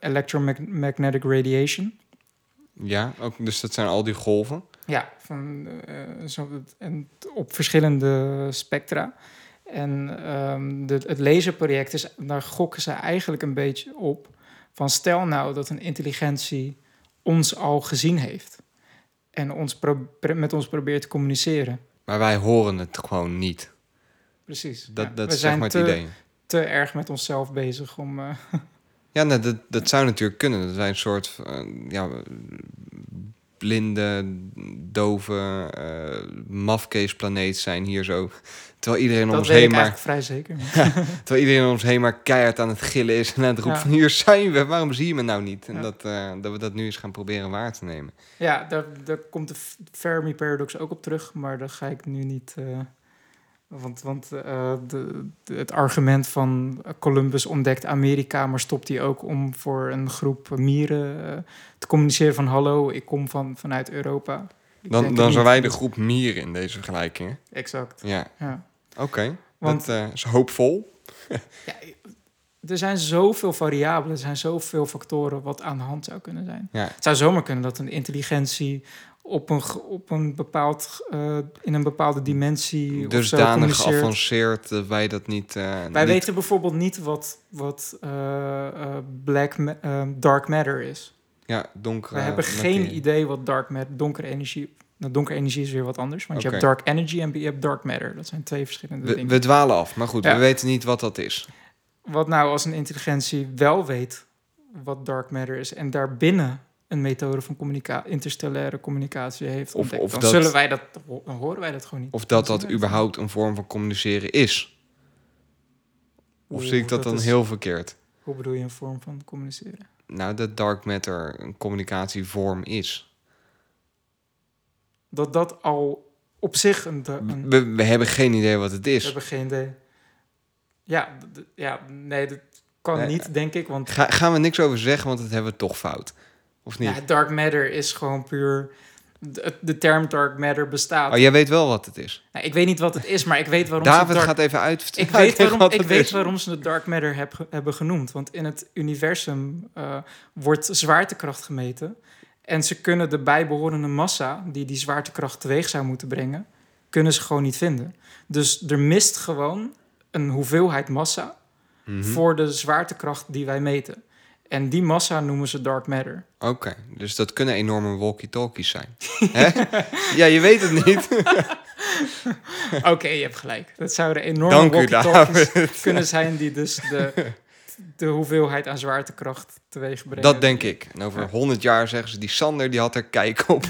electromagnetic radiation. Ja, ook, dus dat zijn al die golven. Ja, van, eh, zo, en op verschillende spectra. En ehm, de, het laserproject is, daar gokken ze eigenlijk een beetje op. Van stel nou dat een intelligentie ons al gezien heeft. En ons met ons probeert te communiceren. Maar wij horen het gewoon niet. Precies. Dat, Ja, dat is zeg maar het te, idee. te erg met onszelf bezig om... eh, Ja, nou, dat, dat zou natuurlijk kunnen. Dat wij een soort eh, ja, blinde, dove, eh mafkeesplaneet zijn hier zo. Terwijl iedereen om ons heen maar, vrij zeker. terwijl iedereen om ons heen maar keihard aan het gillen is en aan het roepen Ja. van hier zijn we, waarom zie je me nou niet? En Ja. dat, eh, dat we dat nu eens gaan proberen waar te nemen. Ja, daar, daar komt de F- Fermi paradox ook op terug, maar daar ga ik nu niet. Want want eh, de, de- het argument van Columbus ontdekt Amerika, maar stopt hij ook om voor een groep mieren eh, te communiceren van hallo, ik kom van, vanuit Europa. Ik Dan, dan zijn wij de groep mieren in deze vergelijking. Exact. Ja, Ja. oké. Want- Dat eh, is hoopvol. Ja, er zijn zoveel variabelen, er zijn zoveel factoren wat aan de hand zou kunnen zijn. Ja. Het zou zomaar kunnen dat een intelligentie op een, op een bepaald, eh, in een bepaalde dimensie Dusdanig geavanceerd dat wij dat niet... eh, Wij niet- weten bijvoorbeeld niet wat, wat eh, eh, black ma- eh, dark matter is. Ja, donkere... We hebben geen materie. idee wat dark matter, donkere energie... Nou, donkere energie is weer wat anders, want je hebt dark energy en je hebt dark matter. Dat zijn twee verschillende We, dingen. we dwalen af, maar goed, Ja. we weten niet wat dat is. Wat nou als een intelligentie wel weet wat dark matter is en daarbinnen een methode van communica interstellaire communicatie heeft Of- ontdekt, of dan dat- zullen wij dat, dan horen wij dat gewoon niet. Of dat dat überhaupt een vorm van communiceren is. Of Oeh, zie ik dat, dan is- heel verkeerd? Hoe bedoel je een vorm van communiceren? Nou, dat dark matter een communicatievorm is. Dat dat al op zich een... een We, we hebben geen idee wat het we is. hebben geen idee. Ja, ja, nee, dat kan Nee. niet, denk ik, want Ga, gaan we niks over zeggen, want dat hebben we toch fout. Of niet? ja, dark matter is gewoon puur... De, de term dark matter bestaat. Oh, jij weet wel wat het is. Nou, ik weet niet wat het is, maar ik weet waarom ze David dark gaat even uit. Ik weet, waarom, ik weet is. waarom ze het dark matter heb, hebben genoemd. Want in het universum eh, wordt zwaartekracht gemeten. En ze kunnen de bijbehorende massa die die zwaartekracht teweeg zou moeten brengen, kunnen ze gewoon niet vinden. Dus er mist gewoon een hoeveelheid massa Mhm. voor de zwaartekracht die wij meten. En die massa noemen ze dark matter. Oké, dus dat kunnen enorme walkie-talkies zijn. Ja, je weet het niet. Oké, je hebt gelijk. Dat zouden enorme walkie-talkies kunnen zijn die dus de, de hoeveelheid aan zwaartekracht teweeg brengen. Dat denk ik. En over honderd jaar zeggen ze, die Sander die had er kijk op.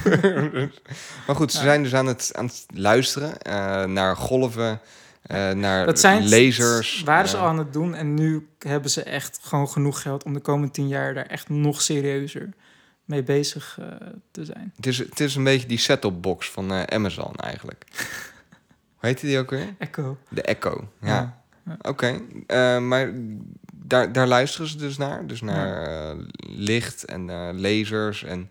maar goed, ze Ja. zijn dus aan het, aan het luisteren eh, naar golven, eh, naar Dat zijn lasers. waren ze eh, al aan het doen en nu hebben ze echt gewoon genoeg geld om de komende tien jaar daar echt nog serieuzer mee bezig eh, te zijn. het, is, het is een beetje die set-top box van Amazon eigenlijk. Hoe heet die ook weer? Echo. De Echo. Ja. Ja. Oké, maar daar, daar luisteren ze dus naar. Dus naar licht en lasers en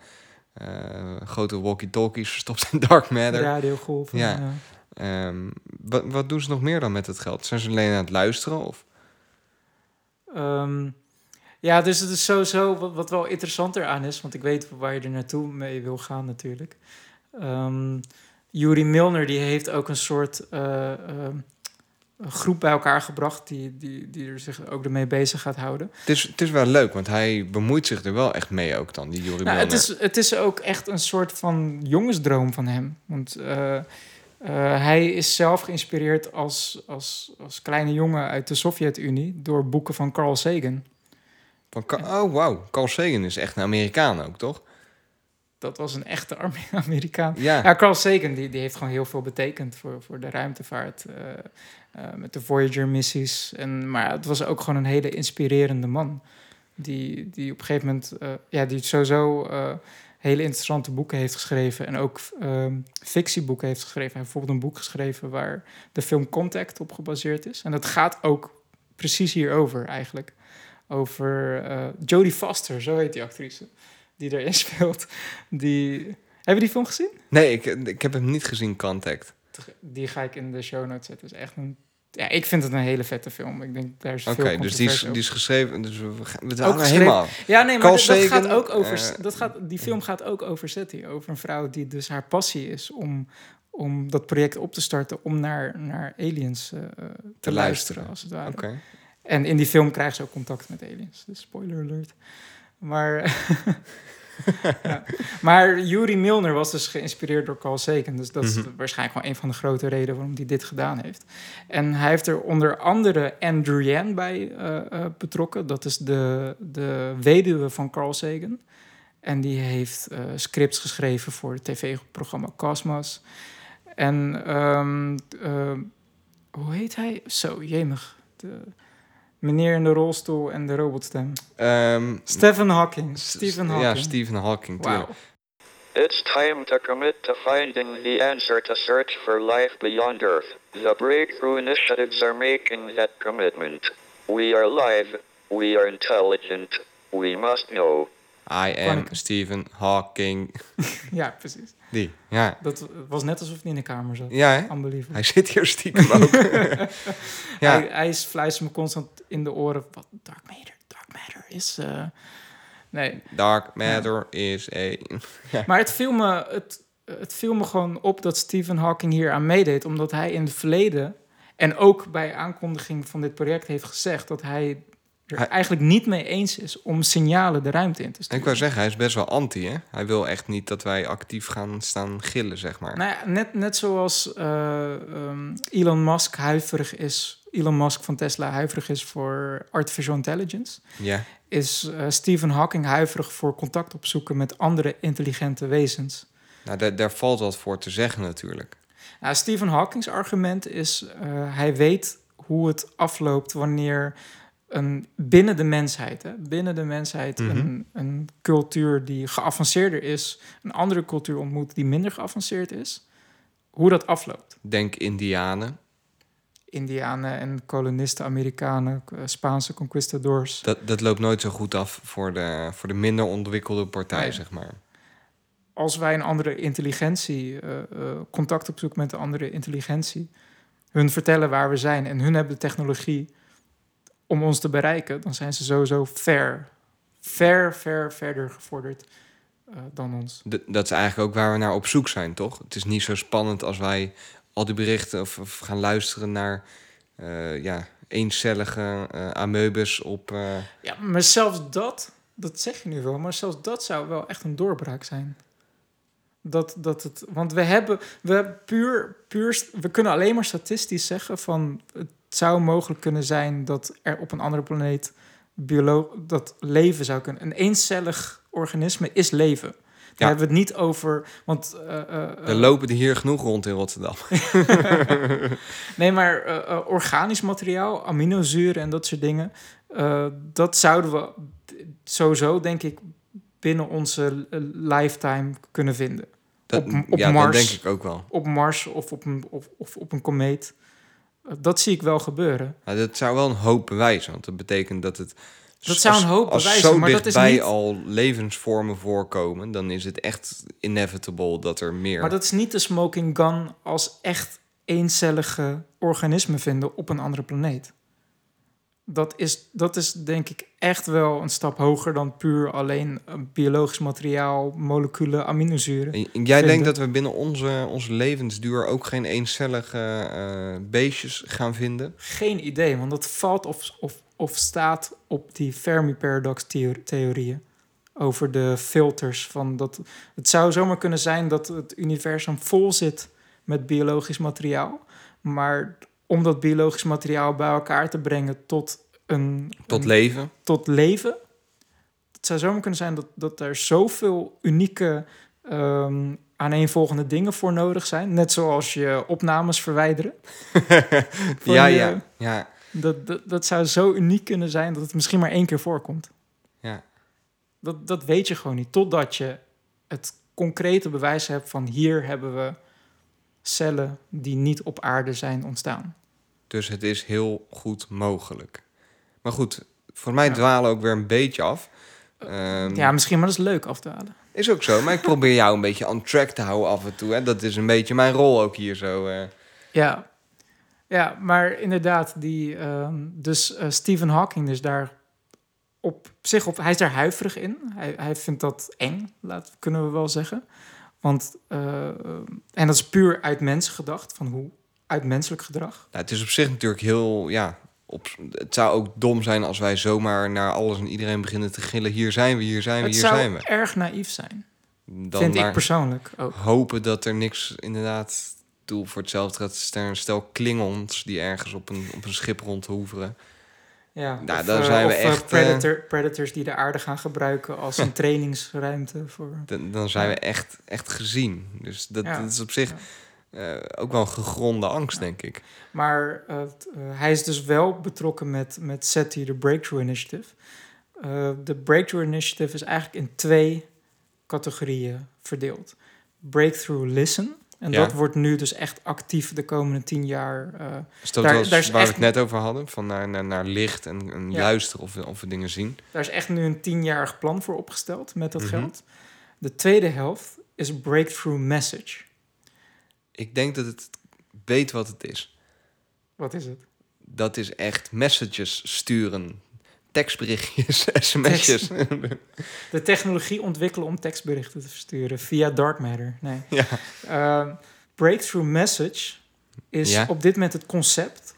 grote walkie-talkies verstopt in dark matter. Radiogolven. Ja. Ehm, wat, wat doen ze nog meer dan met het geld? Zijn ze alleen aan het luisteren? Of? Ehm, ja, dus het is sowieso wat, wat wel interessanter aan is, want ik weet waar je er naartoe mee wil gaan natuurlijk. Yuri Milner die heeft ook een soort eh, een groep bij elkaar gebracht die, die, die er zich ook ermee bezig gaat houden. Het, is, het is wel leuk, want hij bemoeit zich er wel echt mee ook dan, die Yuri Nou, Milner. het, is, het is ook echt een soort van jongensdroom van hem. Want eh, hij is zelf geïnspireerd als, als, als kleine jongen uit de Sovjet-Unie door boeken van Carl Sagan. Van Ka- oh, wauw. Carl Sagan is echt een Amerikaan ook, toch? dat was een echte Am- Amerikaan. Ja. Ja, Carl Sagan die, die heeft gewoon heel veel betekend voor, voor de ruimtevaart. eh, eh, met de Voyager-missies. En, maar het was ook gewoon een hele inspirerende man. Die, die op een gegeven moment, eh, ja, die sowieso eh, hele interessante boeken heeft geschreven. En ook ehm, fictieboeken heeft geschreven. Hij heeft bijvoorbeeld een boek geschreven waar de film Contact op gebaseerd is. En dat gaat ook precies hierover eigenlijk. Over eh, Jodie Foster, zo heet die actrice. Die erin speelt. Die... Hebben we die film gezien? Nee, ik, ik heb hem niet gezien, Contact. Die ga ik in de show notes zetten. Het is echt een... Ja, ik vind het een hele vette film. Ik denk daar is Oké, dus die is, die is geschreven. Dus we, gaan- we Ook helemaal. Ja, nee, maar dat, dat gaat ook over... eh, dat gaat, die film gaat ook over SETI. Over een vrouw die dus haar passie is om, om dat project op te starten... om naar, naar aliens eh, te, luisteren, luisteren. als het ware. Oké. En in die film krijgt ze ook contact met aliens. Dus spoiler alert. Maar, ja. maar Yuri Milner was dus geïnspireerd door Carl Sagan. Dus dat is Mhm. waarschijnlijk wel een van de grote redenen waarom hij dit gedaan heeft. En hij heeft er onder andere Andrew Yan bij eh, eh, betrokken. Dat is de, de weduwe van Carl Sagan. En die heeft eh, scripts geschreven voor het tv-programma Cosmos. En ehm, eh, hoe heet hij? Zo, jemig. De meneer in de rolstoel en de robotstem. Ehm, Stephen Hawking. Stephen Ja, Hawking. Stephen Hawking. Tuurlijk. It's time to commit to finding the answer to search for life beyond Earth. The breakthrough initiatives are making that commitment. We are live. We are intelligent. We must know. I am Stephen Hawking. Ja, precies. Die, ja. Dat was net alsof hij in de kamer zat. Ja, hè? Unbelievable. Hij zit hier stiekem ook. ja. Hij, hij fluistert me constant in de oren. Wat dark matter, dark matter is... eh, Nee, Dark matter is a... maar het viel, me, het, het viel me gewoon op dat Stephen Hawking hier aan meedeed. Omdat hij in het verleden... en ook bij aankondiging van dit project heeft gezegd... dat hij er Hij- eigenlijk niet mee eens is om signalen de ruimte in te sturen. Ik wou zeggen, hij is best wel anti, hè? Hij wil echt niet dat wij actief gaan staan gillen, zeg maar. Nou ja, net, net zoals eh, ehm, Elon Musk huiverig is, Elon Musk van Tesla huiverig is voor artificial intelligence, Ja. is eh, Stephen Hawking huiverig voor contact opzoeken met andere intelligente wezens. Nou, daar, daar valt wat voor te zeggen natuurlijk. Nou, Stephen Hawking's argument is, eh, hij weet hoe het afloopt wanneer een, binnen de mensheid, hè, binnen de mensheid Mhm. een, een cultuur die geavanceerder is, een andere cultuur ontmoet die minder geavanceerd is, hoe dat afloopt. Denk Indianen. Indianen en kolonisten, Amerikanen, eh, Spaanse conquistadors. Dat, dat loopt nooit zo goed af voor de, voor de minder ontwikkelde partij, Nee. zeg maar. Als wij een andere intelligentie, eh, eh, contact opzoeken met een andere intelligentie, hun vertellen waar we zijn en hun hebben de technologie om ons te bereiken, dan zijn ze sowieso ver, ver, ver verder gevorderd eh, dan ons. D- dat is eigenlijk ook waar we naar op zoek zijn, toch? Het is niet zo spannend als wij al die berichten of, of gaan luisteren naar eh, ja, eencellige eh amoebes op. Ja, maar zelfs dat, dat zeg je nu wel, maar zelfs dat zou wel echt een doorbraak zijn. Dat, dat het, want we hebben, we hebben puur, puur, we kunnen alleen maar statistisch zeggen van het zou mogelijk kunnen zijn dat er op een andere planeet biolo dat leven zou kunnen. Een eencellig organisme is leven. Daar Ja. hebben we het niet over, want er eh, lopen er hier genoeg rond in Rotterdam. Nee, maar organisch materiaal, aminozuren en dat soort dingen, dat zouden we sowieso, denk ik, binnen onze lifetime kunnen vinden. Dat, Op- op ja, Mars. dat denk ik ook wel. Op Mars of op een, of, of op een komeet. Dat zie ik wel gebeuren. Maar dat zou wel een hoop bewijzen, want dat betekent dat het. Dat zou een hoop als bewijzen, zo maar dat is niet- al levensvormen voorkomen, dan is het echt inevitable dat er meer. Maar dat is niet de smoking gun als echt eencellige organismen vinden op een andere planeet. Dat is, dat is denk ik echt wel een stap hoger dan puur alleen eh, biologisch materiaal, moleculen, aminozuren. En jij vinden. denkt dat we binnen onze, onze levensduur ook geen eencellige eh, beestjes gaan vinden? Geen idee, want dat valt of, of, of staat op die Fermi-paradox-theorieën. Over de filters van dat. Het zou zomaar kunnen zijn dat het universum vol zit met biologisch materiaal. Maar om dat biologisch materiaal bij elkaar te brengen tot een. Tot een- leven? tot leven. Het zou zomaar kunnen zijn dat, dat er zoveel unieke ehm aaneenvolgende dingen voor nodig zijn. Net zoals je opnames verwijderen. Ja, je- ja, ja, Dat, dat, dat zou zo uniek kunnen zijn dat het misschien maar één keer voorkomt. ja. Dat, dat weet je gewoon niet. Totdat je het concrete bewijs hebt van hier hebben we cellen die niet op aarde zijn ontstaan. Dus het is heel goed mogelijk. Maar goed, voor mij Ja. dwalen ook weer een beetje af. Ehm, Ja, misschien, maar dat is leuk af te halen. Is ook zo, maar ik probeer jou een beetje on track te houden af en toe. Hè? Dat is een beetje mijn rol ook hier zo. eh. Ja, ja maar inderdaad, die, ehm, dus eh, Stephen Hawking is daar op zich op, hij is daar huiverig in. Hij, hij vindt dat eng, laat, kunnen we wel zeggen. Want, eh, en dat is puur uit mensen gedacht, van hoe, uit menselijk gedrag. Nou, het is op zich natuurlijk heel, ja... Op, het zou ook dom zijn als wij zomaar naar alles en iedereen beginnen te gillen. Hier zijn we, hier zijn we, Het hier zou zijn we. erg naïef zijn, Dan vind ik persoonlijk ook. hopen dat er niks inderdaad... Doel voor hetzelfde gaat een stel klingons die ergens op een, op een schip rondhoeveren. Ja, Nou, daar eh, zijn we of, eh, echt, eh, predator, predators die de aarde gaan gebruiken als een trainingsruimte voor... Dan, dan zijn we echt, echt gezien. Dus dat, Ja. dat is op zich eh, ook wel een gegronde angst, denk ik. Maar eh, eh, hij is dus wel betrokken met, met SETI, de Breakthrough Initiative. De Breakthrough Initiative is eigenlijk in twee categorieën verdeeld. Breakthrough Listen. En Ja. dat wordt nu dus echt actief de komende tien jaar. Is dat Daar- was daar is waar we het net over hadden? Van naar, naar, naar licht en, en Ja. luisteren of we, of we dingen zien. daar is echt nu een tienjarig plan voor opgesteld met dat Mhm. geld. De tweede helft is Breakthrough Message. Ik denk dat het weet wat het is. Wat is het? Dat is echt messages sturen. Tekstberichtjes, sms'jes. De technologie ontwikkelen om tekstberichten te versturen via dark matter. Nee. ja. Ehm, breakthrough message is Ja. op dit moment het concept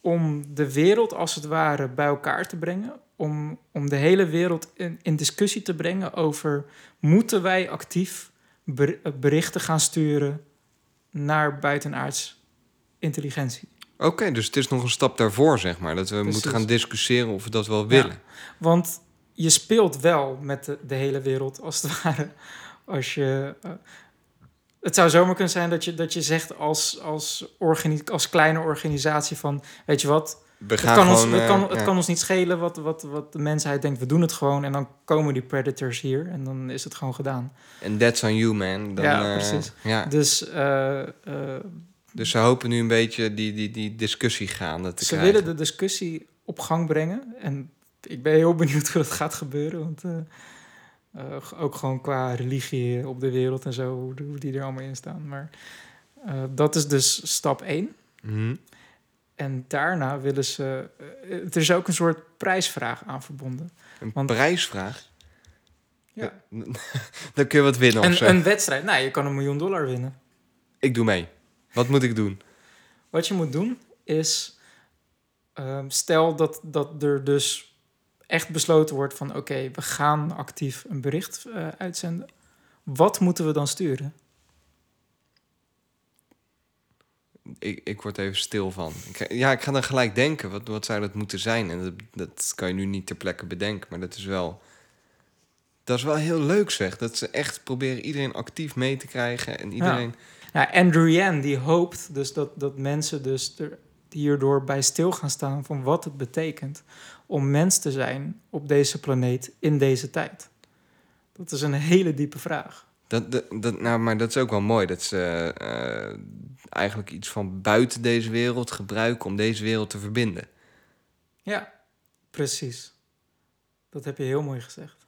om de wereld als het ware bij elkaar te brengen. Om, om de hele wereld in, in discussie te brengen over moeten wij actief ber- berichten gaan sturen naar buitenaards intelligentie. Oké, dus het is nog een stap daarvoor, zeg maar. Dat we Precies. moeten gaan discussiëren of we dat wel willen. Want je speelt wel met de, de hele wereld, als het ware. Als je, eh, het zou zomaar kunnen zijn dat je, dat je zegt als, als, organi als kleine organisatie van... weet je wat, We het gaan kan, ons, gewoon... het, eh, kan, het ja. kan ons niet schelen wat, wat, wat de mensheid denkt. We doen het gewoon en dan komen die predators hier en dan is het gewoon gedaan. En that's on you, man. Dan, Ja, eh, precies. ja. Dus eh, eh, Dus ze hopen nu een beetje die, die, die discussie gaande te ze krijgen. willen de discussie op gang brengen. En ik ben heel benieuwd hoe dat gaat gebeuren. Want eh, eh, ook gewoon qua religie op de wereld en zo, hoe, die er allemaal in staan. Maar eh, dat is dus stap 1. Mhm. En daarna willen ze... eh, er is ook een soort prijsvraag aan verbonden. Een Want- prijsvraag? Ja. Dan kun je wat winnen of zo. Een, een wedstrijd. Nou, je kan een miljoen dollar winnen. Ik doe mee. Wat moet ik doen? Wat je moet doen is... ehm, stel dat, dat er dus echt besloten wordt van... oké, we gaan actief een bericht eh, uitzenden. Wat moeten we dan sturen? Ik, ik word even stil van. Ik, ja, ik ga dan gelijk denken. Wat, wat zou dat moeten zijn? En dat, dat kan je nu niet ter plekke bedenken. Maar dat is wel... Dat is wel heel leuk zeg. Dat ze echt proberen iedereen actief mee te krijgen. En iedereen... Nou, Andrew Yan die hoopt dus dat, dat mensen dus er hierdoor bij stil gaan staan... van wat het betekent om mens te zijn op deze planeet in deze tijd. Dat is een hele diepe vraag. Dat, dat, dat, nou, maar dat is ook wel mooi. Dat ze eh, eigenlijk iets van buiten deze wereld gebruiken... om deze wereld te verbinden. Ja, precies. Dat heb je heel mooi gezegd.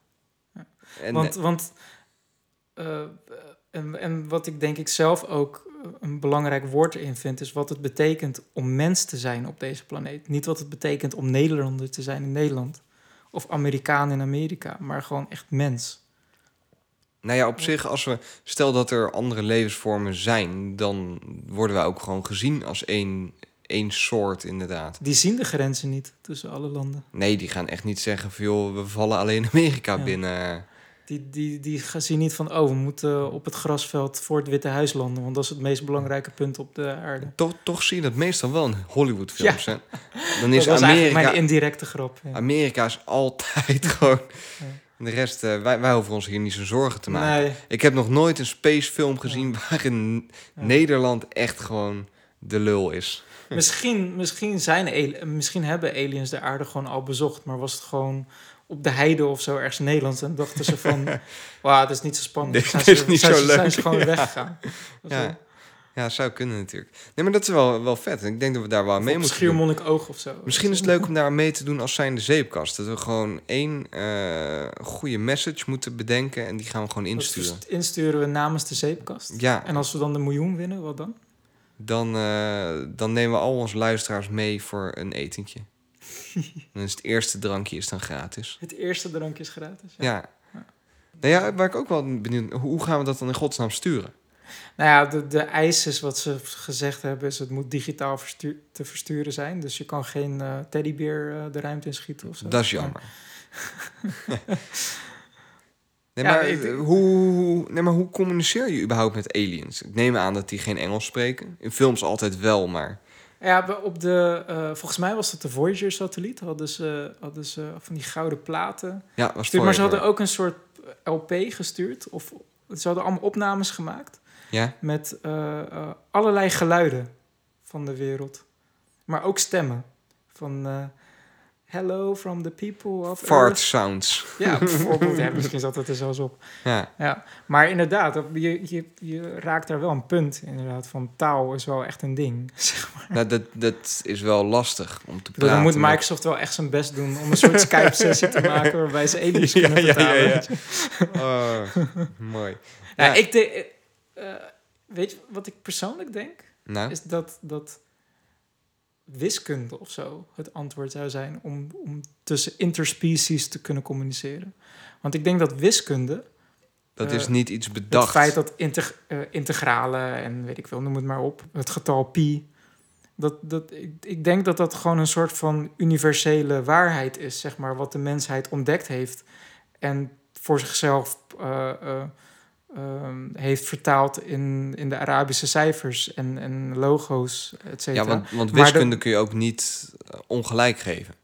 En, want want eh, en, en wat ik denk ik zelf ook een belangrijk woord erin vind, is wat het betekent om mens te zijn op deze planeet. Niet wat het betekent om Nederlander te zijn in Nederland. Of Amerikaan in Amerika, maar gewoon echt mens. Nou ja, op zich, als we stel dat er andere levensvormen zijn, dan worden wij ook gewoon gezien als één, één soort, inderdaad. Die zien de grenzen niet tussen alle landen. Nee, die gaan echt niet zeggen van joh, we vallen alleen Amerika Ja. binnen. Die, die, die gaan- zien niet van, oh, we moeten op het grasveld voor het Witte Huis landen, want dat is het meest belangrijke punt op de aarde. Toch, toch zie je dat meestal wel in Hollywoodfilms. Ja. hè? Dan is dat was eigenlijk Amerika, mijn indirecte grap. ja. Amerika is altijd gewoon En de rest, eh, wij, wij hoeven ons hier niet zo zorgen te maken. Nee. Ik heb nog nooit een spacefilm gezien waarin Nederland echt gewoon de lul is. Misschien, misschien, zijn misschien hebben aliens de aarde gewoon al bezocht, maar was het gewoon op de heide of zo ergens in Nederland en dachten ze van, wauw, dat is niet zo spannend. Dit Zijn is ze- niet zijn zo ze- Zijn leuk. ze gewoon Ja. weggegaan. Ja, ja zou kunnen natuurlijk. Nee, maar dat is wel, wel vet. Ik denk dat we daar wel mee moeten doen. Schiermonnikoog of zo. Misschien is het leuk om daar mee te doen als zijnde zeepkast. Dat we gewoon één eh, goede message moeten bedenken en die gaan we gewoon insturen. verst- insturen we namens de zeepkast. Ja, En als we dan de miljoen winnen, wat dan? dan, eh, dan nemen we al onze luisteraars mee voor een etentje. dan is het eerste drankje is dan gratis. Het eerste drankje is gratis. Ja. Ja. Nou ja, waar ik ook wel benieuwd hoe hoe gaan we dat dan in godsnaam sturen? Nou ja, de, de eis is wat ze gezegd hebben, is het moet digitaal te versturen zijn. Dus je kan geen eh, teddybeer eh, de ruimte in schieten of zo. Dat is jammer. nee, Ja, maar, ik- eh, hoe, nee, maar hoe communiceer je überhaupt met aliens? Ik neem aan dat die geen Engels spreken. In films altijd wel, maar... Ja, op de, volgens mij was het de Voyager-satelliet. Hadden ze, hadden ze van die gouden platen. Ja, was. Maar ze hadden ook een soort LP gestuurd. Of ze hadden allemaal opnames gemaakt Ja? met eh, eh, allerlei geluiden van de wereld. Maar ook stemmen. Van eh, Hello from the people of Fart Earth. sounds. Ja, bijvoorbeeld. ja, misschien zat het er zelfs op. Ja. Ja, maar inderdaad, je, je, je raakt daar wel een punt. Inderdaad, van taal is wel echt een ding. Zeg maar. Nou, dat, dat is wel lastig om te Ik bedoel, praten. dan moet Microsoft wel echt zijn best doen om een soort Skype-sessie te maken waarbij ze aliens kunnen ja, ja, vertalen. ja. Oh, mooi. Ja, Ja. ik denk, eh, eh, weet je wat ik persoonlijk denk? Nou, Is dat, dat wiskunde of zo het antwoord zou zijn om, om tussen interspecies te kunnen communiceren. Want ik denk dat wiskunde, dat eh, is niet iets bedacht. het feit dat integ- eh, integralen en weet ik veel, noem het maar op, het getal pi, dat, dat, ik, ik denk dat dat gewoon een soort van universele waarheid is, zeg maar, wat de mensheid ontdekt heeft en voor zichzelf eh, eh, ehm, heeft vertaald in, in de Arabische cijfers en, en logo's, et cetera. Ja, want, wiskunde kun je ook niet eh, ongelijk geven.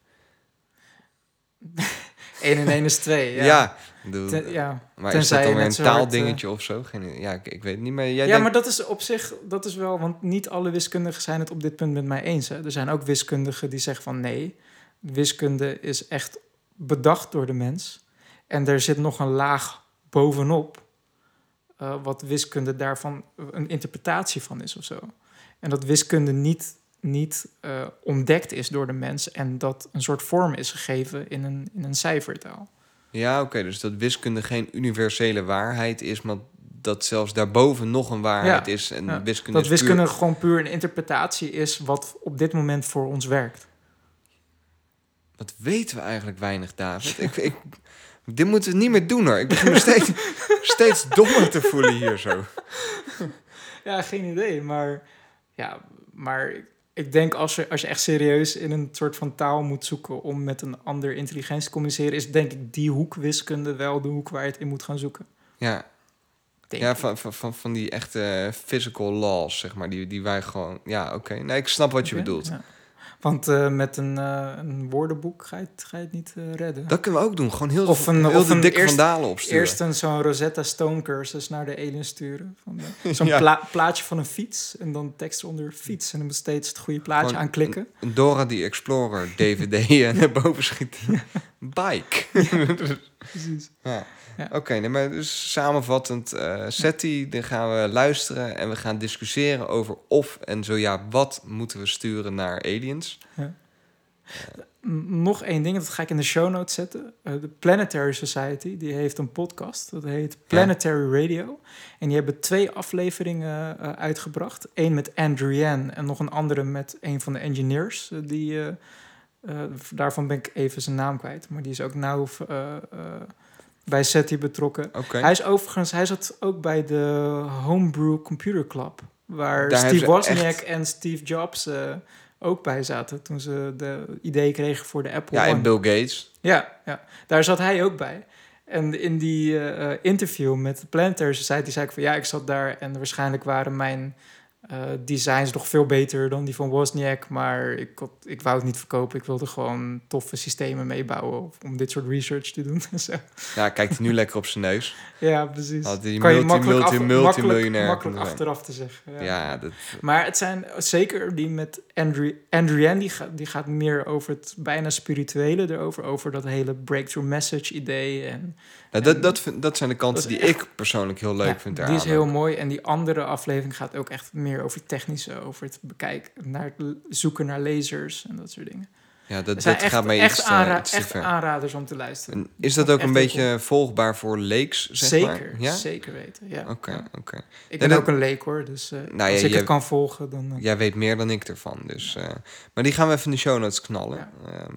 1 en 1 is 2. Ja, Ja. Ten- ja. maar tenzij is dat dan een hard, eh, taaldingetje of zo? Geen, ja, ik, ik weet niet. Maar jij ja, denkt... maar dat is op zich, dat is wel, want niet alle wiskundigen zijn het op dit punt met mij eens. Hè. Er zijn ook wiskundigen die zeggen van nee, wiskunde is echt bedacht door de mens. En er zit nog een laag bovenop, eh, wat wiskunde daarvan een interpretatie van is of zo. En dat wiskunde niet, niet eh, ontdekt is door de mens en dat een soort vorm is gegeven in een, in een cijfertaal. Ja, oké. dus dat wiskunde geen universele waarheid is, maar dat zelfs daarboven nog een waarheid Ja, is. En ja. wiskunde Dat is puur- wiskunde gewoon puur een interpretatie is wat op dit moment voor ons werkt. Wat weten we eigenlijk weinig, David? Ik, ik, dit moeten we niet meer doen, hoor. Ik begin me steeds, steeds dommer te voelen hier zo. Ja, geen idee. Maar, ja, maar ik denk als je, als je echt serieus in een soort van taal moet zoeken om met een ander intelligentie te communiceren, is denk ik die hoek wiskunde wel de hoek waar je het in moet gaan zoeken. Ja, Denk ja van, van, van, van die echte physical laws, zeg maar, die, die wij gewoon... Ja, oké. Nee, ik snap wat je bedoelt. ja. Want eh, met een, eh, een woordenboek ga je het, ga je het niet eh, redden. Dat kunnen we ook doen. Gewoon heel, Of een- heel of de een dikke eerst- vandalen opsturen. Eerst een zo'n Rosetta Stone cursus naar de alien sturen. Zo'n Ja. pla- plaatje van een fiets en dan tekst onder fiets. En dan steeds het goede plaatje Gewoon aanklikken. Een, een Dora the Explorer DVD en naar boven schieten. Bike. Precies. Ja. Ja. Oké, nee, maar dus samenvattend, die, dan gaan we luisteren en we gaan discussiëren over of en zo ja, wat moeten we sturen naar aliens. N- Nog één ding, dat ga ik in de show notes zetten. Eh, de Planetary Society, die heeft een podcast. Dat heet Planetary Radio. En die hebben twee afleveringen eh, uitgebracht. Eén met Andrew Yan en nog een andere met een van de engineers. die, daarvan ben ik even zijn naam kwijt. Maar die is ook nauw bij SETI betrokken. Hij is overigens, hij zat ook bij de Homebrew Computer Club. Waar Daar Steve Wozniak echt- en Steve Jobs eh, ook bij zaten. Toen ze de idee kregen voor de Apple Ja, One. en Bill Gates. Ja, ja, daar zat hij ook bij. En in die eh, eh, interview met de Planetary Society zei ik van ja, ik zat daar en waarschijnlijk waren mijn Eh design is nog veel beter dan die van Wozniak, maar ik, had, ik wou het niet verkopen. Ik wilde gewoon toffe systemen meebouwen om dit soort research te doen. Zo. Ja, kijkt nu lekker op zijn neus. Ja, precies. Had die Kan je makkelijk multi, af- multimiljonair Makkelijk, makkelijk achteraf te zeggen. Ja. Ja, dat, Maar het zijn zeker die met Andrew, Andrew die, gaat, die gaat meer over het bijna spirituele erover. Over dat hele breakthrough message idee. En, dat, dat, vind- dat zijn de kanten is die echt- ik persoonlijk heel leuk Ja, vind Die is heel mooi. En die andere aflevering gaat ook echt meer over technische. Over het bekijken, naar zoeken naar lasers en dat soort dingen. Ja, dat, dat echt, gaat mij echt, iets, te- aanra- iets echt aanraders om te luisteren. En is dat ook een beetje volgbaar voor leeks, zeg zeker, maar? Ja? zeker weten. Ja. Oké, Ja. oké. Ik ben dat- ook een leek hoor, dus eh, Nou als ja, ik je- het kan volgen, dan... eh, Jij weet meer dan ik ervan. Dus, eh, maar die gaan we even in de show notes knallen. Ehm,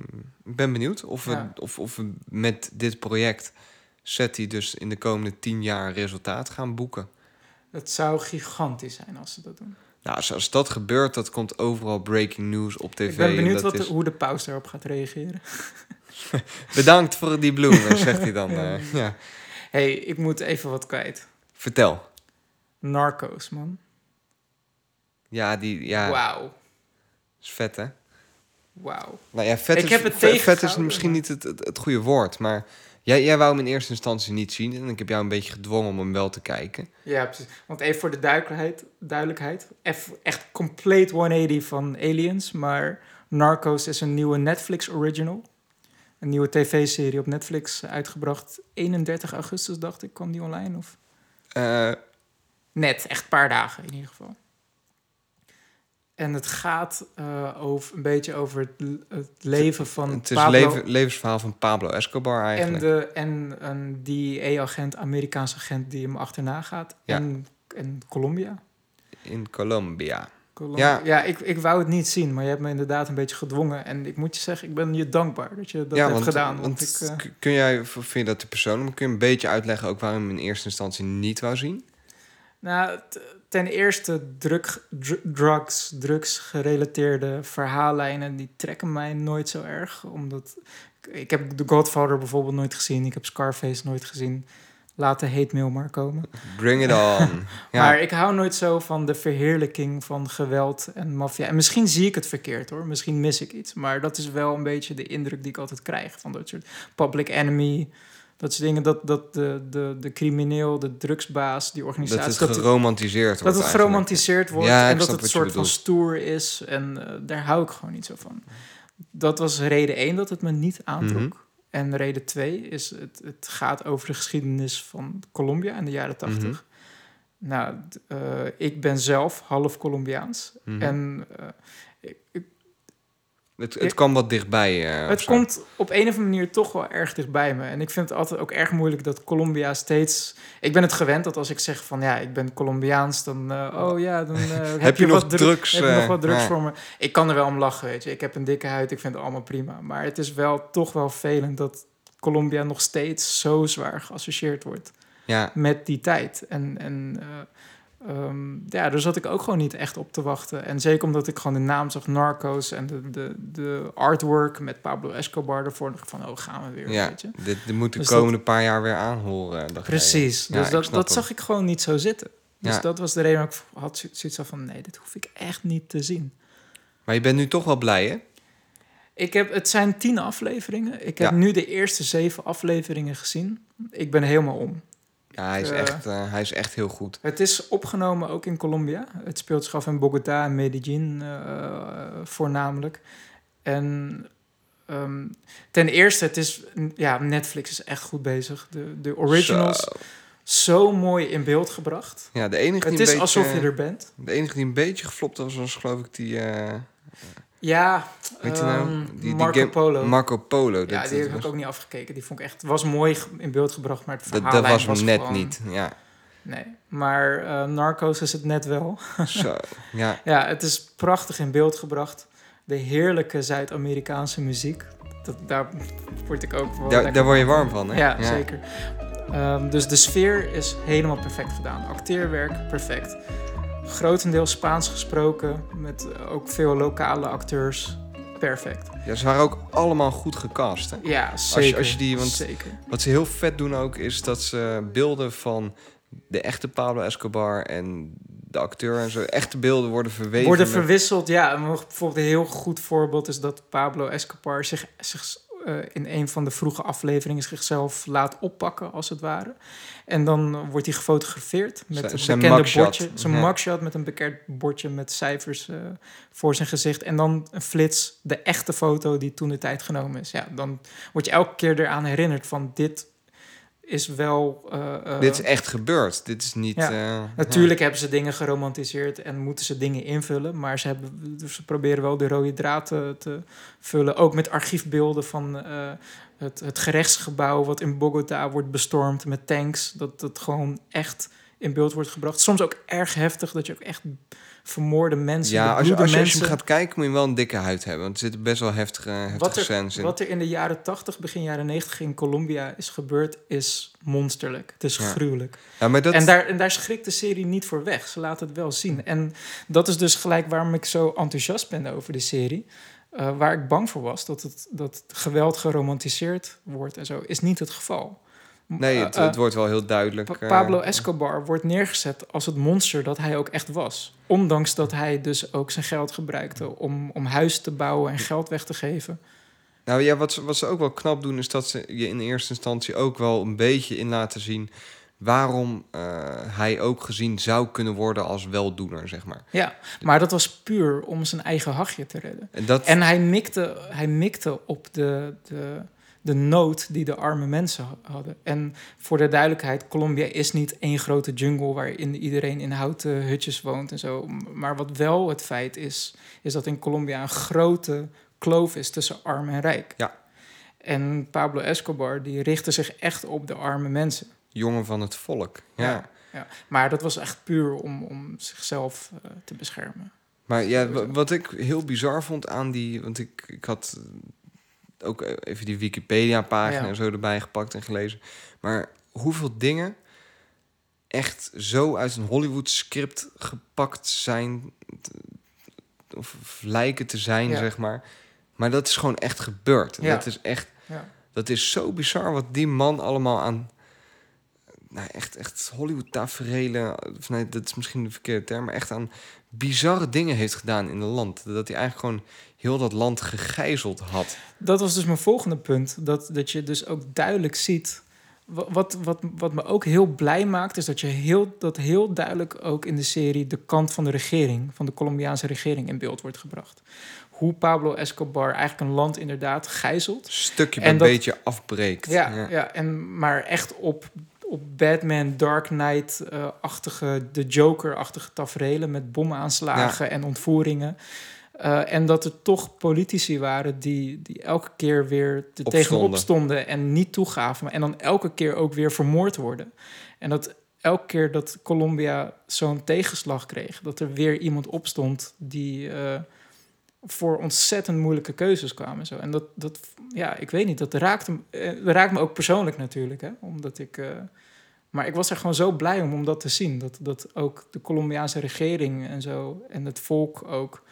ik ben benieuwd of we, of, of we met dit project SETI dus in de komende tien jaar resultaat gaan boeken. Het zou gigantisch zijn als ze dat doen. Nou, als, dat gebeurt, dat komt overal breaking news op tv. ik ben en benieuwd wat de- hoe de paus daarop gaat reageren. Bedankt voor die bloemen, zegt hij dan. Ja. eh, ja. hey, ik moet even wat kwijt. Vertel. Narcos, man. Ja, die ja, Wauw. is vet, hè? Wauw. Nou ja, vet Ik is, heb het vet- is misschien niet het, het, het goede woord, maar jij, jij wou hem in eerste instantie niet zien en ik heb jou een beetje gedwongen om hem wel te kijken. Ja, precies. Want even voor de duidelijkheid, duidelijkheid echt compleet 180 van Aliens, maar Narcos is een nieuwe Netflix original. Een nieuwe tv-serie op Netflix uitgebracht 31 augustus, dacht ik, kwam die online. Of? Eh, Net, echt een paar dagen in ieder geval. En het gaat eh, over, een beetje over het, leven van het is het leven, levensverhaal van Pablo Escobar en, eigenlijk. de, en een DEA-agent, Amerikaanse agent die hem achterna gaat. Ja. En, en Colombia. In Colombia. Colombia. Ja. Ja, ik, ik wou het niet zien, maar je hebt me inderdaad een beetje gedwongen. En ik moet je zeggen, ik ben je dankbaar dat je dat ja, hebt want, gedaan. Want Want ik, eh, kun jij, vind je dat te persoonlijk, maar kun je een beetje uitleggen ook waarom je in eerste instantie niet wou zien? Nou, ten eerste drug, dr- drugs, drugs gerelateerde verhaallijnen, die trekken mij nooit zo erg. Omdat ik, ik heb The Godfather bijvoorbeeld nooit gezien. Ik heb Scarface nooit gezien. Laat de hate mail maar komen. Bring it on. ja. Maar ik hou nooit zo van de verheerlijking van geweld en maffia. En misschien zie ik het verkeerd hoor. Misschien mis ik iets. Maar dat is wel een beetje de indruk die ik altijd krijg van dat soort public enemy. Dat soort dingen. Dat, dat de, de, de crimineel, de drugsbaas, die organisatie. dat het geromantiseerd wordt Dat het geromantiseerd wordt Ja, en dat het een soort van stoer is. En eh, daar hou ik gewoon niet zo van. Dat was reden één dat het me niet aantrok. Mhm. En reden twee is, het, het gaat over de geschiedenis van Colombia in de jaren tachtig. Mhm. Nou, d- eh, ik ben zelf half Colombiaans. Mhm. En eh, Het, het kwam wat dichtbij. eh, het komt op een of andere manier toch wel erg dichtbij me. En ik vind het altijd ook erg moeilijk dat Colombia steeds... Ik ben het gewend dat als ik zeg van ja, ik ben Colombiaans, dan... eh, oh ja, dan eh, heb, je nog drugs, Heb je nog wat drugs voor me? Ik kan er wel om lachen, weet je. Ik heb een dikke huid, ik vind het allemaal prima. Maar het is wel toch wel vervelend dat Colombia nog steeds zo zwaar geassocieerd wordt Ja, met die tijd. En, en eh, ehm, ja, daar zat ik ook gewoon niet echt op te wachten. En zeker omdat ik gewoon de naam zag Narcos en de, de, de artwork met Pablo Escobar ervoor. dacht van, oh, gaan we weer, ja. weet je. Dit, dit moet de Dus komende paar jaar weer aanhoren. dacht. Precies, Ja, dus dat, dat zag ik gewoon niet zo zitten. Dus Ja. dat was de reden dat ik had zo- zoiets van, nee, dit hoef ik echt niet te zien. Maar je bent nu toch wel blij, hè? Ik heb, het zijn tien afleveringen. Ik heb nu de eerste zeven afleveringen gezien. Ik ben helemaal om. Ja, hij is, Eh, echt, eh, hij is echt heel goed. Het is opgenomen ook in Colombia. Het speelt zich af in Bogota en Medellin eh, voornamelijk. En ehm, ten eerste, het is, ja, Netflix is echt goed bezig. De, de originals, Zo. zo. mooi in beeld gebracht. Ja, de enige, Het die is een beetje, alsof je er bent. de enige die een beetje geflopt was, was geloof ik die... Ja, weet je nou? ehm, Die, die Marco game- Polo. Marco Polo. ja, die heb ik was- ook niet afgekeken. Die vond ik echt, was mooi in beeld gebracht, maar het verhaal dat was net gewoon- niet. Ja, Nee, maar eh, Narcos is het net wel. zo. Ja, Ja, het is prachtig in beeld gebracht. De heerlijke Zuid-Amerikaanse muziek. Dat, daar word ik ook wel daar, daar word je warm van, hè? Ja, zeker. Ehm, dus de sfeer is helemaal perfect gedaan. Acteerwerk, perfect. Grotendeels Spaans gesproken, met ook veel lokale acteurs. Perfect. Ja, ze waren ook allemaal goed gecast, hè? Ja, zeker. als je die- want- zeker. Wat ze heel vet doen ook, is dat ze beelden van de echte Pablo Escobar en de acteur en zo. Echte beelden worden verweven. worden verwisseld. Ja, een- bijvoorbeeld een heel goed voorbeeld is dat Pablo Escobar zich, zich eh, in een van de vroege afleveringen zichzelf laat oppakken, als het ware. En dan wordt hij gefotografeerd met Zijn- een bekende mugshot. bordje. Zijn Ja. mugshot met een bekend bordje met cijfers eh, voor zijn gezicht. En dan een flits, de echte foto die toen de tijd genomen is. Ja, dan word je elke keer eraan herinnerd van dit is wel... eh, eh, Dit is echt gebeurd. Dit is niet... Ja. eh, Natuurlijk hebben ze dingen geromantiseerd en moeten ze dingen invullen. Maar ze, hebben, dus ze proberen wel de rode draad te, te vullen. Ook met archiefbeelden van het, het gerechtsgebouw wat in Bogota wordt bestormd met tanks. Dat het gewoon echt in beeld wordt gebracht. Soms ook erg heftig dat je ook echt vermoorde mensen, Ja, als je, als, je, als je mensen... hem gaat kijken, moet je wel een dikke huid hebben. Want er zitten best wel heftige, heftige wat er, scènes in. wat er in de jaren 80, begin jaren 90 in Colombia is gebeurd, is monsterlijk. Het is Ja. gruwelijk. Ja, maar dat... En, daar, en daar schrikt de serie niet voor weg. Ze laten het wel zien. En dat is dus gelijk waarom ik zo enthousiast ben over de serie. Eh, waar ik bang voor was, dat het, dat geweld geromantiseerd wordt en zo, is niet het geval. Nee, het, Eh, het wordt wel heel duidelijk. Pa- eh, Pablo Escobar wordt neergezet als het monster dat hij ook echt was. Ondanks dat hij dus ook zijn geld gebruikte om, om huis te bouwen en geld weg te geven. Nou ja, wat ze, wat ze ook wel knap doen, is dat ze je in eerste instantie ook wel een beetje in laten zien waarom eh, hij ook gezien zou kunnen worden als weldoener, zeg maar. Ja, maar dat was puur om zijn eigen hachje te redden. En dat, En hij mikte, hij mikte op de, de, de nood die de arme mensen ha- hadden. En voor de duidelijkheid, Colombia is niet één grote jungle waarin iedereen in houten hutjes woont en zo. Maar wat wel het feit is, is dat in Colombia een grote kloof is tussen arm en rijk. Ja. En Pablo Escobar, die richtte zich echt op de arme mensen. jongen van het volk. Ja. Ja. Ja. Maar dat was echt puur om, om zichzelf eh, te beschermen. Maar ja, wa- wat ik heel bizar vond aan die... Want ik, ik had ook even die Wikipedia-pagina Ja. en zo erbij gepakt en gelezen. Maar hoeveel dingen echt zo uit een Hollywood-script gepakt zijn... Of, of lijken te zijn, Ja. zeg maar. Maar dat is gewoon echt gebeurd. En Ja. dat is echt... Ja. Dat is zo bizar wat die man allemaal aan... Nou, echt, echt Hollywood-taferelen... Nee, dat is misschien de verkeerde term... maar echt aan bizarre dingen heeft gedaan in het land. Dat hij eigenlijk gewoon heel dat land gegijzeld had. Dat was dus mijn volgende punt. Dat, dat je dus ook duidelijk ziet. wa- Wat, wat, wat me ook heel blij maakt, is dat je heel, dat heel duidelijk ook in de serie de kant van de regering, van de Colombiaanse regering, in beeld wordt gebracht. Hoe Pablo Escobar eigenlijk een land inderdaad gijzelt. Stukje bij dat- beetje afbreekt. Ja, ja. en, maar echt op, op Batman, Dark Knight-achtige, de Joker-achtige taferelen met bomaanslagen en ontvoeringen. Eh, en dat er toch politici waren die, die elke keer weer er tegenop stonden en niet toegaven. En dan elke keer ook weer vermoord worden. En dat elke keer dat Colombia zo'n tegenslag kreeg, dat er weer iemand opstond die eh, voor ontzettend moeilijke keuzes kwam. En, zo. en dat, dat, ja, ik weet niet, dat raakt, hem, eh, raakt me ook persoonlijk natuurlijk. Hè? Omdat ik, maar ik was er gewoon zo blij om, om dat te zien. Dat, dat ook de Colombiaanse regering en zo, en het volk ook.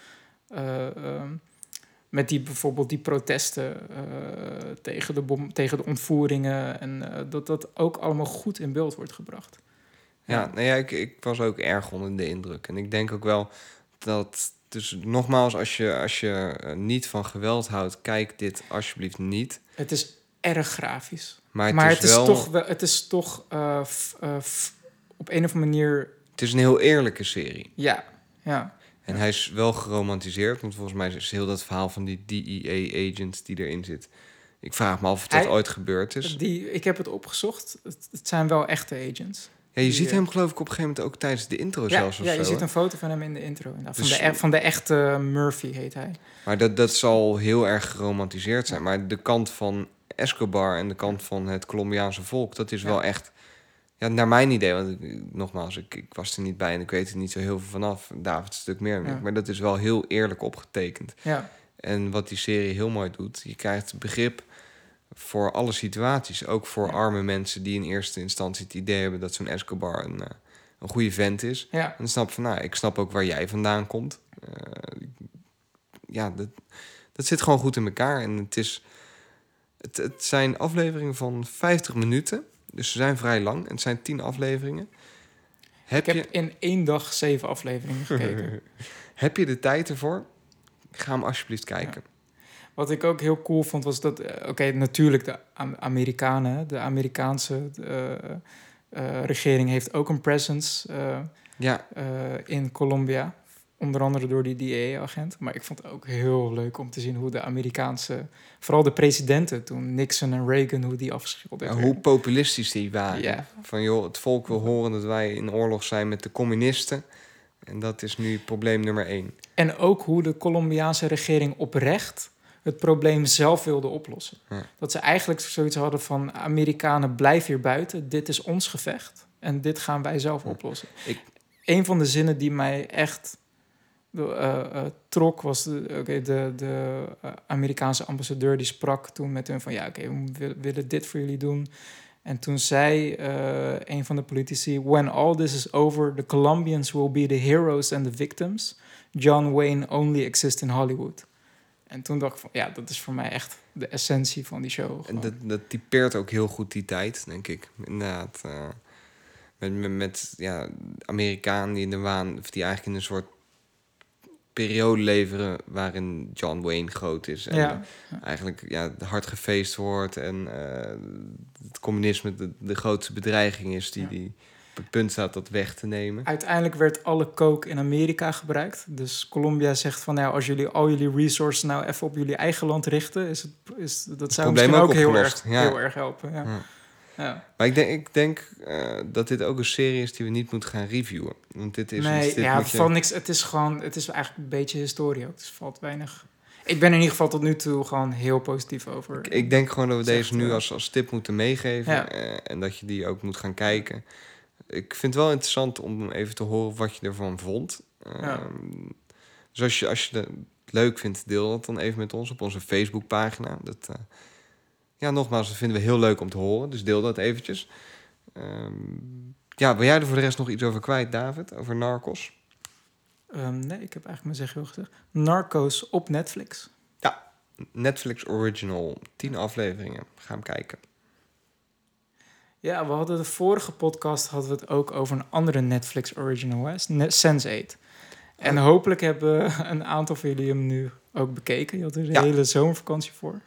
Eh, ehm, met die bijvoorbeeld die protesten eh, tegen, de bom, tegen de ontvoeringen. En eh, dat dat ook allemaal goed in beeld wordt gebracht. Ja, nou ja, ik, ik was ook erg onder de indruk. En ik denk ook wel dat... Dus nogmaals, als je, als je niet van geweld houdt... kijk dit alsjeblieft niet. Het is erg grafisch. Maar het maar is het is wel- toch, wel, het is toch f- f- op een of andere manier... Het is een heel eerlijke serie. Ja, ja. En hij is wel geromantiseerd. Want volgens mij is heel dat verhaal van die DEA-agent die erin zit... Ik vraag me af of dat Hij- ooit gebeurd is. Die, ik heb het opgezocht. Het, het zijn wel echte agents. Ja, je die, ziet eh, hem geloof ik op een gegeven moment ook tijdens de intro Ja, zelfs of ja zo. je ziet hè? een foto van hem in de intro. inderdaad. Van, Dus- de, e- van de echte Murphy heet hij. Maar dat, dat zal heel erg geromantiseerd zijn. Maar de kant van Escobar en de kant van het Colombiaanse volk, dat is Ja. wel echt. Ja, naar mijn idee, want ik, nogmaals, ik, ik was er niet bij en ik weet er niet zo heel veel vanaf. David een stuk meer. Ja. Maar dat is wel heel eerlijk opgetekend. Ja, En wat die serie heel mooi doet, je krijgt begrip voor alle situaties. Ook voor Ja. arme mensen die in eerste instantie het idee hebben dat zo'n Escobar een, eh, een goede vent is. ja. En snap van, nou, ik snap ook waar jij vandaan komt. Eh, ja, dat, dat zit gewoon goed in elkaar. En het, is, het, het zijn afleveringen van 50 minuten. Dus ze zijn vrij lang. En het zijn 10 afleveringen. Heb ik je, heb in één dag zeven afleveringen gekeken. heb je de tijd ervoor? Ga hem alsjeblieft kijken. Wat ik ook heel cool vond, was dat... eh, Oké, natuurlijk de Am- Amerikanen, de Amerikaanse eh, eh, regering heeft ook een presence Ja, in Colombia. Onder andere door die DEA-agent. Maar ik vond het ook heel leuk om te zien hoe de Amerikaanse... Vooral de presidenten toen, Nixon en Reagan, hoe die afgeschilderd hoe werden. populistisch die waren. Ja. Van joh, het volk wil horen dat wij in oorlog zijn met de communisten. En dat is nu probleem nummer één. En ook hoe de Colombiaanse regering oprecht het probleem zelf wilde oplossen. Ja. Dat ze eigenlijk zoiets hadden van... Amerikanen, blijf hier buiten. Dit is ons gevecht. En dit gaan wij zelf oplossen. Ik- Een van de zinnen die mij echt trok... was de, oké, de, de eh, Amerikaanse ambassadeur die sprak toen met hun van... ja, oké, we wil- willen dit voor jullie doen... En toen zei eh, een van de politici: When all this is over, the Colombians will be the heroes and the victims. John Wayne only exists in Hollywood. En toen dacht ik van, ja, dat is voor mij echt de essentie van die show. En dat, dat typeert ook heel goed die tijd, denk ik. Inderdaad. eh, met, met, met ja, Amerikanen die in de waan, of die eigenlijk in een soort periode leveren waarin John Wayne groot is. En Ja. eigenlijk ja, hard gefeest wordt en eh, het communisme de, de grootste bedreiging is die, Ja. die op het punt staat dat weg te nemen. Uiteindelijk werd alle coke in Amerika gebruikt. Dus Colombia zegt van, nou, als jullie al jullie resources nou even op jullie eigen land richten, is het, is, dat zou misschien ook, ook heel erg, ja. heel erg helpen. Ja. Ja. Maar ik denk, ik denk eh, dat dit ook een serie is die we niet moeten gaan reviewen. Want dit is nee, dit ja, het je- niks. Het is gewoon, het is eigenlijk een beetje historie ook. Dus valt weinig. Ik ben in ieder geval tot nu toe gewoon heel positief over. Ik, ik denk gewoon dat we deze nu eh, als, als tip moeten meegeven. Ja. eh, en dat je die ook moet gaan kijken. Ik vind het wel interessant om even te horen wat je ervan vond. Ja. Ehm, dus als je, als je het leuk vindt, deel dat dan even met ons op onze Facebookpagina. Dat, ja, nogmaals, dat vinden we heel leuk om te horen. Dus deel dat eventjes. Ehm, ja, wil jij er voor de rest nog iets over kwijt, David? Over Narcos? Ehm, nee, ik heb eigenlijk mijn zeg heel gezegd. Narcos op Netflix. Netflix Original, 10 afleveringen. Ga hem kijken. Ja, we hadden de vorige podcast hadden we het ook over een andere Netflix original, hè? Ne- Sense8. En hopelijk hebben een aantal van jullie hem nu ook bekeken. Je had er de Ja. hele zomervakantie voor.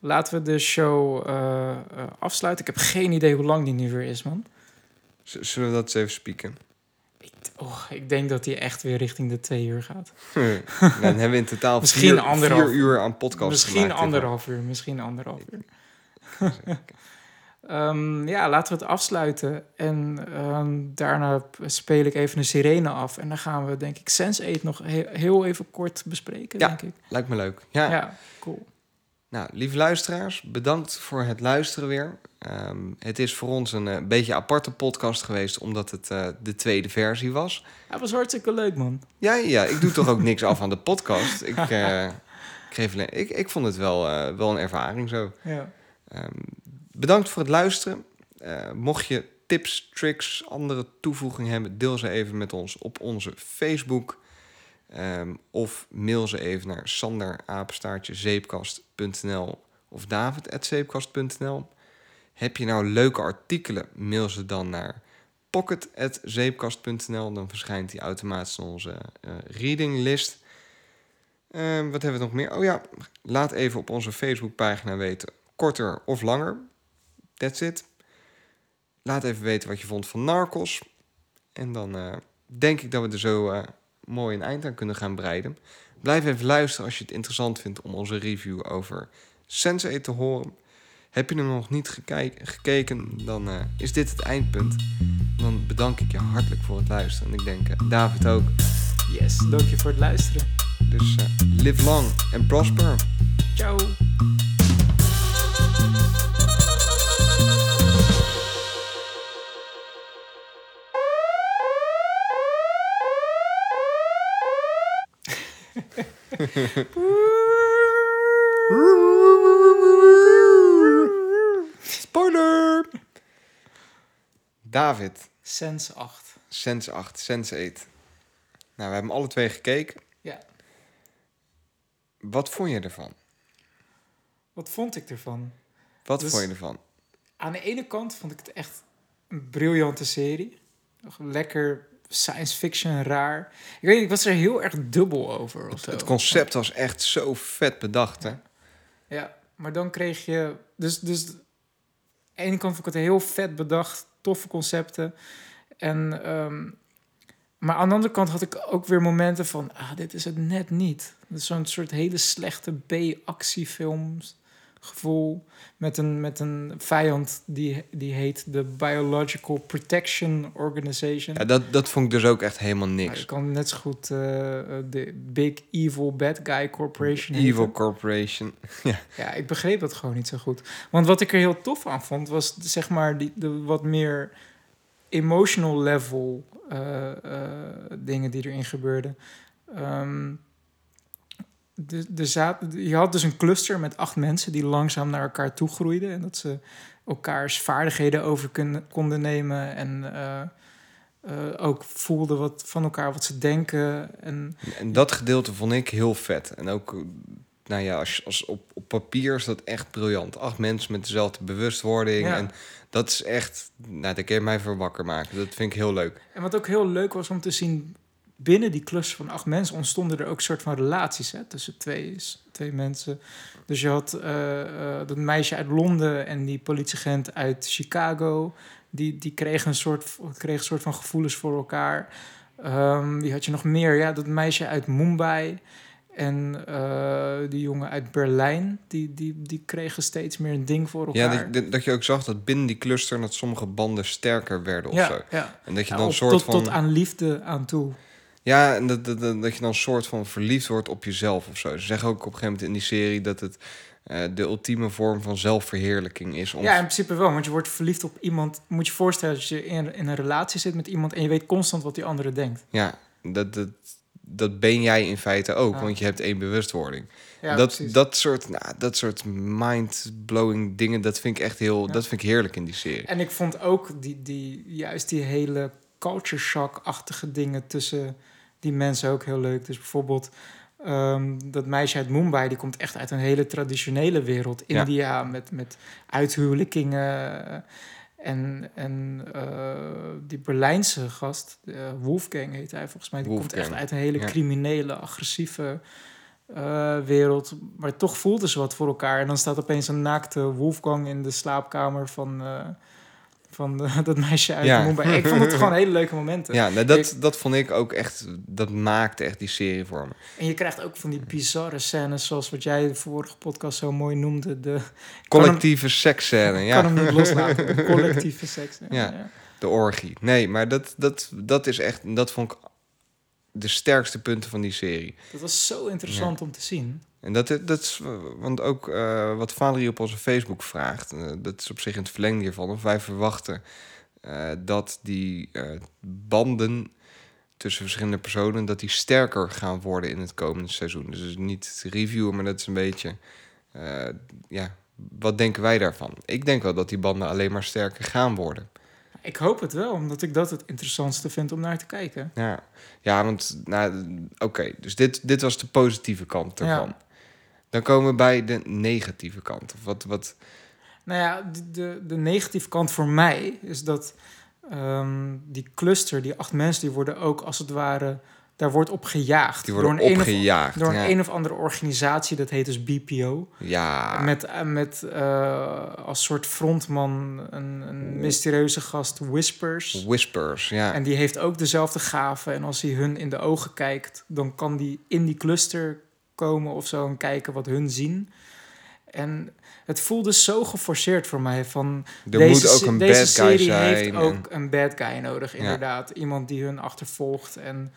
Laten we de show eh, eh, afsluiten. Ik heb geen idee hoe lang die nu weer is, man. Z- Zullen we dat eens even spieken? Ik, oh, ik denk dat die echt weer richting de twee uur gaat. Nou, dan hebben we in totaal Misschien vier, anderhalf- vier uur aan podcast misschien gemaakt anderhalf uur, misschien anderhalf uur. Ehm, ja, laten we het afsluiten. En ehm, daarna speel ik even een sirene af. En dan gaan we, denk ik, Sense8 nog he- heel even kort bespreken, Ja. denk ik. Lijkt me leuk. Ja. Ja, cool. Nou, lieve luisteraars, bedankt voor het luisteren weer. Ehm, het is voor ons een eh, beetje aparte podcast geweest, omdat het eh, de tweede versie was. Dat was hartstikke leuk, man. Ja, ja, ik doe toch ook niks af aan de podcast. Ik, eh, ik, geef ik, ik vond het wel, wel een ervaring zo. Ja. Ehm, bedankt voor het luisteren. Mocht je tips, tricks, andere toevoegingen hebben, deel ze even met ons op onze Facebook. Ehm, of mail ze even naar sanderapenstaartjezeepkast.nl of david.zeepkast.nl. Heb je nou leuke artikelen, mail ze dan naar pocket.zeepkast.nl. Dan verschijnt die automatisch in onze eh, reading list. Ehm, wat hebben we nog meer? Oh ja, laat even op onze Facebookpagina weten, korter of langer. That's it. Laat even weten wat je vond van Narcos. En dan eh, denk ik dat we er zo eh, mooi een eind aan kunnen gaan breiden. Blijf even luisteren als je het interessant vindt om onze review over Sense8 te horen. Heb je hem nog niet gekeken, dan eh, is dit het eindpunt. Dan bedank ik je hartelijk voor het luisteren. En ik denk eh, David ook. Yes, dank je voor het luisteren. Dus eh, live long and prosper. Ciao. Spoiler! David, Sense 8. Sense 8, Sense 8. Nou, we hebben alle twee gekeken. Ja. Wat vond je ervan? Wat vond ik ervan? Wat Dus- vond je ervan? Aan de ene kant vond ik het echt een briljante serie. lekker science fiction raar. Ik weet niet, ik was er heel erg dubbel over. Of zo. Het concept was echt zo vet bedacht, hè? Ja, maar dan kreeg je... Dus, dus aan de ene kant vond ik het heel vet bedacht, toffe concepten. En, ehm, maar aan de andere kant had ik ook weer momenten van... Ah, dit is het net niet. Dat is zo'n soort hele slechte B-actiefilms gevoel. Met een, met een vijand die, die heet de Biological Protection Organization. Ja, dat, dat vond ik dus ook echt helemaal niks. je kan net zo goed eh, de Big Evil Bad Guy Corporation Evil heten. Corporation. ja. Ja, ik begreep dat gewoon niet zo goed. Want wat ik er heel tof aan vond, was zeg maar die, de wat meer emotional level eh, eh, dingen die erin gebeurden. Ehm, de, de zaad, je had dus een cluster met acht mensen die langzaam naar elkaar toe groeiden. En dat ze elkaars vaardigheden over kunnen, konden nemen. En eh, eh, ook voelden wat, van elkaar wat ze denken. En En dat gedeelte vond ik heel vet. En ook, nou ja, als, als op, op papier is dat echt briljant. Acht mensen met dezelfde bewustwording. Ja. En dat is echt, nou, daar kun je mij voor wakker maken. Dat vind ik heel leuk. En wat ook heel leuk was om te zien, binnen die cluster van acht mensen ontstonden er ook soort van relaties hè, tussen twee, twee mensen. Dus je had eh, eh, dat meisje uit Londen en die politieagent uit Chicago. Die, die kregen, een soort, kregen een soort van gevoelens voor elkaar. Ehm, die had je nog meer. Ja, dat meisje uit Mumbai en eh, die jongen uit Berlijn. Die, die, die kregen steeds meer een ding voor elkaar. Ja, dat, dat je ook zag dat binnen die cluster... dat sommige banden sterker werden of ja, zo. ja. En dat je Ja, dan soort tot, van... tot aan liefde aan toe. Ja, en dat, dat, dat, dat je dan een soort van verliefd wordt op jezelf of zo. Ze zeggen ook op een gegeven moment in die serie... dat het eh, de ultieme vorm van zelfverheerlijking is. Om Ja, in principe wel. Want je wordt verliefd op iemand. Moet je voorstellen dat je in, in een relatie zit met iemand en je weet constant wat die andere denkt. Ja, dat, dat, dat ben jij in feite ook, want je hebt één bewustwording. Ja, dat, precies. dat, soort, nou, dat soort mind-blowing dingen, dat vind ik echt heel, Ja. dat vind ik heerlijk in die serie. En ik vond ook die, die, juist die hele culture shock-achtige dingen tussen die mensen ook heel leuk. Dus bijvoorbeeld ehm, dat meisje uit Mumbai, die komt echt uit een hele traditionele wereld. Ja. India, met, met uithuwelijkingen. En, en eh, die Berlijnse gast, eh, Wolfgang heet hij volgens mij, die komt echt uit een hele criminele, agressieve eh, wereld. Maar toch voelden ze wat voor elkaar. En dan staat opeens een naakte Wolfgang in de slaapkamer van, van dat meisje uit Ja. Mumbai. Ik vond het gewoon hele leuke momenten. Ja, nou, dat, dat vond ik ook echt, dat maakte echt die serie voor me. En je krijgt ook van die bizarre scènes, zoals wat jij de vorige podcast zo mooi noemde. De, Collectieve seksscène, Ik ja. kan hem niet loslaten. De collectieve seks. Ja. Ja. ja. De orgie. Nee, maar dat, dat, dat is echt, dat vond ik de sterkste punten van die serie. Dat was zo interessant om te zien. En dat, dat is, eh, want ook eh, wat Valerie op onze Facebook vraagt, eh, dat is op zich in het verlengde hiervan. Of wij verwachten eh, dat die eh, banden tussen verschillende personen, dat die sterker gaan worden in het komende seizoen. Dus niet reviewen, maar dat is een beetje, eh, ja, wat denken wij daarvan? Ik denk wel dat die banden alleen maar sterker gaan worden. Ik hoop het wel, omdat ik dat het interessantste vind om naar te kijken. Ja, ja want, nou, oké, dus dit, dit was de positieve kant ervan. Ja. Dan komen we bij de negatieve kant. Of wat, wat, Nou ja, de, de, negatieve kant voor mij is dat ehm, die cluster, die acht mensen, die worden ook als het ware, daar wordt op gejaagd. Die worden door een een of- door een, ja. een of andere organisatie, dat heet dus BPO. ja, Met, eh, met eh, als soort frontman een, een mysterieuze gast, Whispers. whispers, ja. En die heeft ook dezelfde gaven. En als hij hun in de ogen kijkt, dan kan die in die cluster komen of zo en kijken wat hun zien. En het voelde zo geforceerd voor mij. Van Er deze, moet ook een deze bad guy serie zijn heeft en- ook een bad guy nodig, Ja. inderdaad. Iemand die hun achtervolgt. En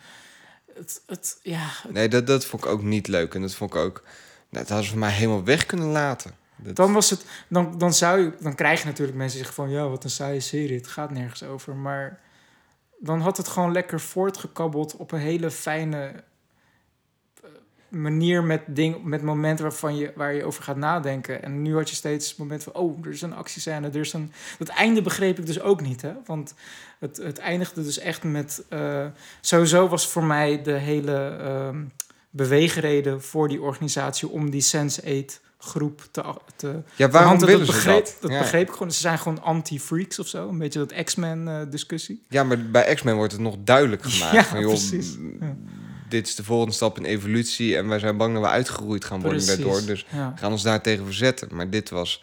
het, het, ja, het- Nee, dat, dat vond ik ook niet leuk. En dat vond ik ook... Nou, dat hadden ze voor mij helemaal weg kunnen laten. Dat, dan was het. Dan, dan zou je. Dan krijg je natuurlijk mensen die zeggen van ja, wat een saaie serie. Het gaat nergens over. Maar dan had het gewoon lekker voortgekabbeld op een hele fijne manier met, ding, met momenten waarvan je, waar je over gaat nadenken. En nu had je steeds momenten van, oh, er is een actiescène, er is een... Dat einde begreep ik dus ook niet, hè. Want het, het eindigde dus echt met... eh, sowieso was voor mij de hele ehm beweegreden voor die organisatie om die Sense8 groep te... te Ja, waarom willen dat ze begreep, dat? Dat Ja. begreep ik gewoon. Ze zijn gewoon anti-freaks of zo. Een beetje dat X-Men eh, discussie. Ja, maar bij X-Men wordt het nog duidelijk gemaakt. Ja, van, joh, precies. Ja. Dit is de volgende stap in evolutie en wij zijn bang dat we uitgeroeid gaan worden Precies, daardoor. Dus ja. we gaan ons daar tegen verzetten. Maar dit was,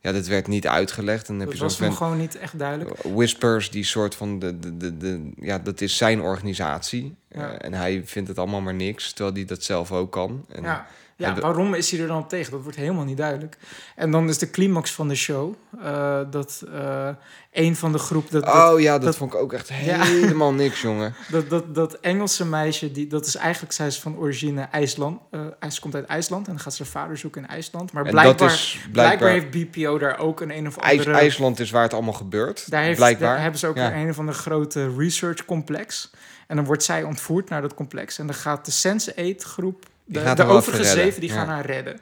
ja, dit werd niet uitgelegd. En dan heb Dat je was nog gewoon niet echt duidelijk. Whispers, die soort van, de, de, de, de, ja, dat is zijn organisatie. Ja. Eh, en hij vindt het allemaal maar niks, terwijl hij dat zelf ook kan. En, Ja. Ja, waarom is hij er dan tegen? Dat wordt helemaal niet duidelijk. En dan is de climax van de show eh, dat eh een van de groep dat, dat, Oh ja, dat, vond ik ook echt Ja. helemaal niks, jongen. dat, dat, dat Engelse meisje, die, dat is eigenlijk, zij is van origine IJsland. eh ze komt uit IJsland en dan gaat ze haar vader zoeken in IJsland. Maar blijkbaar, dat is blijkbaar, blijkbaar- heeft BPO daar ook een een of IJs, andere... IJsland is waar het allemaal gebeurt, Daar, heeft, blijkbaar. daar hebben ze ook Ja. een, een of andere grote research complex. En dan wordt zij ontvoerd naar dat complex. En dan gaat de Sense8 groep, de, de overige zeven, die ja. gaan haar redden.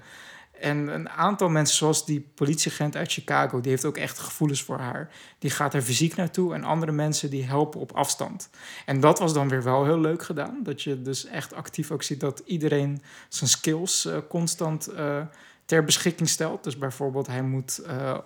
En een aantal mensen, zoals die politieagent uit Chicago, die heeft ook echt gevoelens voor haar. Die gaat er fysiek naartoe en andere mensen die helpen op afstand. En dat was dan weer wel heel leuk gedaan. Dat je dus echt actief ook ziet dat iedereen zijn skills eh, constant eh, ter beschikking stelt. Dus bijvoorbeeld, hij moet eh,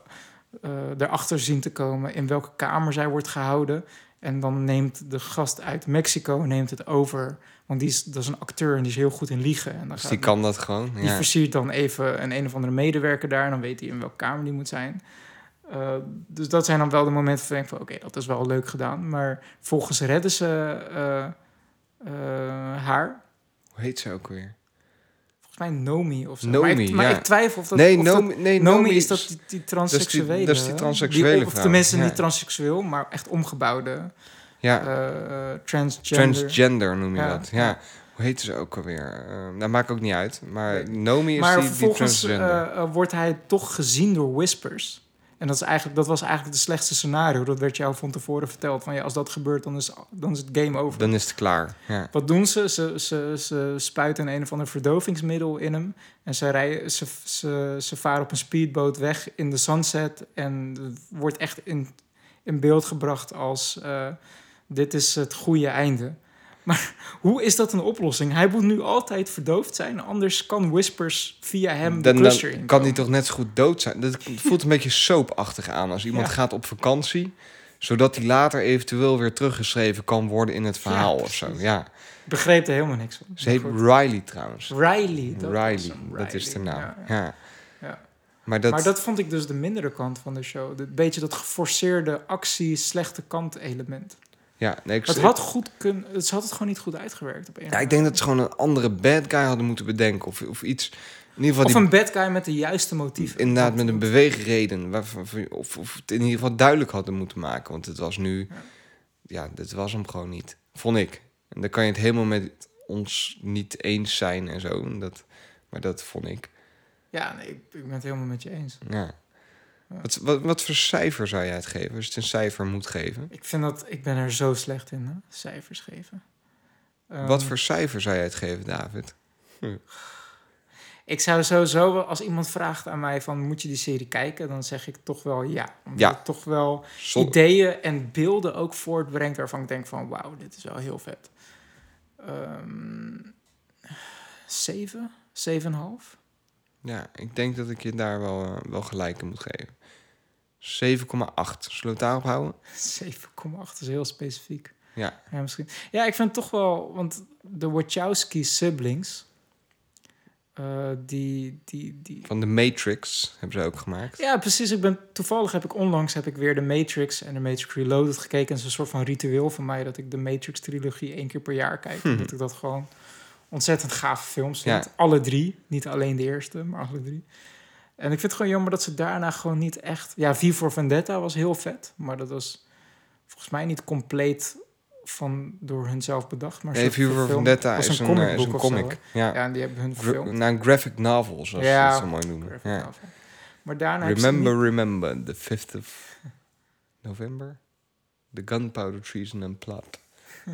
erachter zien te komen in welke kamer zij wordt gehouden. En dan neemt de gast uit Mexico neemt het over. Want die is, dat is een acteur en die is heel goed in liegen. En dan Dus die kan dat gewoon. die Ja. versiert dan even een een of andere medewerker daar. En dan weet hij in welke kamer die moet zijn. Eh, dus dat zijn dan wel de momenten van denk van... oké, dat is wel leuk gedaan. Maar volgens redden ze eh, eh, haar. Hoe heet ze ook weer? Volgens mij Nomi of zo. Nomi, maar ik, maar ja. ik twijfel of dat... Nee, of Nomi- dat, nee, Nomi is dat is- die, die dat is die- transseksuele... dat is die transseksuele die- Of tenminste ja. niet transseksueel, maar echt omgebouwde... Ja. eh, eh, transgender. Transgender noem je Ja. dat. Ja. Hoe heet ze ook alweer? Uh, dat maakt ook niet uit. Maar Nomi is maar die, die transgender. eh, eh, wordt hij toch gezien door Whispers. En dat, is eigenlijk, dat was eigenlijk het slechtste scenario. Dat werd jou van tevoren verteld. Van ja, als dat gebeurt, dan is, dan is het game over. Dan is het klaar. Ja. Wat doen ze? Ze, ze, ze spuiten een of ander verdovingsmiddel in hem. En ze, rijden, ze, ze, ze varen op een speedboot weg in de sunset. En wordt echt in, in beeld gebracht als... eh, dit is het goede einde. Maar hoe is dat een oplossing? Hij moet nu altijd verdoofd zijn. Anders kan Whispers via hem de Dan, cluster dan kan die toch net zo goed dood zijn. Dat voelt een beetje soapachtig aan als iemand Ja. gaat op vakantie, zodat hij later eventueel weer teruggeschreven kan worden in het verhaal Ja, of zo. Ja. Ik begreep er helemaal niks van. Ze heet goed. Riley trouwens. Riley. Dat, Riley, dat is de naam. ja. Ja. Maar dat, Maar dat vond ik dus de mindere kant van de show. Een beetje dat geforceerde actie, slechte kant element. Ja, nee, ik, Het had goed kunnen. Het had het gewoon niet goed uitgewerkt op een. ja, ik denk dat ze gewoon een andere bad guy hadden moeten bedenken. Of, of iets. In ieder geval Of die een bad guy met de juiste motieven. Inderdaad, met een beweegreden. Waarvan, of, of het in ieder geval duidelijk hadden moeten maken. Want het was nu... Ja, dit was hem gewoon niet. Vond ik. En dan kan je het helemaal met ons niet eens zijn en zo. En Dat, maar dat vond ik. Ja, nee, ik, ik ben het helemaal met je eens. Ja. Wat, wat, wat voor cijfer zou jij het geven? Als je het een cijfer moet geven. Ik vind dat ik ben er zo slecht in, hè? cijfers geven. wat Ehm, voor cijfer zou jij het geven, David? Ik zou sowieso, wel- als iemand vraagt aan mij van moet je die serie kijken, dan zeg ik toch wel ja. Omdat Ja. het toch wel Zon- ideeën en beelden ook voortbrengt waarvan ik denk van wauw, dit is wel heel vet. Ehm zeven, zeven en half. Ja, ik denk dat ik je daar wel, eh, wel gelijk in moet geven. 7,8. Zullen we het daarop houden? 7,8 is heel specifiek. Ja. Ja, misschien. Ja, ik vind toch wel, want de Wachowski siblings, eh, die, die, die, Van de Matrix hebben ze ook gemaakt. Ja, precies. Ik ben, toevallig heb ik onlangs heb ik weer de Matrix en de Matrix Reloaded gekeken. Het is een soort van ritueel van mij dat ik de Matrix-trilogie één keer per jaar kijk. Hm. Omdat ik dat gewoon ontzettend gave films vind. Ja. Alle drie. Niet alleen de eerste, maar alle drie. En ik vind het gewoon jammer dat ze daarna gewoon niet echt... Ja, V voor Vendetta was heel vet. Maar dat was volgens mij niet compleet van door hun zelf bedacht. Maar Nee, for. Vendetta Was is een, comic eh, is een of zo, comic. hè? ja. ja, en die hebben hun verfilmd. naar een graphic novel, zoals ze Ja, het zo mooi noemen. Ja. Maar daarna Remember, niet- remember, the 5th of November? The gunpowder treason and plot.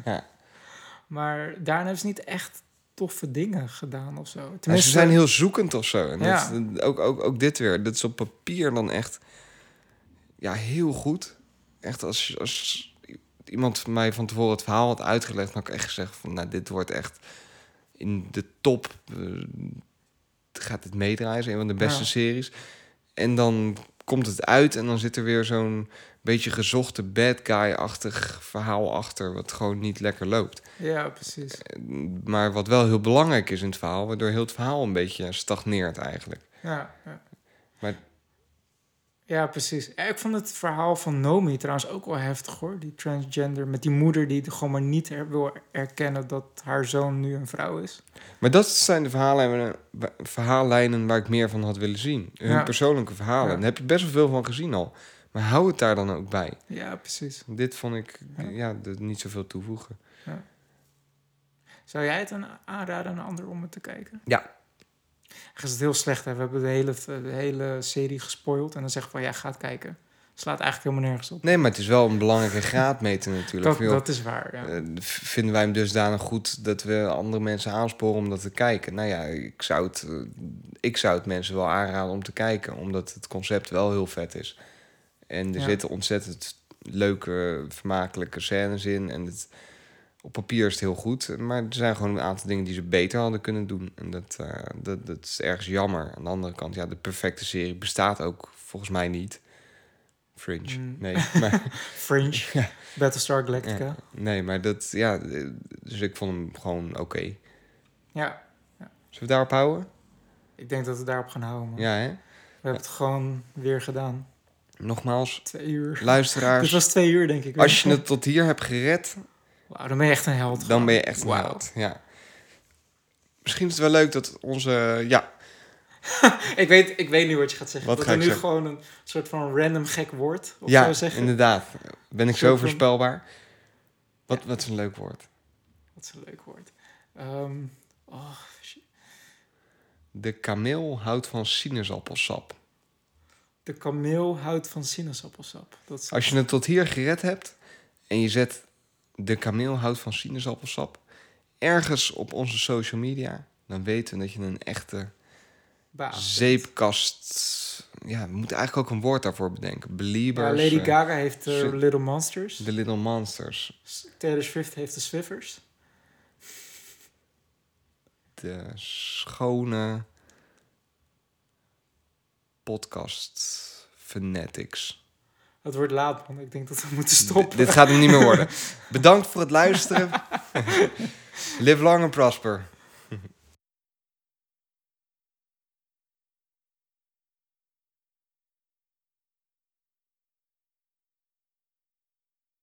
ja. Maar daarna hebben ze niet echt toffe dingen gedaan of zo. Tenminste, ze zijn heel zoekend of zo. En Ja. dat, ook, ook, ook dit weer. Dat is op papier dan echt ja, heel goed. Echt als, als iemand mij van tevoren het verhaal had uitgelegd... dan had ik echt gezegd van, nou, dit wordt echt in de top... eh, gaat het meedraaien. is een van de beste Ja. series. En dan komt het uit en dan zit er weer zo'n beetje gezochte bad guy-achtig verhaal achter... wat gewoon niet lekker loopt. Ja, precies. Maar wat wel heel belangrijk is in het verhaal... waardoor heel het verhaal een beetje stagneert eigenlijk. Ja, ja. Maar Ja, precies. Ik vond het verhaal van Nomi trouwens ook wel heftig hoor. Die transgender met die moeder die gewoon maar niet er- wil erkennen dat haar zoon nu een vrouw is. Maar dat zijn de verhaallijnen, wa- verhaallijnen waar ik meer van had willen zien. Hun Ja. persoonlijke verhalen. Ja. Daar heb je best wel veel van gezien al. Maar hou het daar dan ook bij. Ja, precies. Dit vond ik Ja. ja. niet zoveel toevoegen. Zou jij het een aanraden aan een ander om het te kijken? Ja. Is het heel slecht, hè? We hebben de hele, de hele serie gespoild en dan zeggen van ja, ga het kijken. Slaat eigenlijk helemaal nergens op. Nee, maar het is wel een belangrijke graadmeter natuurlijk. Dat, dat is waar, ja. eh, vinden wij hem dusdanig goed dat we andere mensen aansporen om dat te kijken? Nou ja, ik zou het, eh, ik zou het mensen wel aanraden om te kijken. Omdat het concept wel heel vet is. En er Ja. zitten ontzettend leuke, vermakelijke scènes in. En het, op papier is het heel goed. Maar er zijn gewoon een aantal dingen die ze beter hadden kunnen doen. En dat, eh, dat, dat is ergens jammer. Aan de andere kant, ja, de perfecte serie bestaat ook volgens mij niet. Fringe, Mm. nee. Maar, Fringe, Battlestar Galactica. ja, nee, maar dat, ja, dus ik vond hem gewoon oké. Zullen Ja. we het daarop houden? ik denk dat we daarop gaan houden. Man. Ja, hè? We hebben het gewoon weer gedaan. Nogmaals, Twee uur. luisteraars, Dit was twee uur, denk ik. als je het tot hier hebt gered, Wauw, dan ben je echt een held. dan gewoon. ben je echt een held. Ja. Misschien is het wel leuk dat onze, ja, Ik weet, ik weet nu wat je gaat zeggen. Wat dat ga er ik nu zeggen? gewoon een soort van random gek woord of ja zeggen. inderdaad. Ben ik zo van- voorspelbaar? Wat, wat is een leuk woord? Wat is een leuk woord. Ehm, oh. De kameel houdt van sinaasappelsap. De kameel houdt van sinaasappelsap. Dat is Als je het tot hier gered hebt en je zet de kameel houdt van sinaasappelsap ergens op onze social media, dan weten we dat je een echte baas zeepkast. Ja, we moeten eigenlijk ook een woord daarvoor bedenken. Ja, Beliebers. Lady eh, Gaga heeft eh, Shit. Little Monsters. The Little Monsters. Taylor Swift heeft de Swiffers. De schone podcast fanatics. Het wordt laat, man. Ik denk dat we moeten stoppen. D- dit gaat hem niet meer worden. Bedankt voor het luisteren. Live long and prosper.